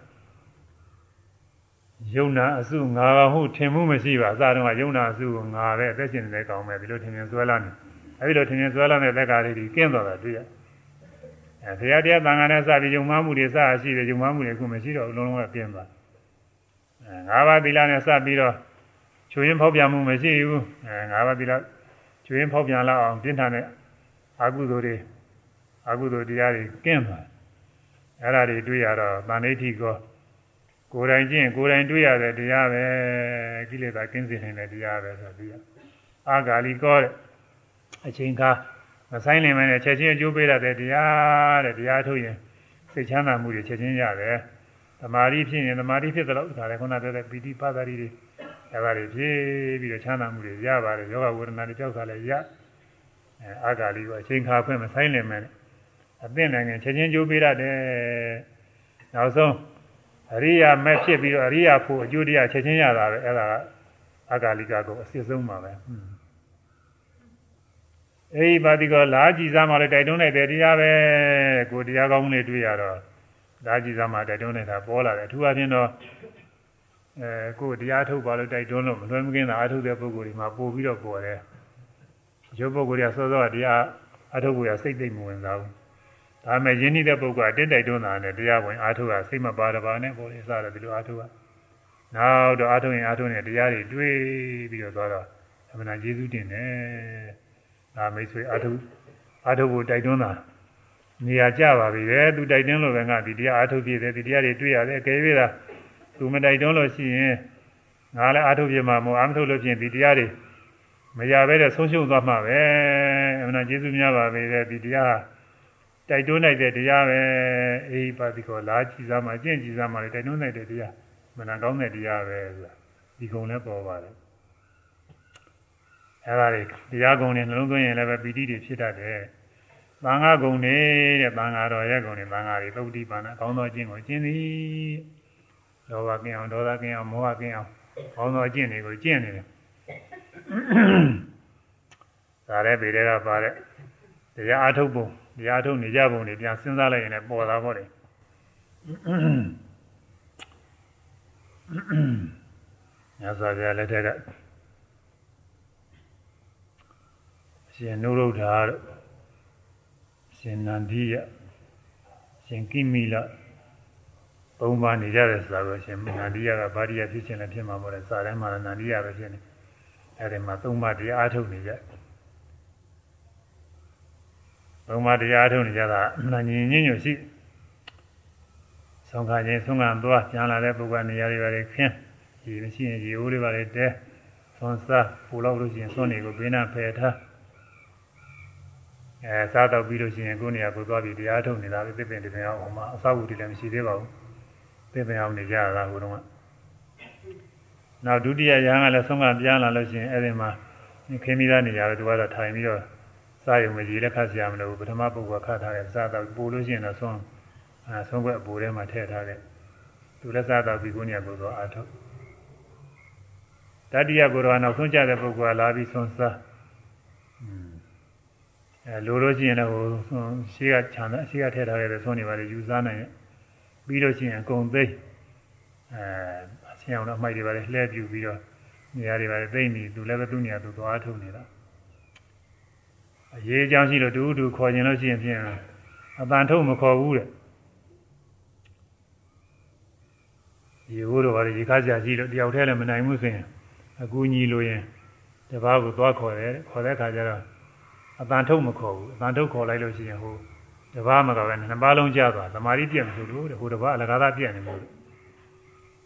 ယုံနာအစုငါကဟုတ်ထင်မှုမရှိပါအစတုန်းကယုံနာအစုကိုငါပဲအသက်ရှင်နေတဲ့ကောင်ပဲဒီလိုထင်မြင်ဆွဲလာနေအဲဒီလိုထင်မြင်ဆွဲလာတဲ့သက်္ကာရိဋ္ဌိကျင်းသွားတာတွေ့ရအဲဆရာတရားတန်ခါနဲ့စပြီးယုံမှမှုတွေစရှိတယ်ယုံမှမှုတွေအခုမရှိတော့လုံးလုံးကကျင်းသွားအဲငါးပါးသီလနဲ့စပြီးတော့ချွေရင်ဖောက်ပြန်မှုမရှိဘူးအဲငါးပါးသီလချွေရင်ဖောက်ပြန်လာအောင်ပြင်းထန်တဲ့အကုသိုလ်တွေ အကုသိုလ်တရားတွေကင်းသွားအဲ့ဒါတွေတွေ့ရတော့တဏှိဋ္ဌိကောကိုယ်တိုင်ကျင့်ကိုယ်တိုင်တွေ့ရတဲ့တရားပဲကိလေသာကင်းစင်နေတဲ့တရားပဲဆိုပြီးအာဂါလိကောတဲ့အချိန်ခါမဆိုင်နိုင်မနဲ့ချက်ချင်းအကျိုးပေးရတဲ့တရားတဲ့တရားထုတ်ရင်စိတ်ချမ်းသာမှုတွေချက်ချင်းရတယ်သမာဓိဖြစ်ရင်သမာဓိဖြစ်တဲ့လောက်ဒါလည်းခုနပြောတဲ့ပီတိပါဒရီတွေအဲ့ဒါတွေဖြစ်ပြီးတော့ချမ်းသာမှုတွေရပါတယ်ယောဂဝေဒနာတွေကြောက်တာလည်းရအဲအာဂါလိကောအချိန်ခါဖွင့်မဆိုင်နိုင်မနဲ့ အသင့်နိုင်ငံချက်ချင်းကြိုးပေးရတယ်နောက်ဆုံးအရိယာမဲ့ဖြစ်ပြီးတော့အရိယာဖို့အကျိုးတရားချက်ချင်းရတာပဲအဲ့ဒါကအဂါလိကကိုအစစ်ဆုံးပါပဲအဲဒီပါတိကလာကြည်စားမှလည်းတိုက်တွန်းလိုက်တယ်တရားပဲကိုတရားကောင်းလေးတွေ့ရတော့လာကြည်စားမှတိုက်တွန်းနေတာပေါ်လာတယ်အထူးအဖြင့်တော့အဲကိုတရားထုတ်ပါလို့တိုက်တွန်းလို့မလွယ်မကင်းတာအထုတ်တဲ့ပုဂ္ဂိုလ်ဒီမှာပို့ပြီးတော့ပေါ်တယ်ရုပ်ပုဂ္ဂိုလ်ကစောစောတရားအထုတ်ကိုရစိတ်သိမ့်မဝင်စားဘူး ဒါမဲ့ယဉ်နေတဲ့ပုဂ္ဂိုလ်အတင်းတိုက်တွန်းတာနဲ့တရားဝင်အားထုတ်တာစိတ်မပါတပါနဲ့ပေါ်လေစားတယ်ဒီလိုအားထုတ်တာနောက်တော့အားထုတ်ရင်အားထုတ်ရင်တရားတွေတွေးပြီးတော့သွားတော့အမှန်တရားကျေးဇူးတင်တယ်ဒါမိတ်ဆွေအားထုတ်အားထုတ်ဖို့တိုက်တွန်းတာနေရာကြပါပြီလေသူတိုက်တွန်းလို့ပဲငါဒီတရားအားထုတ်ပြည့်တယ်ဒီတရားတွေတွေ့ရတယ်အကယ်၍သာသူမတိုက်တွန်းလို့ရှိရင်ငါလည်းအားထုတ်ပြမှာမဟုတ်အားမထုတ်လို့ဖြစ်ရင်ဒီတရားတွေမရပဲတဲ့ဆုံးရှုံးသွားမှာပဲအမှန်တရားကျေးဇူးများပါပဲဒီတရား တိုက်တွန်းလိုက်တဲ့တရားပဲအေးပါတိကောလာကြည်စားမှအကျင့်ကြည်စားမှလည်းတိုက်တွန်းလိုက်တဲ့တရားမနာကောင်းတဲ့တရားပဲဆိုတာဒီကုံလည်းပေါ်ပါတယ်အဲဒါတွေတရားကုံတွေနှလုံးသွင်းရင်လည်းပဲပီတိတွေဖြစ်တတ်တယ်သံဃာကုံနေတဲ့သံဃာတော်ရဲ့ကုံတွေသံဃာတွေသုတ်တိပါဏကောင်းသောအကျင့်ကိုကျင့်သည်လောဘကင်းအောင်ဒေါသကင်းအောင်မောဟကင်းအောင်ကောင်းသောအကျင့်တွေကိုကျင့်နေတယ်ဒါလည်းဗေဒကပါတဲ့တရားအထုတ်ပုံ တရားထုတ်နေကြပုံတွေပြန်စဉ်းစားလိုက်ရင်လည်းပေါ်တာပေါ့လေညဇာပြလက်ထက်ကရှင်နုရုဒ္ဓါတို့ရှင်နန္ဒီယရှင်ကိမိလသုံးပါးနေကြတယ်ဆိုတာကိုရှင်နန္ဒီယကဗာရိယဖြစ်ခြင်းလည်းဖြစ်မှာပေါ့လေစာထဲမှာနန္ဒီယပဲဖြစ်နေအဲဒီမှာသုံးပါးတရားအထုတ်နေကြတယ် ဘုံမတရားထုတ်နေကြတာအမှန်ညီညွတ်ရှိဆုံးခါချင်းဆုံးခံသွားပြန်လာတဲ့ပုဂ္ဂိုလ်နေရာတွေပါလေခင်းဒီမရှိရင်ရေအိုးတွေပါလေတဲသွန်စားပူလောက်လို့ရှိရင်သွန်တွေကိုဘေးနာဖယ်ထားအဲစားတော့ပြီးလို့ရှိရင်ကိုယ်နေရာကိုသွားပြီးတရားထုတ်နေတာပဲပြပင်တပင်အောင်ဟိုမှာအဆောက်အဦတွေလည်းမရှိသေးပါဘူးပြပင်အောင်နေကြရတာဟိုတုန်းကနောက်ဒုတိယရဟန်းကလည်းဆုံးကပြန်လာလို့ရှိရင်အဲ့ဒီမှာခင်းမိသားနေကြတယ်သူကတော့ထိုင်ပြီးတော့ စားရုံမကြီးလက်ခတ်စရာမလိုဘူးပထမပုဂ္ဂိုလ်ခတ်ထားတယ်စားတော့ပို့လို့ရှိရင်တော့ဆုံးအဲဆုံးခွက်အပူထဲမှာထည့်ထားတယ်သူလည်းစားတော့ပြီးကိုညကိုတော့အာထုတ်တတိယကိုယ်တော်နောက်ဆုံးကြတဲ့ပုဂ္ဂိုလ်ကလာပြီးဆုံးစားအဲလိုလို့ရှိရင်တော့ဟိုရှေးကခြံတဲ့ရှေးကထည့်ထားတဲ့ဆုံးနေပါလေယူစားနိုင်ပြီးလို့ရှိရင်အကုန်သိအဲအချင်းအောင်တော့အမိုက်တွေပါလေလှည့်ပြူပြီးတော့နေရာတွေပါလေသိမ့်ပြီးသူလည်းပဲသူ့နေရာသူသွားထုတ်နေတာ အရေးအကြောင်းရှိလို့တူတူခေါ်ကျင်လို့ရှိရင်ဖြင့်အတန်ထုတ်မခေါ်ဘူးတဲ့ရေဘိုးတို့ဘာလဲရေခါကြရှိလို့တယောက်တည်းလည်းမနိုင်ဘူးဆိုရင်အကူညီလို့ရင်တပားကိုသွားခေါ်တယ်ခေါ်တဲ့ခါကျတော့အတန်ထုတ်မခေါ်ဘူးအတန်ထုတ်ခေါ်လိုက်လို့ရှိရင်ဟိုတပားမကပဲနှစ်ပါးလုံးကျသွားသမာဓိပြည့်မဆိုလို့တဲ့ဟိုတပားအလကားသားပြည့်နေလို့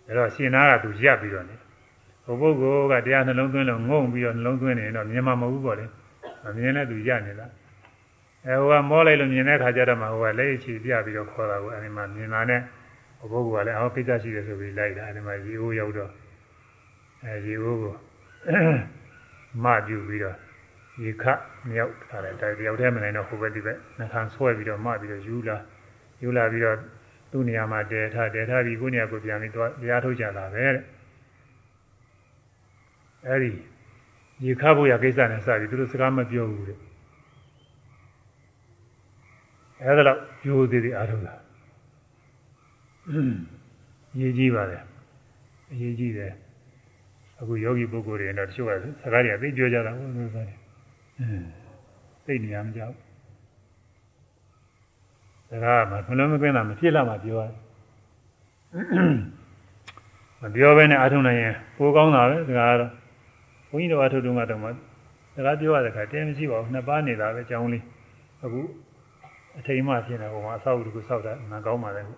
အဲတော့ရှင်နာကသူရပ်ပြီးတော့နေဟိုပုဂ္ဂိုလ်ကတရားနှလုံးသွင်းလို့ငုံပြီးတော့နှလုံးသွင်းနေတော့မြင်မှာမဟုတ်ဘူးပေါ့လေ မမြင်တဲ့သူရနေလားအဲဟိုကမောလိုက်လို့မြင်တဲ့ခါကျတော့မှဟိုကလက်ချီပြပြီးတော့ခေါ်တာကိုအဲဒီမှာမြင်လာတဲ့ဟိုပုဂ္ဂိုလ်ကလည်းအော်ကိစ္စရှိတယ်ဆိုပြီးလိုက်တာအဲဒီမှာရေအိုးရောက်တော့အဲရေအိုးကိုမပြုပြီးတော့ရေခမြောက်ထားတယ်ဒါတယောက်တည်းမနိုင်တော့ဟိုဘက်ဒီဘက်နှခမ်းဆွဲပြီးတော့မပြီးတော့ယူလာယူလာပြီးတော့သူ့နေရာမှာတဲထားတဲထားပြီးကိုနေရာကိုပြန်ပြီးတော့တရားထုတ်ကြတာပဲတဲ့အဲဒီ ရေခဖို့ရကိစ္စနဲ့စပြီးသူတို့စကားမပြောဘူးတဲ့အဲဒါတော့ယူသေးသေးအားထုတ်တာရေးကြည့်ပါလေအရေးကြီးတယ်အခုယောဂီပုဂ္ဂိုလ်တွေတော့တချို့ကစကားတွေကသိပြောကြတာဟုတ်လို့ဆိုတယ်အင်းသိနေရမကြောက်စကားမှာဘလုံးမကင်းတာမဖြစ်လာမှပြောရတယ်မပြောဘဲနဲ့အားထုတ်နိုင်ရင်ပိုကောင်းတာပဲစကားကတော့ဘု န်းကြီးတို့အားထုတ်တုန်းကတော့မှစကားပြောရတဲ့ခါတင်းမရှိပါဘူးနှစ်ပါးနေတာပဲအကြောင်းလေးအခုအထိန်မှဖြစ်နေဟိုမှာအဆောက်အဦတစ်ခုဆောက်တာငါကောင်းပါလေဦး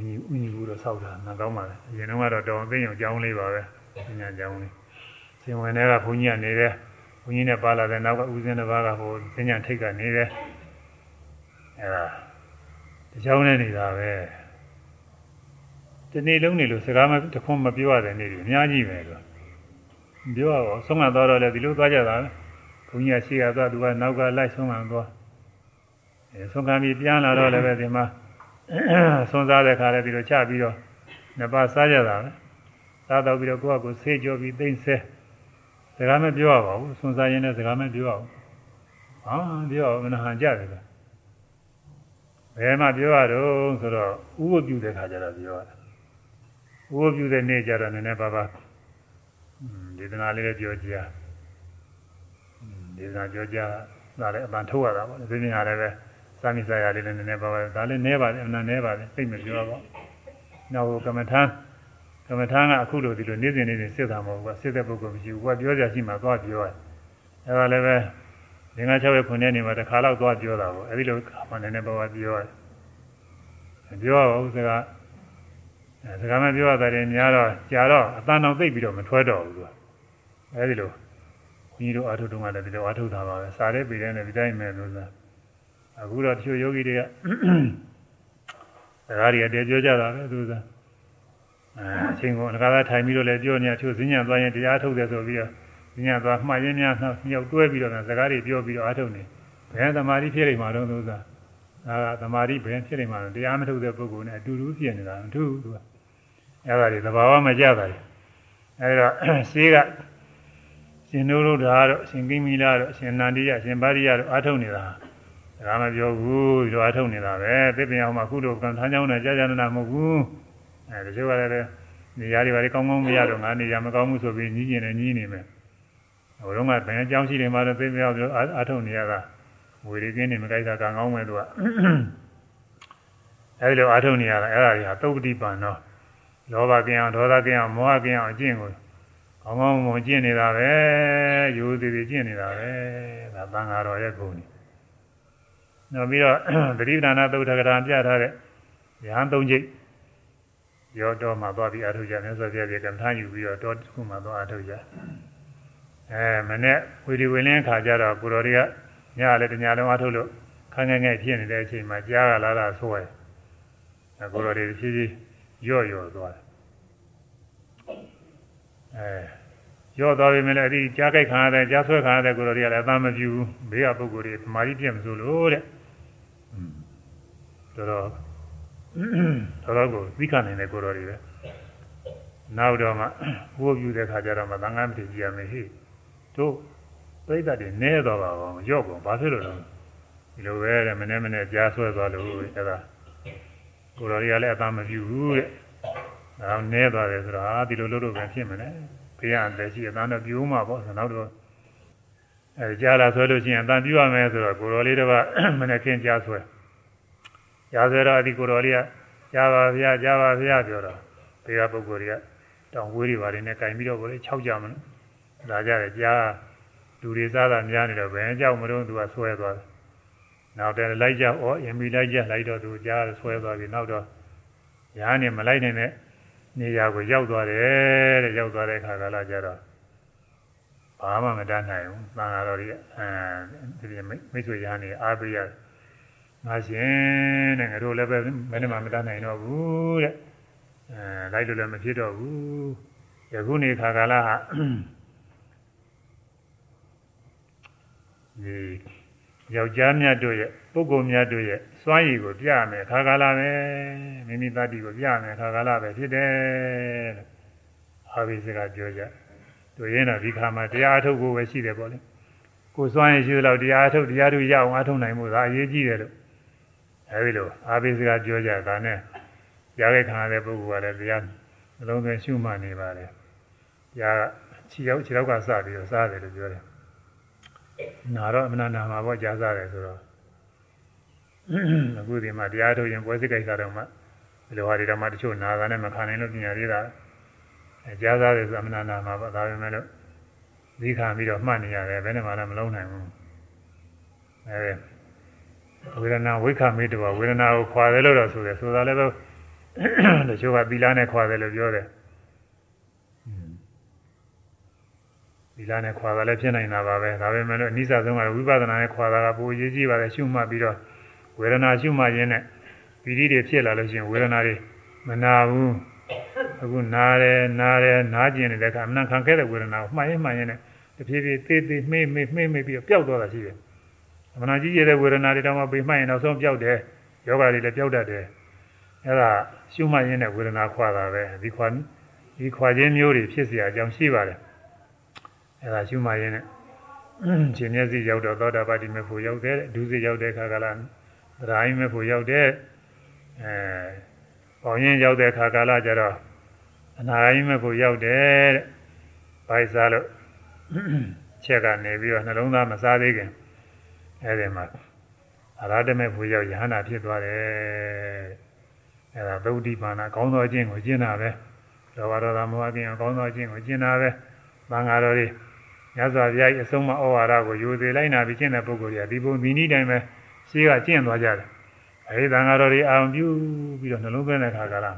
ကြီးဦးကြီးဘူးတော့ဆောက်တာငါကောင်းပါလေအရင်တော့ကတော့တော်သိအောင်ကြောင်းလေးပါပဲပညာကြောင်းလေးစင်ဝင်တွေကဘုန်းကြီးကနေတယ်ဘုန်းကြီးနဲ့ပါလာတဲ့နောက်ကဦးစင်းတစ်ပါးကဟိုပညာထိတ်ကနေတယ်အဲဒါတကြောင်းနဲ့နေတာပဲ ဒီနေ့လုံးနေလို့စကားမတခွန်းမပြောရတဲ့နေ့တွေအများကြီးပဲလို့ပြောရတော့ဆုံးမသွားတော့လေဒီလိုသွားကြတာဘုန်းကြီးကရှိရသွားသူကနောက်ကလိုက်ဆုံးမသွားအဲဆုံးခံပြီးပြန်လာတော့လည်းပဲဒီမှာဆုံးစားတဲ့ခါလည်းဒီလိုချပြီးတော့နှစ်ပါးစားကြတာပဲစားတော့ပြီးတော့ကိုယ့်အကိုဆေးကြောပြီးသိမ့်ဆဲစကားမပြောရပါဘူးဆုံးစားရင်းနဲ့စကားမပြောရဘူးဟာပြောမနာဟန်ကြတယ်ကဘယ်မှာပြောရတော့ဆိုတော့ဥပပြုတဲ့ခါကျတော့ပြောရတယ် ဥပပြုတဲ့နေ့ကျတော့နည်းနည်းပါးပါဒေသနာလေးလည်းပြောကြဒေသနာပြောကြဒါလည်းအပန်ထုတ်ရတာပေါ့ဒီနေ့ဟာလည်းပဲစာမိစာရလေးလည်းနည်းနည်းပါးပါဒါလည်းနည်းပါတယ်အမှန်နည်းပါတယ်သိမပြောတော့နောက်ကမ္မထမ်းကမ္မထမ်းကအခုလိုဒီလိုနေ့စဉ်နေ့စဉ်စစ်တာမဟုတ်ဘူးစစ်တဲ့ပုဂ္ဂိုလ်မရှိဘူးကပြောကြရှိမှသွားပြောရတယ်အဲဒါလည်းပဲငါး၆ရက်ခုနှစ်နေမှာတစ်ခါတော့သွားပြောတာပေါ့အဲဒီလိုမှနည်းနည်းပါးပါပြောရတယ်ပြောရအောင်စကားအဲ စကားမပြောရတဲ့များတော့ကြာတော့အတန်အောင်သိပ်ပြီးတော့မထွက်တော့ဘူးသူကအဲဒီလိုဘုန်းကြီးတို့အာထုတုံးကလည်းဒီလိုအာထုတာပါပဲစားတဲ့ပြည်တဲ့နဲ့ဒီတိုင်းမဲ့လို့ဆိုအခုတော့တချို့ယောဂီတွေကစကားတွေကတည်းပြောကြတာပဲသူကအဲအချင်းကအကားသားထိုင်ပြီးတော့လည်းပြောနေတချို့ဈဉ္ညာသွားရင်တရားထုတ်တယ်ဆိုပြီးတော့ဈဉ္ညာသွားမှတ်ရင်းများမြောက်တွဲပြီးတော့စကားတွေပြောပြီးတော့အာထုတ်နေဘယ်သမာဓိဖြစ်နေမှာတော့သူကဒါကသမာဓိဘယ်ဖြစ်နေမှာတော့တရားမထုတ်တဲ့ပုဂ္ဂိုလ်နဲ့အတူတူဖြစ်နေတာမထူးသူက အဲ့ဒါတွေသဘာဝမကျတာလေအဲ့တော့ရှိကရှင်တို့တို့ဓာတ်တော့ရှင်ကိမိလာတော့ရှင်နန္ဒီယရှင်ဗာရိယတို့အာထုတ်နေတာဒါမပြောဘူးဒီလိုအထုတ်နေတာပဲသစ်ပင်အောင်မှခုလိုကံထမ်းချောင်းနဲ့ကြာကြာနာမဟုတ်ဘူးအဲတချို့ကလည်းနေရာတွေဘာတွေကောင်းကောင်းမရတော့ငါနေရာမကောင်းဘူးဆိုပြီးညီးကျင်နေညီးနေမယ်ဟိုတော့ကဘယ်အကြောင်းရှိတယ်မှတော့သိမရောက်ပြောအထုတ်နေရတာဝေရီကင်းနေမကြိုက်တာကံကောင်းမယ်သူကအဲဒီလိုအထုတ်နေရတာအဲ့ဒါကြီးဟာသုပ္ပတိပန်တော့ လောဘကင်းအောင်ဒေါသကင်းအောင်မောဟကင်းအောင်အကျင့်ကိုကောင်းကောင်းမွန်ကျင့်နေတာပဲယူသေးသေးကျင့်နေတာပဲဒါသံဃာတော်ရဲ့ဂုဏ်ကြီးနောက်ပြီးတော့သတိပ္ပဏသုတ်ထကရာပြထားတဲ့ရဟန်းသုံးချိတ်ရောတော့မှသွားပြီးအထုတ်ကြမြတ်စွာဘုရားပြေကမ္ဘာယူပြီးတော့တောတစ်ခုမှသွားအထုတ်ကြအဲမနေ့ဝီဒီဝင်လင်းခါကြတော့ကိုတော်တွေကညလည်းတညလုံးအထုတ်လို့ခန်းငယ်ငယ်ဖြစ်နေတဲ့အချိန်မှာကြားရလာတာဆိုရယ်အဲကိုတော်တွေဖြည်းဖြည်း ရော့ရော့သွားတယ်အဲရော့သွားပြီမလဲအဒီကြားကြိုက်ခံရတဲ့ကြားဆွဲခံရတဲ့ကိုယ်တော်တွေကလည်းအသာမပြူဘေးကပုဂ္ဂိုလ်တွေသမာဓိပြည့်မစိုးလို့တဲ့တော်တော်တော်တော်ကိုသိခနိုင်တဲ့ကိုယ်တော်တွေပဲနောက်တော့မှဘိုးပြူတဲ့ခါကျတော့မှသံဃာမထေရကြီးရမယ်ဟိတို့ပြိဿတွေနဲတော့ပါအောင်ရော့ကုန်ဘာဖြစ်လို့လဲဒီလိုပဲတဲ့မနေ့မနေ့ကြားဆွဲသွားလို့အဲ့ဒါ ကိုယ်တော်တွေကလည်းအသာမပြူဘူးတဲ့။ဒါနဲသွားတယ်ဆိုတော့ဒီလိုလုပ်လို့ပဲဖြစ်မလဲ။ဘုရားလည်းရှိအသာတော့ပြူမှာပေါ့ဆိုတော့တော့အဲကြားလာဆွဲလို့ရှိရင်အသာပြူရမယ်ဆိုတော့ကိုယ်တော်လေးတော့မနေ့ကင်းကြားဆွဲ။ကြားဆွဲတော့ဒီကိုယ်တော်လေးကကြားပါဗျာကြားပါဗျာပြောတော့ဘုရားပုဂ္ဂိုလ်တွေကတောင်ဝေးတွေပါတယ်နဲ့ကင်ပြီးတော့ကိုယ်လေး၆ကြမလို့ဒါကြတယ်ကြားလူတွေစားတာများနေတော့ဘယ်ကြောက်မလို့သူကဆွဲသွားတယ် နောက်တယ်လိုက်ကြဩအင်မီလိုက်ကြလိုက်တော့သူကြားဆွဲသွားပြီနောက်တော့ညာနေမလိုက်နိုင်တဲ့နေရာကိုရောက်သွားတယ်တဲ့ရောက်သွားတဲ့အခါကလာကြတော့ဘာမှမတတ်နိုင်ဘူးသံဃာတော်ကြီးအဲဒီမိတ်ဆွေညာနေအားပေးရငါရှင်တဲ့ငါတို့လည်းပဲမင်းမမတတ်နိုင်တော့ဘူးတဲ့အဲလိုက်လို့လည်းမဖြစ်တော့ဘူးယခုနေခါကာလဟာဒီ ယောက်ျားမြတ်တို့ရဲ့ပုဂ္ဂိုလ်မြတ်တို့ရဲ့စွမ်းရည်ကိုပြရမယ်ခါကာလပဲမိမိတတ္တိကိုပြရမယ်ခါကာလပဲဖြစ်တယ်လို့အာဘိစကပြောကြတို့ရင်တော့ဒီခါမှာတရားအထုတ်ဖို့ပဲရှိတယ်ပေါ့လေကိုစွမ်းရည်ရှိသလောက်တရားအထုတ်တရားတို့ရအောင်အထုတ်နိုင်မှုသာအရေးကြီးတယ်လို့အဲဒီလိုအာဘိစကပြောကြတာနဲ့ကြားခဲ့ခံရတဲ့ပုဂ္ဂိုလ်ကလည်းတရားနှလုံးသွင်းရှုမှတ်နေပါတယ်တရားခြေရောက်ခြေရောက်ကစပြီးတော့စားတယ်လို့ပြောတယ် နာတော့အမနာနာမှာပေါ့ကြားစားတယ်ဆိုတော့အခုဒီမှာတရားထုတ်ရင်ပွဲစိတ်ကြိုက်စားတော့မှဒီလိုဟာတွေတော့မှတချို့နာတာနဲ့မခံနိုင်လို့ပညာရေးတာအဲကြားစားတယ်ဆိုအမနာနာမှာပေါ့ဒါပေမဲ့လို့ဒီခံပြီးတော့မှတ်နေရတယ်ဘယ်နဲ့မှလည်းမလုံးနိုင်ဘူးအဲဝေဒနာဝိခမေတ္တဝဝေဒနာကိုခွာတယ်လို့တော့ဆိုတယ်ဆိုတာလည်းပဲတချို့ကသီလနဲ့ခွာတယ်လို့ပြောတယ်လနဲ့ခွာတာလည်းဖြစ်နိုင်တာပါပဲဒါပေမဲ့လို့အနိစ္စဆုံးကဝိပဿနာနဲ့ခွာတာကပိုအရေးကြီးပါတယ်ရှုမှတ်ပြီးတော့ဝေဒနာရှုမှတ်ရင်းနဲ့ပီတိတွေဖြစ်လာလို့ရှိရင်ဝေဒနာတွေမနာဘူးအခုနာတယ်နာတယ်နာကျင်နေတဲ့အခါအနံခံခဲ့တဲ့ဝေဒနာကိုမှတ်ရင်မှတ်ရင်နဲ့တဖြည်းဖြည်းသေးသေးမှေးမှေးမှေးမှေးပြီးတော့ပျောက်သွားတာရှိတယ်အမှန်ကြီးရတဲ့ဝေဒနာတွေတောင်မှပြီးမှတ်ရင်နောက်ဆုံးပျောက်တယ်ယောဂတွေလည်းပျောက်တတ်တယ်အဲ့ဒါရှုမှတ်ရင်းနဲ့ဝေဒနာခွာတာပဲဒီခွာဒီခွာခြင်းမျိုးတွေဖြစ်เสียအကြောင်းရှိပါတယ် အဲ့ဒါရှုမှတ်ရင်းနဲ့ရှင်မျက်စိရောက်တော့သောတာပတိမေဖို့ရောက်တယ်ဒုစိရောက်တဲ့ခါကလာရာယိမေဖို့ရောက်တဲ့အဲပေါင်းရင်ရောက်တဲ့ခါကာလကျတော့အနာဂိမေဖို့ရောက်တယ်တဲ့ဘိုက်စားလို့ချက်ကနေပြီးတော့နှလုံးသားမစားသေးခင်အဲ့ဒီမှာအရဟတမေဖို့ရောက်ယဟနာဖြစ်သွားတယ်အဲ့ဒါသုဒ္ဓိပါဏကောင်းသောအကျင့်ကိုကျင့်တာပဲလောဘဒေါသမောဟကင်းကောင်းသောအကျင့်ကိုကျင့်တာပဲသံဃာတော်တွေ ညဇာပြိုက်အဆုံးမဩဝါဒကိုယူသေးလိုက်နာပြီးကျင့်တဲ့ပုဂ္ဂိုလ်တွေကဒီပုံဒီနည်းတိုင်းပဲရှိကကျင့်သွားကြတယ်အဲဒီသံဃာတော်တွေအာရုံပြုပြီးတော့နှလုံးသွင်းတဲ့ခါကလာ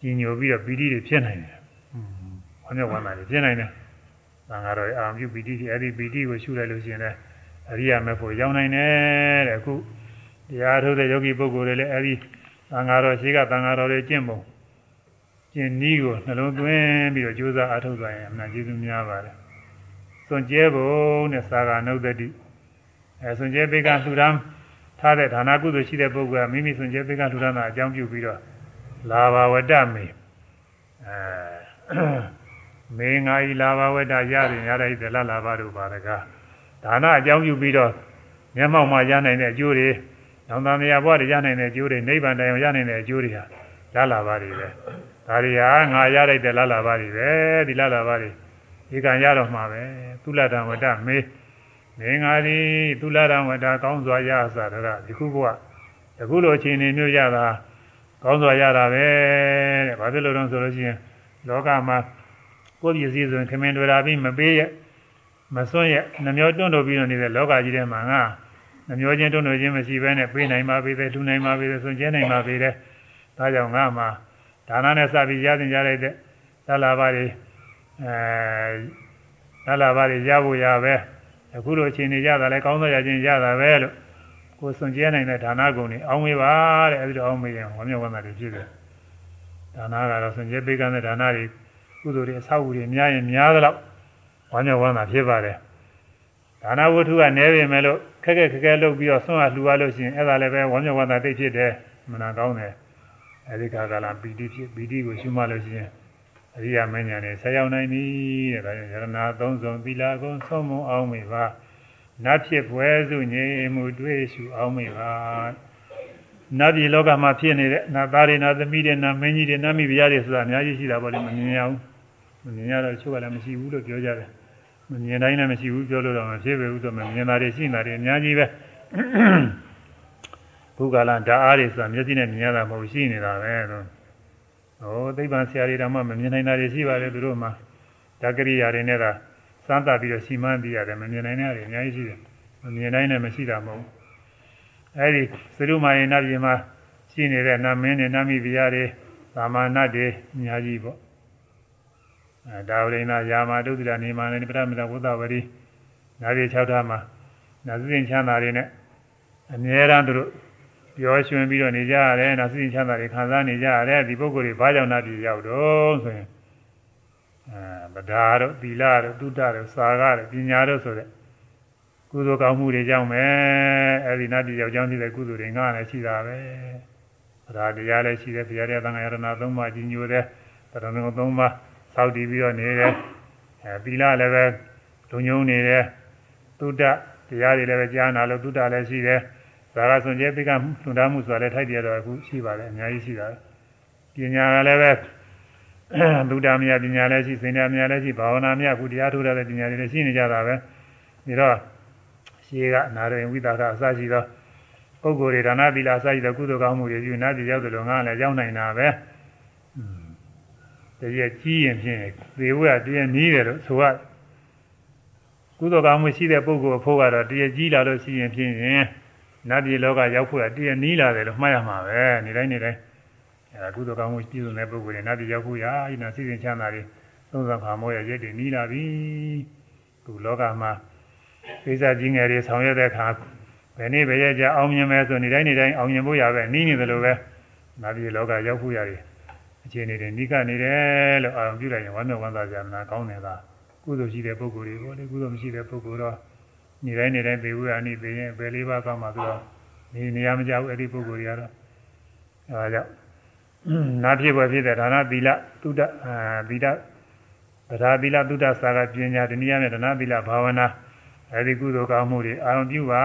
ကြီးညိုပြီးတော့ပီတိတွေဖြစ်နိုင်တယ်။ဝမ်းမြောက်ဝမ်းသာတွေဖြစ်နိုင်တယ်။သံဃာတော်တွေအာရုံပြုပီတိတွေအဲဒီပီတိကိုရှုလိုက်လို့ရှိရင်လည်းအရိယာမေဖို့ရောက်နိုင်တယ်တဲ့အခုတရားထုတ်တဲ့ယောဂီပုဂ္ဂိုလ်တွေလည်းအဲဒီသံဃာတော်ရှိကသံဃာတော်တွေကျင့်ပုံကျင့်နည်းကိုနှလုံးသွင်းပြီးတော့ကြိုးစားအားထုတ်သွားရင်အမှန်ကျေးဇူးများပါတယ်။ စွန့်ကြဲဖို့နဲ့သာဂာနုဒတိအဲစွန့်ကြဲပိကလှူဒန်းထားတဲ့ဒါနကုသိုလ်ရှိတဲ့ပုဂ္ဂိုလ်ကမိမိစွန့်ကြဲပိကလှူဒန်းတာအကြောင်းပြုပြီးတော့လာဘာဝတ္တမေအဲမေငါဤလာဘာဝတ္တရရင်ရတဲ့သလလာဘာတို့ပါတကားဒါနအကြောင်းပြုပြီးတော့မျက်မှောက်မှာရနိုင်တဲ့အကျိုးတွေနောင်တမယာဘဝတွေရနိုင်တဲ့အကျိုးတွေနိဗ္ဗာန်တိုင်ရနိုင်တဲ့အကျိုးတွေဟာလလာပါတွေပဲဒါတွေဟာငါရလိုက်တဲ့လလာပါတွေပဲဒီလလာပါတွေဒီကံရတော့မှာပဲ သုလတံဝတ္တမေမင်းငါသည်သုလတံဝတ္တကောင်းစွာရစာတရဒီခုကတခုလိုအခြေအနေမျိုးရတာကောင်းစွာရတာပဲတဲ့ဘာဖြစ်လို့လဲဆိုလို့ရှိရင်လောကမှာကိုယ်ပစ္စည်းဆိုရင်ခမင်းတွေ့တာပြီးမပေးရမစွန့်ရနှမျောတွန့်တော်ပြီးတော့နေတဲ့လောကကြီးထဲမှာငါနှမျောချင်းတွန့်တော်ချင်းမရှိဘဲနဲ့ပေးနိုင်ပါပေတယ်လှူနိုင်ပါပေတယ်စွန့်ကျဲနိုင်ပါပေတယ်ဒါကြောင့်ငါမှာဒါနနဲ့စပြီးရတင်ကြလိုက်တဲ့သလာပါတွေအဲ သလာပါတွေရဖို့ရပဲအခုလိုအချိန်နေကြတာလဲကောင်းသောရခြင်းရတာပဲလို့ကိုယ်စွန့်ကျဲနိုင်တဲ့ဒါနဂုဏ်တွေအောင်းမေးပါတဲ့အဲဒီတော့အောင်းမေးရင်ဝမ်းမြောက်ဝမ်းသာတွေဖြစ်တယ်ဒါနကတော့စွန့်ကျဲပေးကမ်းတဲ့ဒါနတွေကုသိုလ်တွေအဆောက်အဦတွေများရင်များသလောက်ဝမ်းမြောက်ဝမ်းသာဖြစ်ပါတယ်ဒါနဝတ္ထုကနဲပေမဲ့လို့ခက်ခက်ခက်ခက်လုပ်ပြီးတော့ဆွမ်းအားလှူရလို့ရှိရင်အဲ့ဒါလည်းပဲဝမ်းမြောက်ဝမ်းသာသိဖြစ်တယ်မနာကောင်းတယ်အဲဒီခါကလာပီတိဖြစ်ပီတိကိုရှုမှလို့ရှိရင် အရိယာမင်းညာနဲ့ဆက်ရောက်နိုင်ပြီတဲ့ဒါကြောင့်ယရနာသုံးစုံသီလကုံဆုံးမအောင်မိပါနတ်ဖြစ်ပွဲစုငြိမ်မှုတွေ့ရှုအောင်မိပါနတ်ပြည်လောကမှာဖြစ်နေတဲ့နတ်သားတွေနတ်သမီးတွေနတ်မင်းကြီးတွေနတ်မိဖုရားတွေဆိုတာအများကြီးရှိတာပေါ့လေမမြင်ရဘူးမမြင်ရတော့ချို့ကလည်းမရှိဘူးလို့ပြောကြတယ်မမြင်တိုင်းလည်းမရှိဘူးပြောလို့တော့မဖြစ်ပဲဘူးဆိုမှမြင်တာတွေရှိနေတာတွေအများကြီးပဲဘုက္ကလဓာတ်အားတွေဆိုတာမျက်စိနဲ့မြင်ရတာမဟုတ်ရှိနေတာပဲတော့ ဟိုသိပ္ပံဆရာတွေတော့မှမမြင်နိုင်တာတွေရှိပါတယ်သူတို့မှဓာကရိယာတွေနဲ့သာစမ်းသပ်ပြီးတော့စီမံပြီးရတယ်မမြင်နိုင်တဲ့တွေအများကြီးရှိတယ်မမြင်နိုင်နဲ့မရှိတာမဟုတ်အဲဒီသရုမာယေနပြည်မှာရှိနေတဲ့နာမင်းတွေနာမိဗျာတွေသာမဏတ်တွေအများကြီးပေါ့အဲဒါဝိနာယာမဒုတိယနေမာနေပရမတဝုဒ္ဒဝရီနာရီ6ထားမှာနာသင်းချမ်းသာတွေနဲ့အမြဲတမ်းသူတို့ ပြောရွှင်ပြီးတော့နေကြရတယ်နာသင်းချမ်းသာတွေခံစားနေကြရတယ်ဒီပုဂ္ဂိုလ်တွေဘာကြောင့်နာပြည်ရောက်တော့ဆိုရင်အဲဗဒါတို့သီလတို့တုဒ္ဒတို့စာကတို့ပညာတို့ဆိုတဲ့ကုသိုလ်ကောင်းမှုတွေကြောင့်ပဲအဲဒီနာပြည်ရောက်ကြောင်းဒီတဲ့ကုသိုလ်တွေငါလည်းရှိတာပဲဗဒါတရားလည်းရှိတယ်ဘုရားရဲ့သံဃာရဏသုံးပါးကြီးညိုတယ်တရဏဂုံသုံးပါးစောက်တည်ပြီးတော့နေတယ်အဲသီလလည်းပဲလုံညုံနေတယ်သုဒ္ဓတရားတွေလည်းပဲကြားနာလို့သုဒ္ဓလည်းရှိတယ် ဇာကဆွန်ကျဲပိကလှူဒါမှုဆိုတာလည်းထိုက်တယ်တော့အခုရှိပါတယ်အများကြီးရှိတာပညာကလည်းပဲသုဒ္ဓမြတ်ပညာလည်းရှိစင်ညာမြတ်လည်းရှိဘာဝနာမြတ်အခုတရားထုတ်တဲ့ပညာတွေလည်းရှိနေကြတာပဲဒါတော့ရှိကနာရင်ဝိသကအစရှိသောပုဂ္ဂိုလ်တွေဒါနသီလအစရှိသောကုသိုလ်ကောင်းမှုတွေပြုနာပြည်ရောက်တယ်လို့ငါလည်းရောက်နိုင်တာပဲတည်းရကြီးရင်ဖြင့်သေဝကတည်းနီးတယ်လို့ဆိုရကုသိုလ်ကောင်းမှုရှိတဲ့ပုဂ္ဂိုလ်အဖို့ကတော့တည်းကြီးလာလို့ရှိရင်ဖြင့် နတ်ပြည်လောကရောက်ဖို့ကတည်းနီးလာတယ်လို့မှတ်ရမှာပဲနေတိုင်းနေတိုင်းအဲကုသိုလ်ကောင်းမှုပြည့်စုံတဲ့ပုဂ္ဂိုလ်တွေနတ်ပြည်ရောက်ဖို့ရာဤနာစီစဉ်ချမ်းသာတွေသုံးဆောင်ခါမောရဲ့ရက်တွေနီးလာပြီခုလောကမှာကိစ္စကြီးငယ်တွေဆောင်ရွက်တဲ့အခါဘယ်နေ့ဘယ်ရက်ကြအောင်မြင်မယ်ဆိုနေတိုင်းနေတိုင်းအောင်မြင်ဖို့ရပဲနီးနေတယ်လို့ပဲနတ်ပြည်လောကရောက်ဖို့ရတယ်အခြေအနေတွေနိကနေတယ်လို့အာရုံပြုလိုက်ရင်ဝမ်းမြောက်ဝမ်းသာကြမလားကောင်းတယ်လားကုသိုလ်ရှိတဲ့ပုဂ္ဂိုလ်တွေပေါ့လေကုသိုလ်မရှိတဲ့ပုဂ္ဂိုလ်တော့ နေတိုင်းနေတိုင်းသေဝရဏိသေရင်ဘယ်လေးပါးကောင်းမှဆိုတော့နေနေရမကြဘူးအဲ့ဒီပုဂ္ဂိုလ်တွေကတော့အဲဒါကြောင့်နာဖြစ်ပွဲဖြစ်တဲ့ဒါနသီလသုဒ္ဓအာသီလဗရာသီလသုဒ္ဓစာကပညာတနည်းအားဖြင့်ဒါနသီလဘာဝနာအဲဒီကုသိုလ်ကောင်းမှုတွေအာရုံပြုပါ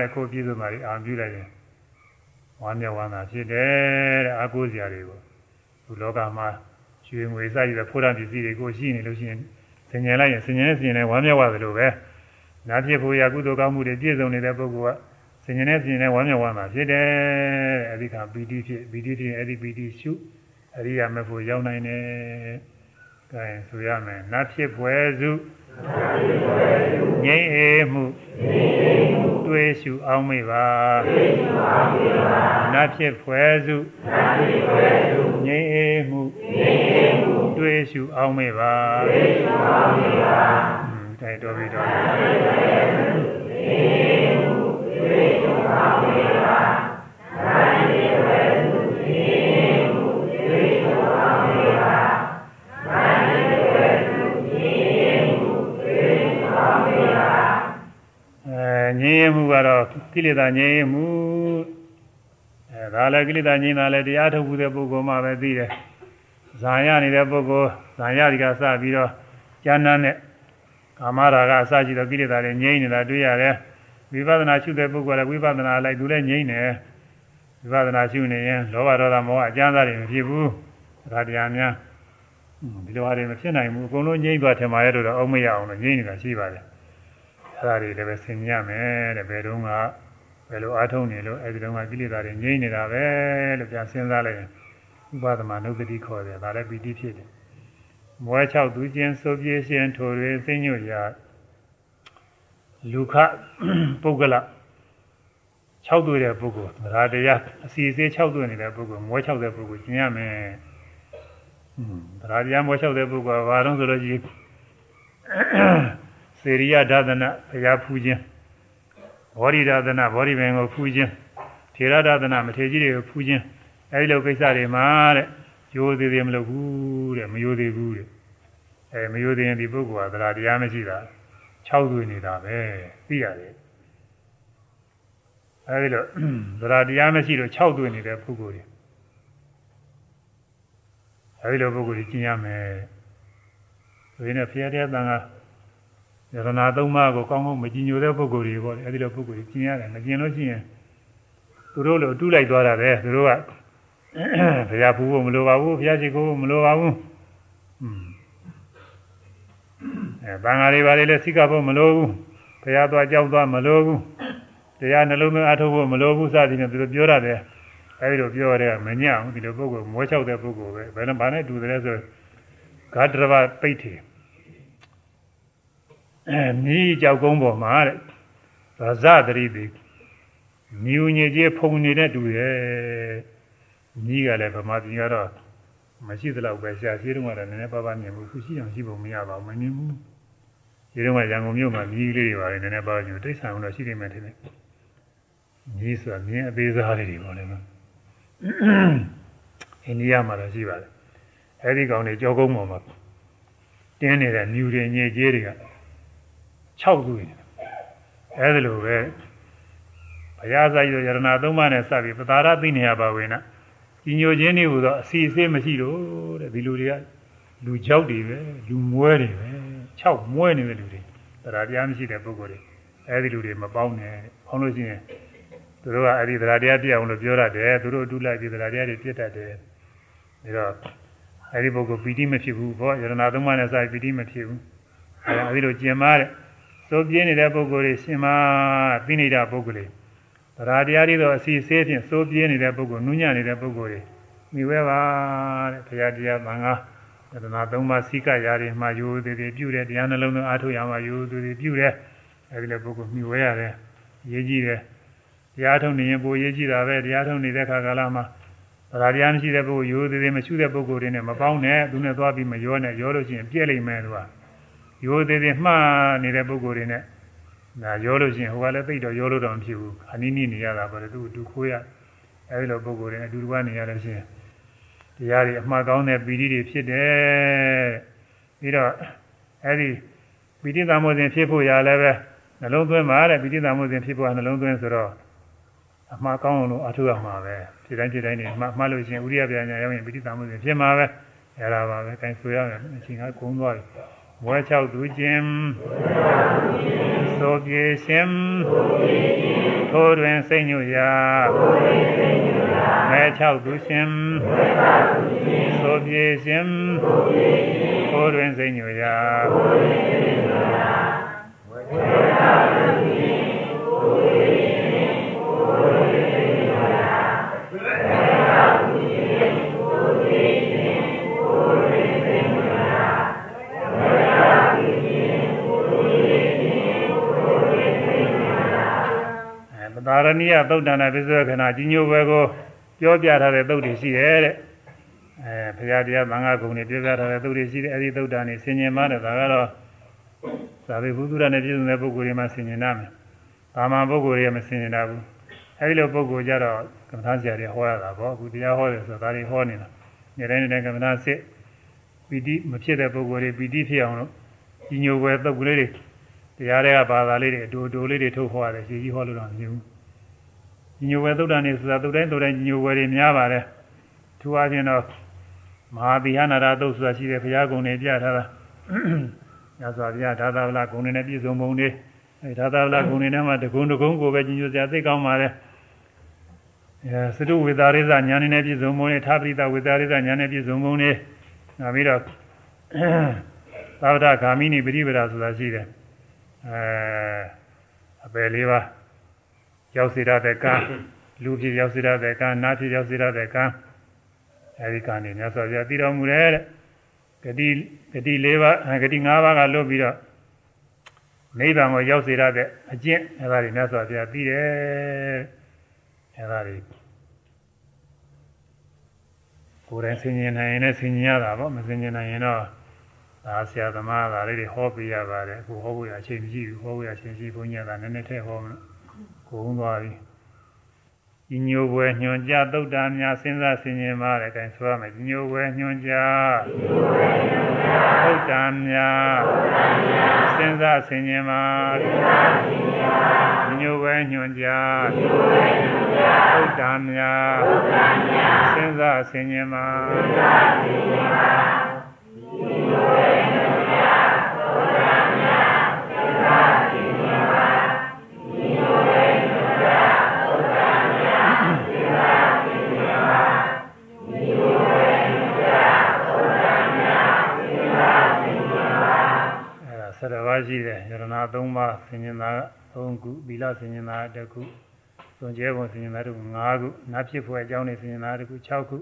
တဲ့ကိုပြည့်စုံပါလေအာရုံပြုလိုက်ရင်ဝမ်းမြောက်ဝမ်းသာဖြစ်တယ်တဲ့အာကိုးစရာတွေကိုခုလောကမှာရွှေငွေစရည်တဲ့ဖိုးရံပစ္စည်းတွေကိုရှိနေလို့ရှိရင်ဆင်ញင်လိုက်ရင်ဆင်ញင်နဲ့ဆင်ញင်နဲ့ဝမ်းမြောက်ရတယ်လို့ပဲ နာဖြစ်ဖို့ရကုသိုလ်ကောင်းမှုတွေပြည့်စုံနေတဲ့ပုဂ္ဂိုလ်ကဆင်ញင်နဲ့ဆင်ញင်နဲ့ဝမ်းမြောက်ဝမ်းသာဖြစ်တယ်အဲဒီကပီတိဖြစ်ပီတိဖြစ်အဲဒီပီတိရှုအရိယာမေဖို့ရောက်နိုင်တယ်ကဲဆိုရမယ်နတ်ဖြစ်ပွဲစုငြိမ့်အေးမှုတွေးရှုအောင်မေပါနတ်ဖြစ်ပွဲစုငြိမ့်အေးမှုတွေးရှုအောင်မေပါ တိုက်တော်ပြီတော့ငြိမ်းမှုကတော့ကိလေသာငြိမ်းမှုအဲဒါလည်းကိလေသာငြိမ်းတာလည်းတရားထုတ်မှုတဲ့ပုဂ္ဂိုလ်မှပဲသိတယ်ဇာရနေတဲ့ပုဂ္ဂိုလ်ဇာရဒီကစပြီးတော့ဉာဏ်နဲ့ ကာမရာဂအစရှိသောကိလေသာတွေငြိမ်းနေတာတွေ့ရတယ်ဝိပဿနာရှုတဲ့ပုဂ္ဂိုလ်လည်းဝိပဿနာလိုက်သူလည်းငြိမ်းတယ်ဝိပဿနာရှုနေရင်လောဘဒေါသမောဟအကျဉ်းသားတွေမဖြစ်ဘူးဒါတရားများဒီလိုဟာတွေမဖြစ်နိုင်ဘူးအကုန်လုံးငြိမ်းသွားထင်ပါရဲ့လို့တော့အုံမရအောင်လို့ငြိမ်းနေတာရှိပါတယ်အဲ့ဒါတွေလည်းပဲဆင်ញရမယ်တဲ့ဘယ်တော့မှဘယ်လိုအားထုတ်နေလို့အဲ့ဒီတော့ကကိလေသာတွေငြိမ့်နေတာပဲလို့ပြန်စဉ်းစားလိုက်ရင်ဥပဒမနုပတိခေါ်တယ်ဒါလည်းပီတိဖြစ်တယ် မွဲ၆သူချင်းစိုးပြေးရှင်ထိုတွေသိညွတ်ရာလူခပုဂ္ဂလ6တွေ့တဲ့ပုဂ္ဂိုလ်ဒါတရားအစီအစေး6တွေ့နေတဲ့ပုဂ္ဂိုလ်မွဲ6တဲ့ပုဂ္ဂိုလ်ကျင်ရမယ်။อืมဒါတရားမွဲ6တဲ့ပုဂ္ဂိုလ်ကဘာလို့ဆိုတော့ကြီးစေရိယဒါသနာဘုရားဖူးခြင်းဘောဓိဒါသနာဘောဓိပင်ကိုဖူးခြင်းထေရဒါသနာမထေကြီးတွေကိုဖူးခြင်းအဲဒီလိုကိစ္စတွေမှာတဲ့ ရိုးသေးသေးမလုပ်ဘူးတဲ့မရိုးသေးဘူးတဲ့အဲမယိုသေးရင်ဒီပုဂ္ဂိုလ်ကသရာတရားမရှိတာ6သွေးနေတာပဲသိရတယ်အဲဒီလိုသရာတရားမရှိလို့6သွေးနေတဲ့ပုဂ္ဂိုလ်တွေအဲဒီလိုပုဂ္ဂိုလ်ကြီးကျင့်ရမယ်ဆိုရင်ဖျားတဲ့တန်ခါယရနာသုံးပါးကိုကောင်းကောင်းမကြည်ညိုတဲ့ပုဂ္ဂိုလ်တွေပေါ့လေအဲဒီလိုပုဂ္ဂိုလ်ကြီးကျင့်ရတယ်မကျင့်လို့ရှိရင်သူတို့လိုတူးလိုက်သွားတာပဲသူတို့က ဘုရားဖူးဖို့မလိုပါဘူးဘုရားရှိခိုးဖို့မလိုပါဘူးอืมအဲဘင်္ဂါတွေဘာတွေလဲစိကဖို့မလိုဘူးဘုရားသွားကြောက်သွားမလိုဘူးတရားနှလုံးသွင်းအထုတ်ဖို့မလိုဘူးစသည်ဖြင့်သူတို့ပြောရတယ်အဲဒီလိုပြောရတဲ့မညံ့ဘူးဒီလိုပုဂ္ဂိုလ်မွေးချောက်တဲ့ပုဂ္ဂိုလ်ပဲဘယ်နဲ့ဘာနဲ့တူတယ်ဆိုဂါတရဘပိတ်ထေအဲမြည်ကြောက်ကုန်းပေါ်မှာတဲ့ရဇတရိတိမြူညစ်ကြီးဖုံနေတဲ့တူရဲ့ မြည်ကလည်းဗမာပြည်ကတော့မရှိသလောက်ပဲရှာရှိတော့ကတော့နည်းနည်းပါးပါးမြင်ဘူးခုရှိအောင်ရှိဖို့မရပါဘူးမမြင်ဘူးဒီတော့ကရန်ကုန်မြို့မှာမြည်လေးတွေပါလေနည်းနည်းပါးပါးယူတိတ်ဆန်လို့ရှိနေမယ်ထင်တယ်မြည်ဆိုတာမြင်းအသေးစားလေးတွေပေါ့လေနော်အိန္ဒိယမှာတော့ရှိပါတယ်အဲဒီကောင်တွေကြောကုန်းပေါ်မှာတင်းနေတဲ့မြူတွေညစ်ကြေးတွေက6ခုနေအဲဒီလိုပဲဘုရားစာရရဏသုံးပါးနဲ့စပြီးပတာရသိနေရပါဝင်နာ ကြီးညိုခြင်းတွေဟူသောအစီအစေးမရှိလို့တဲ့ဒီလူတွေကလူကြောက်တွေပဲလူမွဲတွေပဲ6မွဲနေတဲ့လူတွေတရားတရားမရှိတဲ့ပုဂ္ဂိုလ်တွေအဲဒီလူတွေမပေါင်းနဲ့ပေါင်းလို့ရှိရင်သူတို့ကအဲ့ဒီတရားတရားပြအောင်လို့ပြောရတယ်သူတို့အတူလိုက်ပြီးတရားတရားတွေပြတ်တတ်တယ်ဒါတော့အဲ့ဒီပုဂ္ဂိုလ်ပီတိမဖြစ်ဘူးဘောယရဏသုံးပါးနဲ့စာပီတိမဖြစ်ဘူးအဲ့ဒါအဲ့ဒီလိုကျင်မာတဲ့စိုးပြင်းနေတဲ့ပုဂ္ဂိုလ်တွေရှင်မသိနေတာပုဂ္ဂိုလ်တွေတ ရားတရားတွေတော့အစီအစေးဖြင့်စိုးပြင်းနေတဲ့ပုဂ္ဂိုလ်နုညံ့နေတဲ့ပုဂ္ဂိုလ်တွေမိဝဲပါတဲ့ဘုရားတရားသံဃာယတနာသုံးပါးစိကရာတွေမှာယူသေးသေးပြုတယ်တရားနှလုံးသွင်းအားထုတ်ရမှာယူသေးသေးပြုတယ်အဲဒီလိုပုဂ္ဂိုလ်မိဝဲရတယ်ရေးကြည့်တယ်တရားထုံနေရင်ပိုရေးကြည့်တာပဲတရားထုံနေတဲ့ခါကာလမှာဗราတရားမရှိတဲ့ပုဂ္ဂိုလ်ရိုးသေးသေးမရှိတဲ့ပုဂ္ဂိုလ်တွေနဲ့မပေါင်းနဲ့သူနဲ့သွားပြီးမရောနဲ့ရောလို့ရှိရင်ပြည့်လိမ့်မယ်သူကရိုးသေးသေးမှားနေတဲ့ပုဂ္ဂိုလ်တွေနဲ့ ဒါရောလို့ရှိရင်ဟိုကလည်းသိတော့ရောလို့တော့မဖြစ်ဘူးအနည်းနည်းနေရတာပဲသူ့တူခိုးရအဲဒီလိုပုဂ္ဂိုလ်တွေနဲ့အတူတူကနေရလို့ရှိရင်တရားတွေအမှားကောင်းတဲ့ပီတိတွေဖြစ်တယ်ပြီးတော့အဲဒီပီတိသမောစဉ်ဖြစ်ဖို့ရလည်းပဲနှလုံးသွင်းပါတဲ့ပီတိသမောစဉ်ဖြစ်ဖို့ကနှလုံးသွင်းဆိုတော့အမှားကောင်းအောင်လို့အထုရမှာပဲဖြစ်တိုင်းဖြစ်တိုင်းနေမှမှတ်လို့ရှိရင်ဥရိယပြညာရောက်ရင်ပဋိသမှုစဉ်ဖြစ်မှာပဲအဲ့ဒါပါပဲအဲဆိုရမယ်အချိန်ကကုန်းသွားပြီ ဝဲ၆သူချင်းသို့ပြေရှင်ထိုးတွင်စိတ်ညွရာမဲ၆သူရှင်သို့ပြေရှင်ထိုးတွင်စိတ်ညွရာဝဲ၆သူသာရ ဏိယသုတ်တန်တဲ့ပိဿဝခဏကြီးညိုဘွယ်ကိုပြောပြထားတဲ့သုတ်တွေရှိတယ်တဲ့အဲဘုရားတရားသံဃာကုံတွေပြောပြထားတဲ့သုတ်တွေရှိတယ်အဲဒီသုတ်တန်နေဆင်ញင်မှတဲ့ဒါကတော့သာဝေဘုသူရနဲ့ပြည့်စုံတဲ့ပုဂ္ဂိုလ်တွေမှဆင်ញင်နာမယ်။ဘာမှပုဂ္ဂိုလ်တွေမဆင်ញင်တာဘူး။အဲဒီလိုပုဂ္ဂိုလ်ကြတော့ကမ္မထာဆရာတွေဟောရတာပေါ့အခုတရားဟောတယ်ဆိုတာဒါတွေဟောနေတာ။နေ့တိုင်းနေ့တိုင်းကမ္မထာစစ်ပီတိမဖြစ်တဲ့ပုဂ္ဂိုလ်တွေပီတိဖြစ်အောင်လို့ကြီးညိုဘွယ်သုတ်ကလေးတွေတရားတွေကဘာသာလေးတွေအတူတူလေးတွေထုတ်ဟောရတယ်ရှင်းကြီးဟောလို့တော့မမြင်ဘူး ညိုဝဲသုဒ္ဓနေဆိုတာသုဒ္တိုင်းသုဒ္တိုင်းညိုဝဲတွေများပါတယ်သူအချင်းတော့မဟာတိဟနာရသုတ်ဆိုတာရှိတယ်ဘုရားကုံတွေပြထားတာညစွာဘုရားဒါသာဝလကုံတွေနဲ့ပြည့်စုံပုံတွေအဲဒါသာဝလကုံတွေနဲ့မှတကုံတကုံကိုပဲညိုစရာသိကောင်းပါတယ်အဲသတုဝေသာရိဇညာနေနဲ့ပြည့်စုံပုံတွေသာပရိသဝေသာရိဇညာနဲ့ပြည့်စုံပုံတွေနောက်ပြီးတော့သာဝတဂာမိနိပရိပဒဆိုတာရှိတယ်အဲအပယ်လေးပါး ရောက်စေရတဲ့ကံလူဖြစ်ရောက်စေရတဲ့ကံနာဖြစ်ရောက်စေရတဲ့ကံအဲဒီကံနေမြတ်စွာဘုရားတည်တော်မူတယ်တဲ့ဂတိဂတိ၄ပါးဂတိ၅ပါးကလွတ်ပြီးတော့နိဗ္ဗာန်ကိုရောက်စေရတဲ့အကျင့်အဲဒါတွေမြတ်စွာဘုရားသိတယ်အဲဒါတွေကိုယ်တိုင်ဆင်ញင်နိုင်ရင်လည်းဆင်ញင်ရတာပေါ့မဆင်ញင်နိုင်ရင်တော့ဒါဆရာသမားကလေးတွေဟောပြရပါတယ်အခုဟောဖို့ရအချိန်မရှိဘူးဟောဖို့ရအချိန်ရှိဘုန်းကြီးကလည်းနည်းနည်းထည့်ဟောမလို့ ကုန်းသွားပြီဒီညိုပွဲညွန်ကြသုတ်တာများစဉ်းစားဆင်ခြင်ပါတဲ့အဲဆိုရမယ်ဒီညိုပွဲညွန်ကြသုတ်တာများစဉ်းစားဆင်ခြင်ပါဒီညိုပွဲညွန်ကြသုတ်တာများစဉ်းစားဆင်ခြင်ပါ ရှိတယ်ယရဏ၃ပါးဆင်ញင်တာ၃ခုသီလဆင်ញင်တာတစ်ခုသွန်ကျဲပုံဆင်ញင်တာတစ်ခု၅ခုနတ်ဖြစ်ဖွယ်အကြောင်းတွေဆင်ញင်တာတစ်ခု၆ခု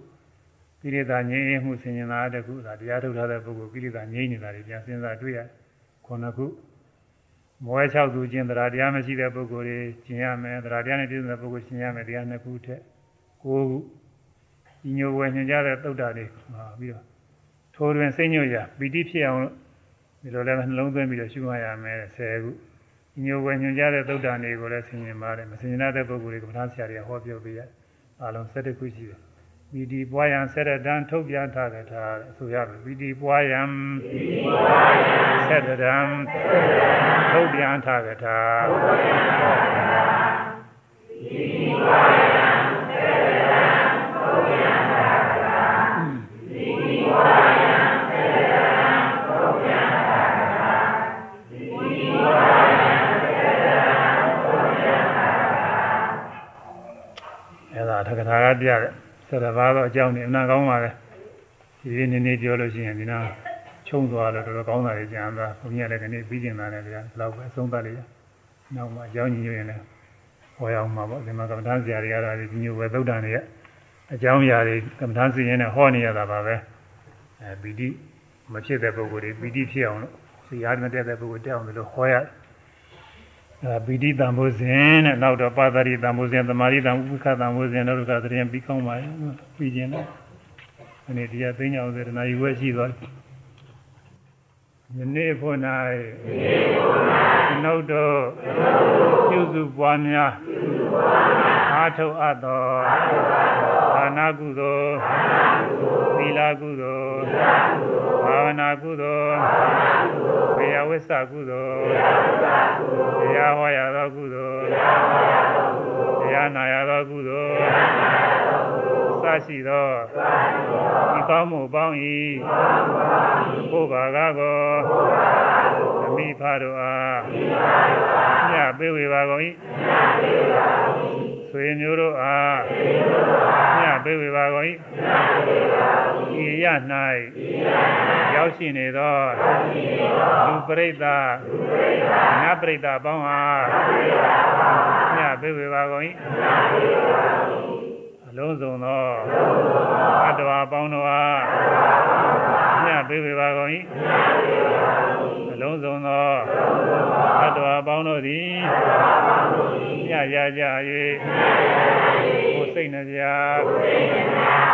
ကိရိတာငြိမ်းမှုဆင်ញင်တာတစ်ခုဒါတရားထုတ်ထားတဲ့ပုဂ္ဂိုလ်ကိရိတာငြိမ်းနေတာတွေပြန်စဉ်းစားတွေ့ရခုနှစ်ခုမွဲ၆သူချင်းတရားတရားမရှိတဲ့ပုဂ္ဂိုလ်တွေကျင်ရမယ်တရားတရားနဲ့ပြည့်စုံတဲ့ပုဂ္ဂိုလ်ကျင်ရမယ်တရားနှစ်ခုထက်၉ခုညီညွတ်ဝယ်ညွှန်ကြတဲ့သုဒ္ဓတွေမှာပြီးတော့ထိုးတွင်စိတ်ညွတ်ရပီတိဖြစ်အောင် ဒီလိုလည်းနှလုံးသွင်းပြီးတော့ရှုမှတ်ရမယ်10ခုညိုဝယ်ညွှန်ကြားတဲ့သုဒ္ဓန်တွေကိုလည်းဆင်ញင်ပါတယ်မဆင်ញင်တဲ့ပုဂ္ဂိုလ်တွေကမထားဆရာတွေကဟောပြောပေးရအားလုံး7ခုရှိတယ်ပီတိပွားယံဆက်တံထုတ်ပြန်ထားကြတာဆိုရမယ်ပီတိပွားယံဆက်တံထုတ်ပြန်ထားကြတာပီတိပွားယံထ ကထာကပြတဲ့ဆရဘာတော့အကြောင်းနေအနာကောင်းပါလေဒီနေ့နေ့နေ့ပြောလို့ရှိရင်ဒီနာချုံသွားလို့တော်တော်ကောင်းတာကြီးကြံသွားဘုရားလည်းကနေပြီးကျင်လာတယ်ဗျာဘယ်တော့ပဲအဆုံးသတ်လိုက်ရနောက်မှအကြောင်းကြီးညွှန်ရင်လည်းဟောရအောင်မှာပေါ့ဒီမှာကမ္ဘာဆရာတွေရတာဒီညိုဝယ်သုဒ္ဓံတွေအကြောင်းအရာတွေကမ္ဘာစီရင်နဲ့ဟောနေရတာပါပဲအဲပီတိမဖြစ်တဲ့ပုဂ္ဂိုလ်တွေပီတိဖြစ်အောင်လို့စီရားမတက်တဲ့ပုဂ္ဂိုလ်တက်အောင်လို့ဟောရတယ် အဲပီတိတံမိုးစဉ်တဲ့နောက်တော့ပါသရိတံမိုးစဉ်သမာဓိတံဥပ္ပခတံမိုးစဉ်တို့ကသရင်ပြီးကောင်းပါရဲ့ပြီးခြင်းတော့ဒီနေ့တရားသိညာဥစေတနာယူဝဲရှိသွားယနေ့ဖို့၌နောက်တော့ပြုစုပွားများအားထုတ်အပ်သောဒါနာကုသိုလ်သီလကုသိုလ်ဘာဝနာကုသိုလ် ဘေယဝိသကုသိုလ်တရားဟောရသောကုသိုလ်တရားနာရသောကုသိုလ်စရှိသောဒီကောင်းမှုပေါင်း၏ဘုရားကကိုအမိဖတို့အားညပေးဝေပါကုန်၏ ဆွေမျိုးတို့အားညပေးဝေပါကုန်၏ဤရ၌ရောက်ရှိနေသောလူပရိသတ်နတ်ပရိသတ်ပေါင်းအားညပေးဝေပါကုန်၏အ လုံးစုံသောအတ္တဝါပေါင်းတို့အားမြတ်ပေးပေပါကုန်၏အလုံးစုံသောအတ္တဝါပေါင်းတို့သည်မြတ်ရကြ၍ကိုယ်စိတ်နှပြ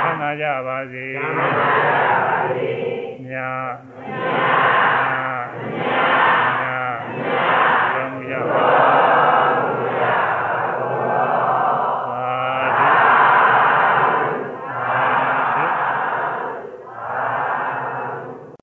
ဆန္ဒကြပါစေမြတ်မြတ်မြတ်မြတ်မြတ်မြတ်မြတ်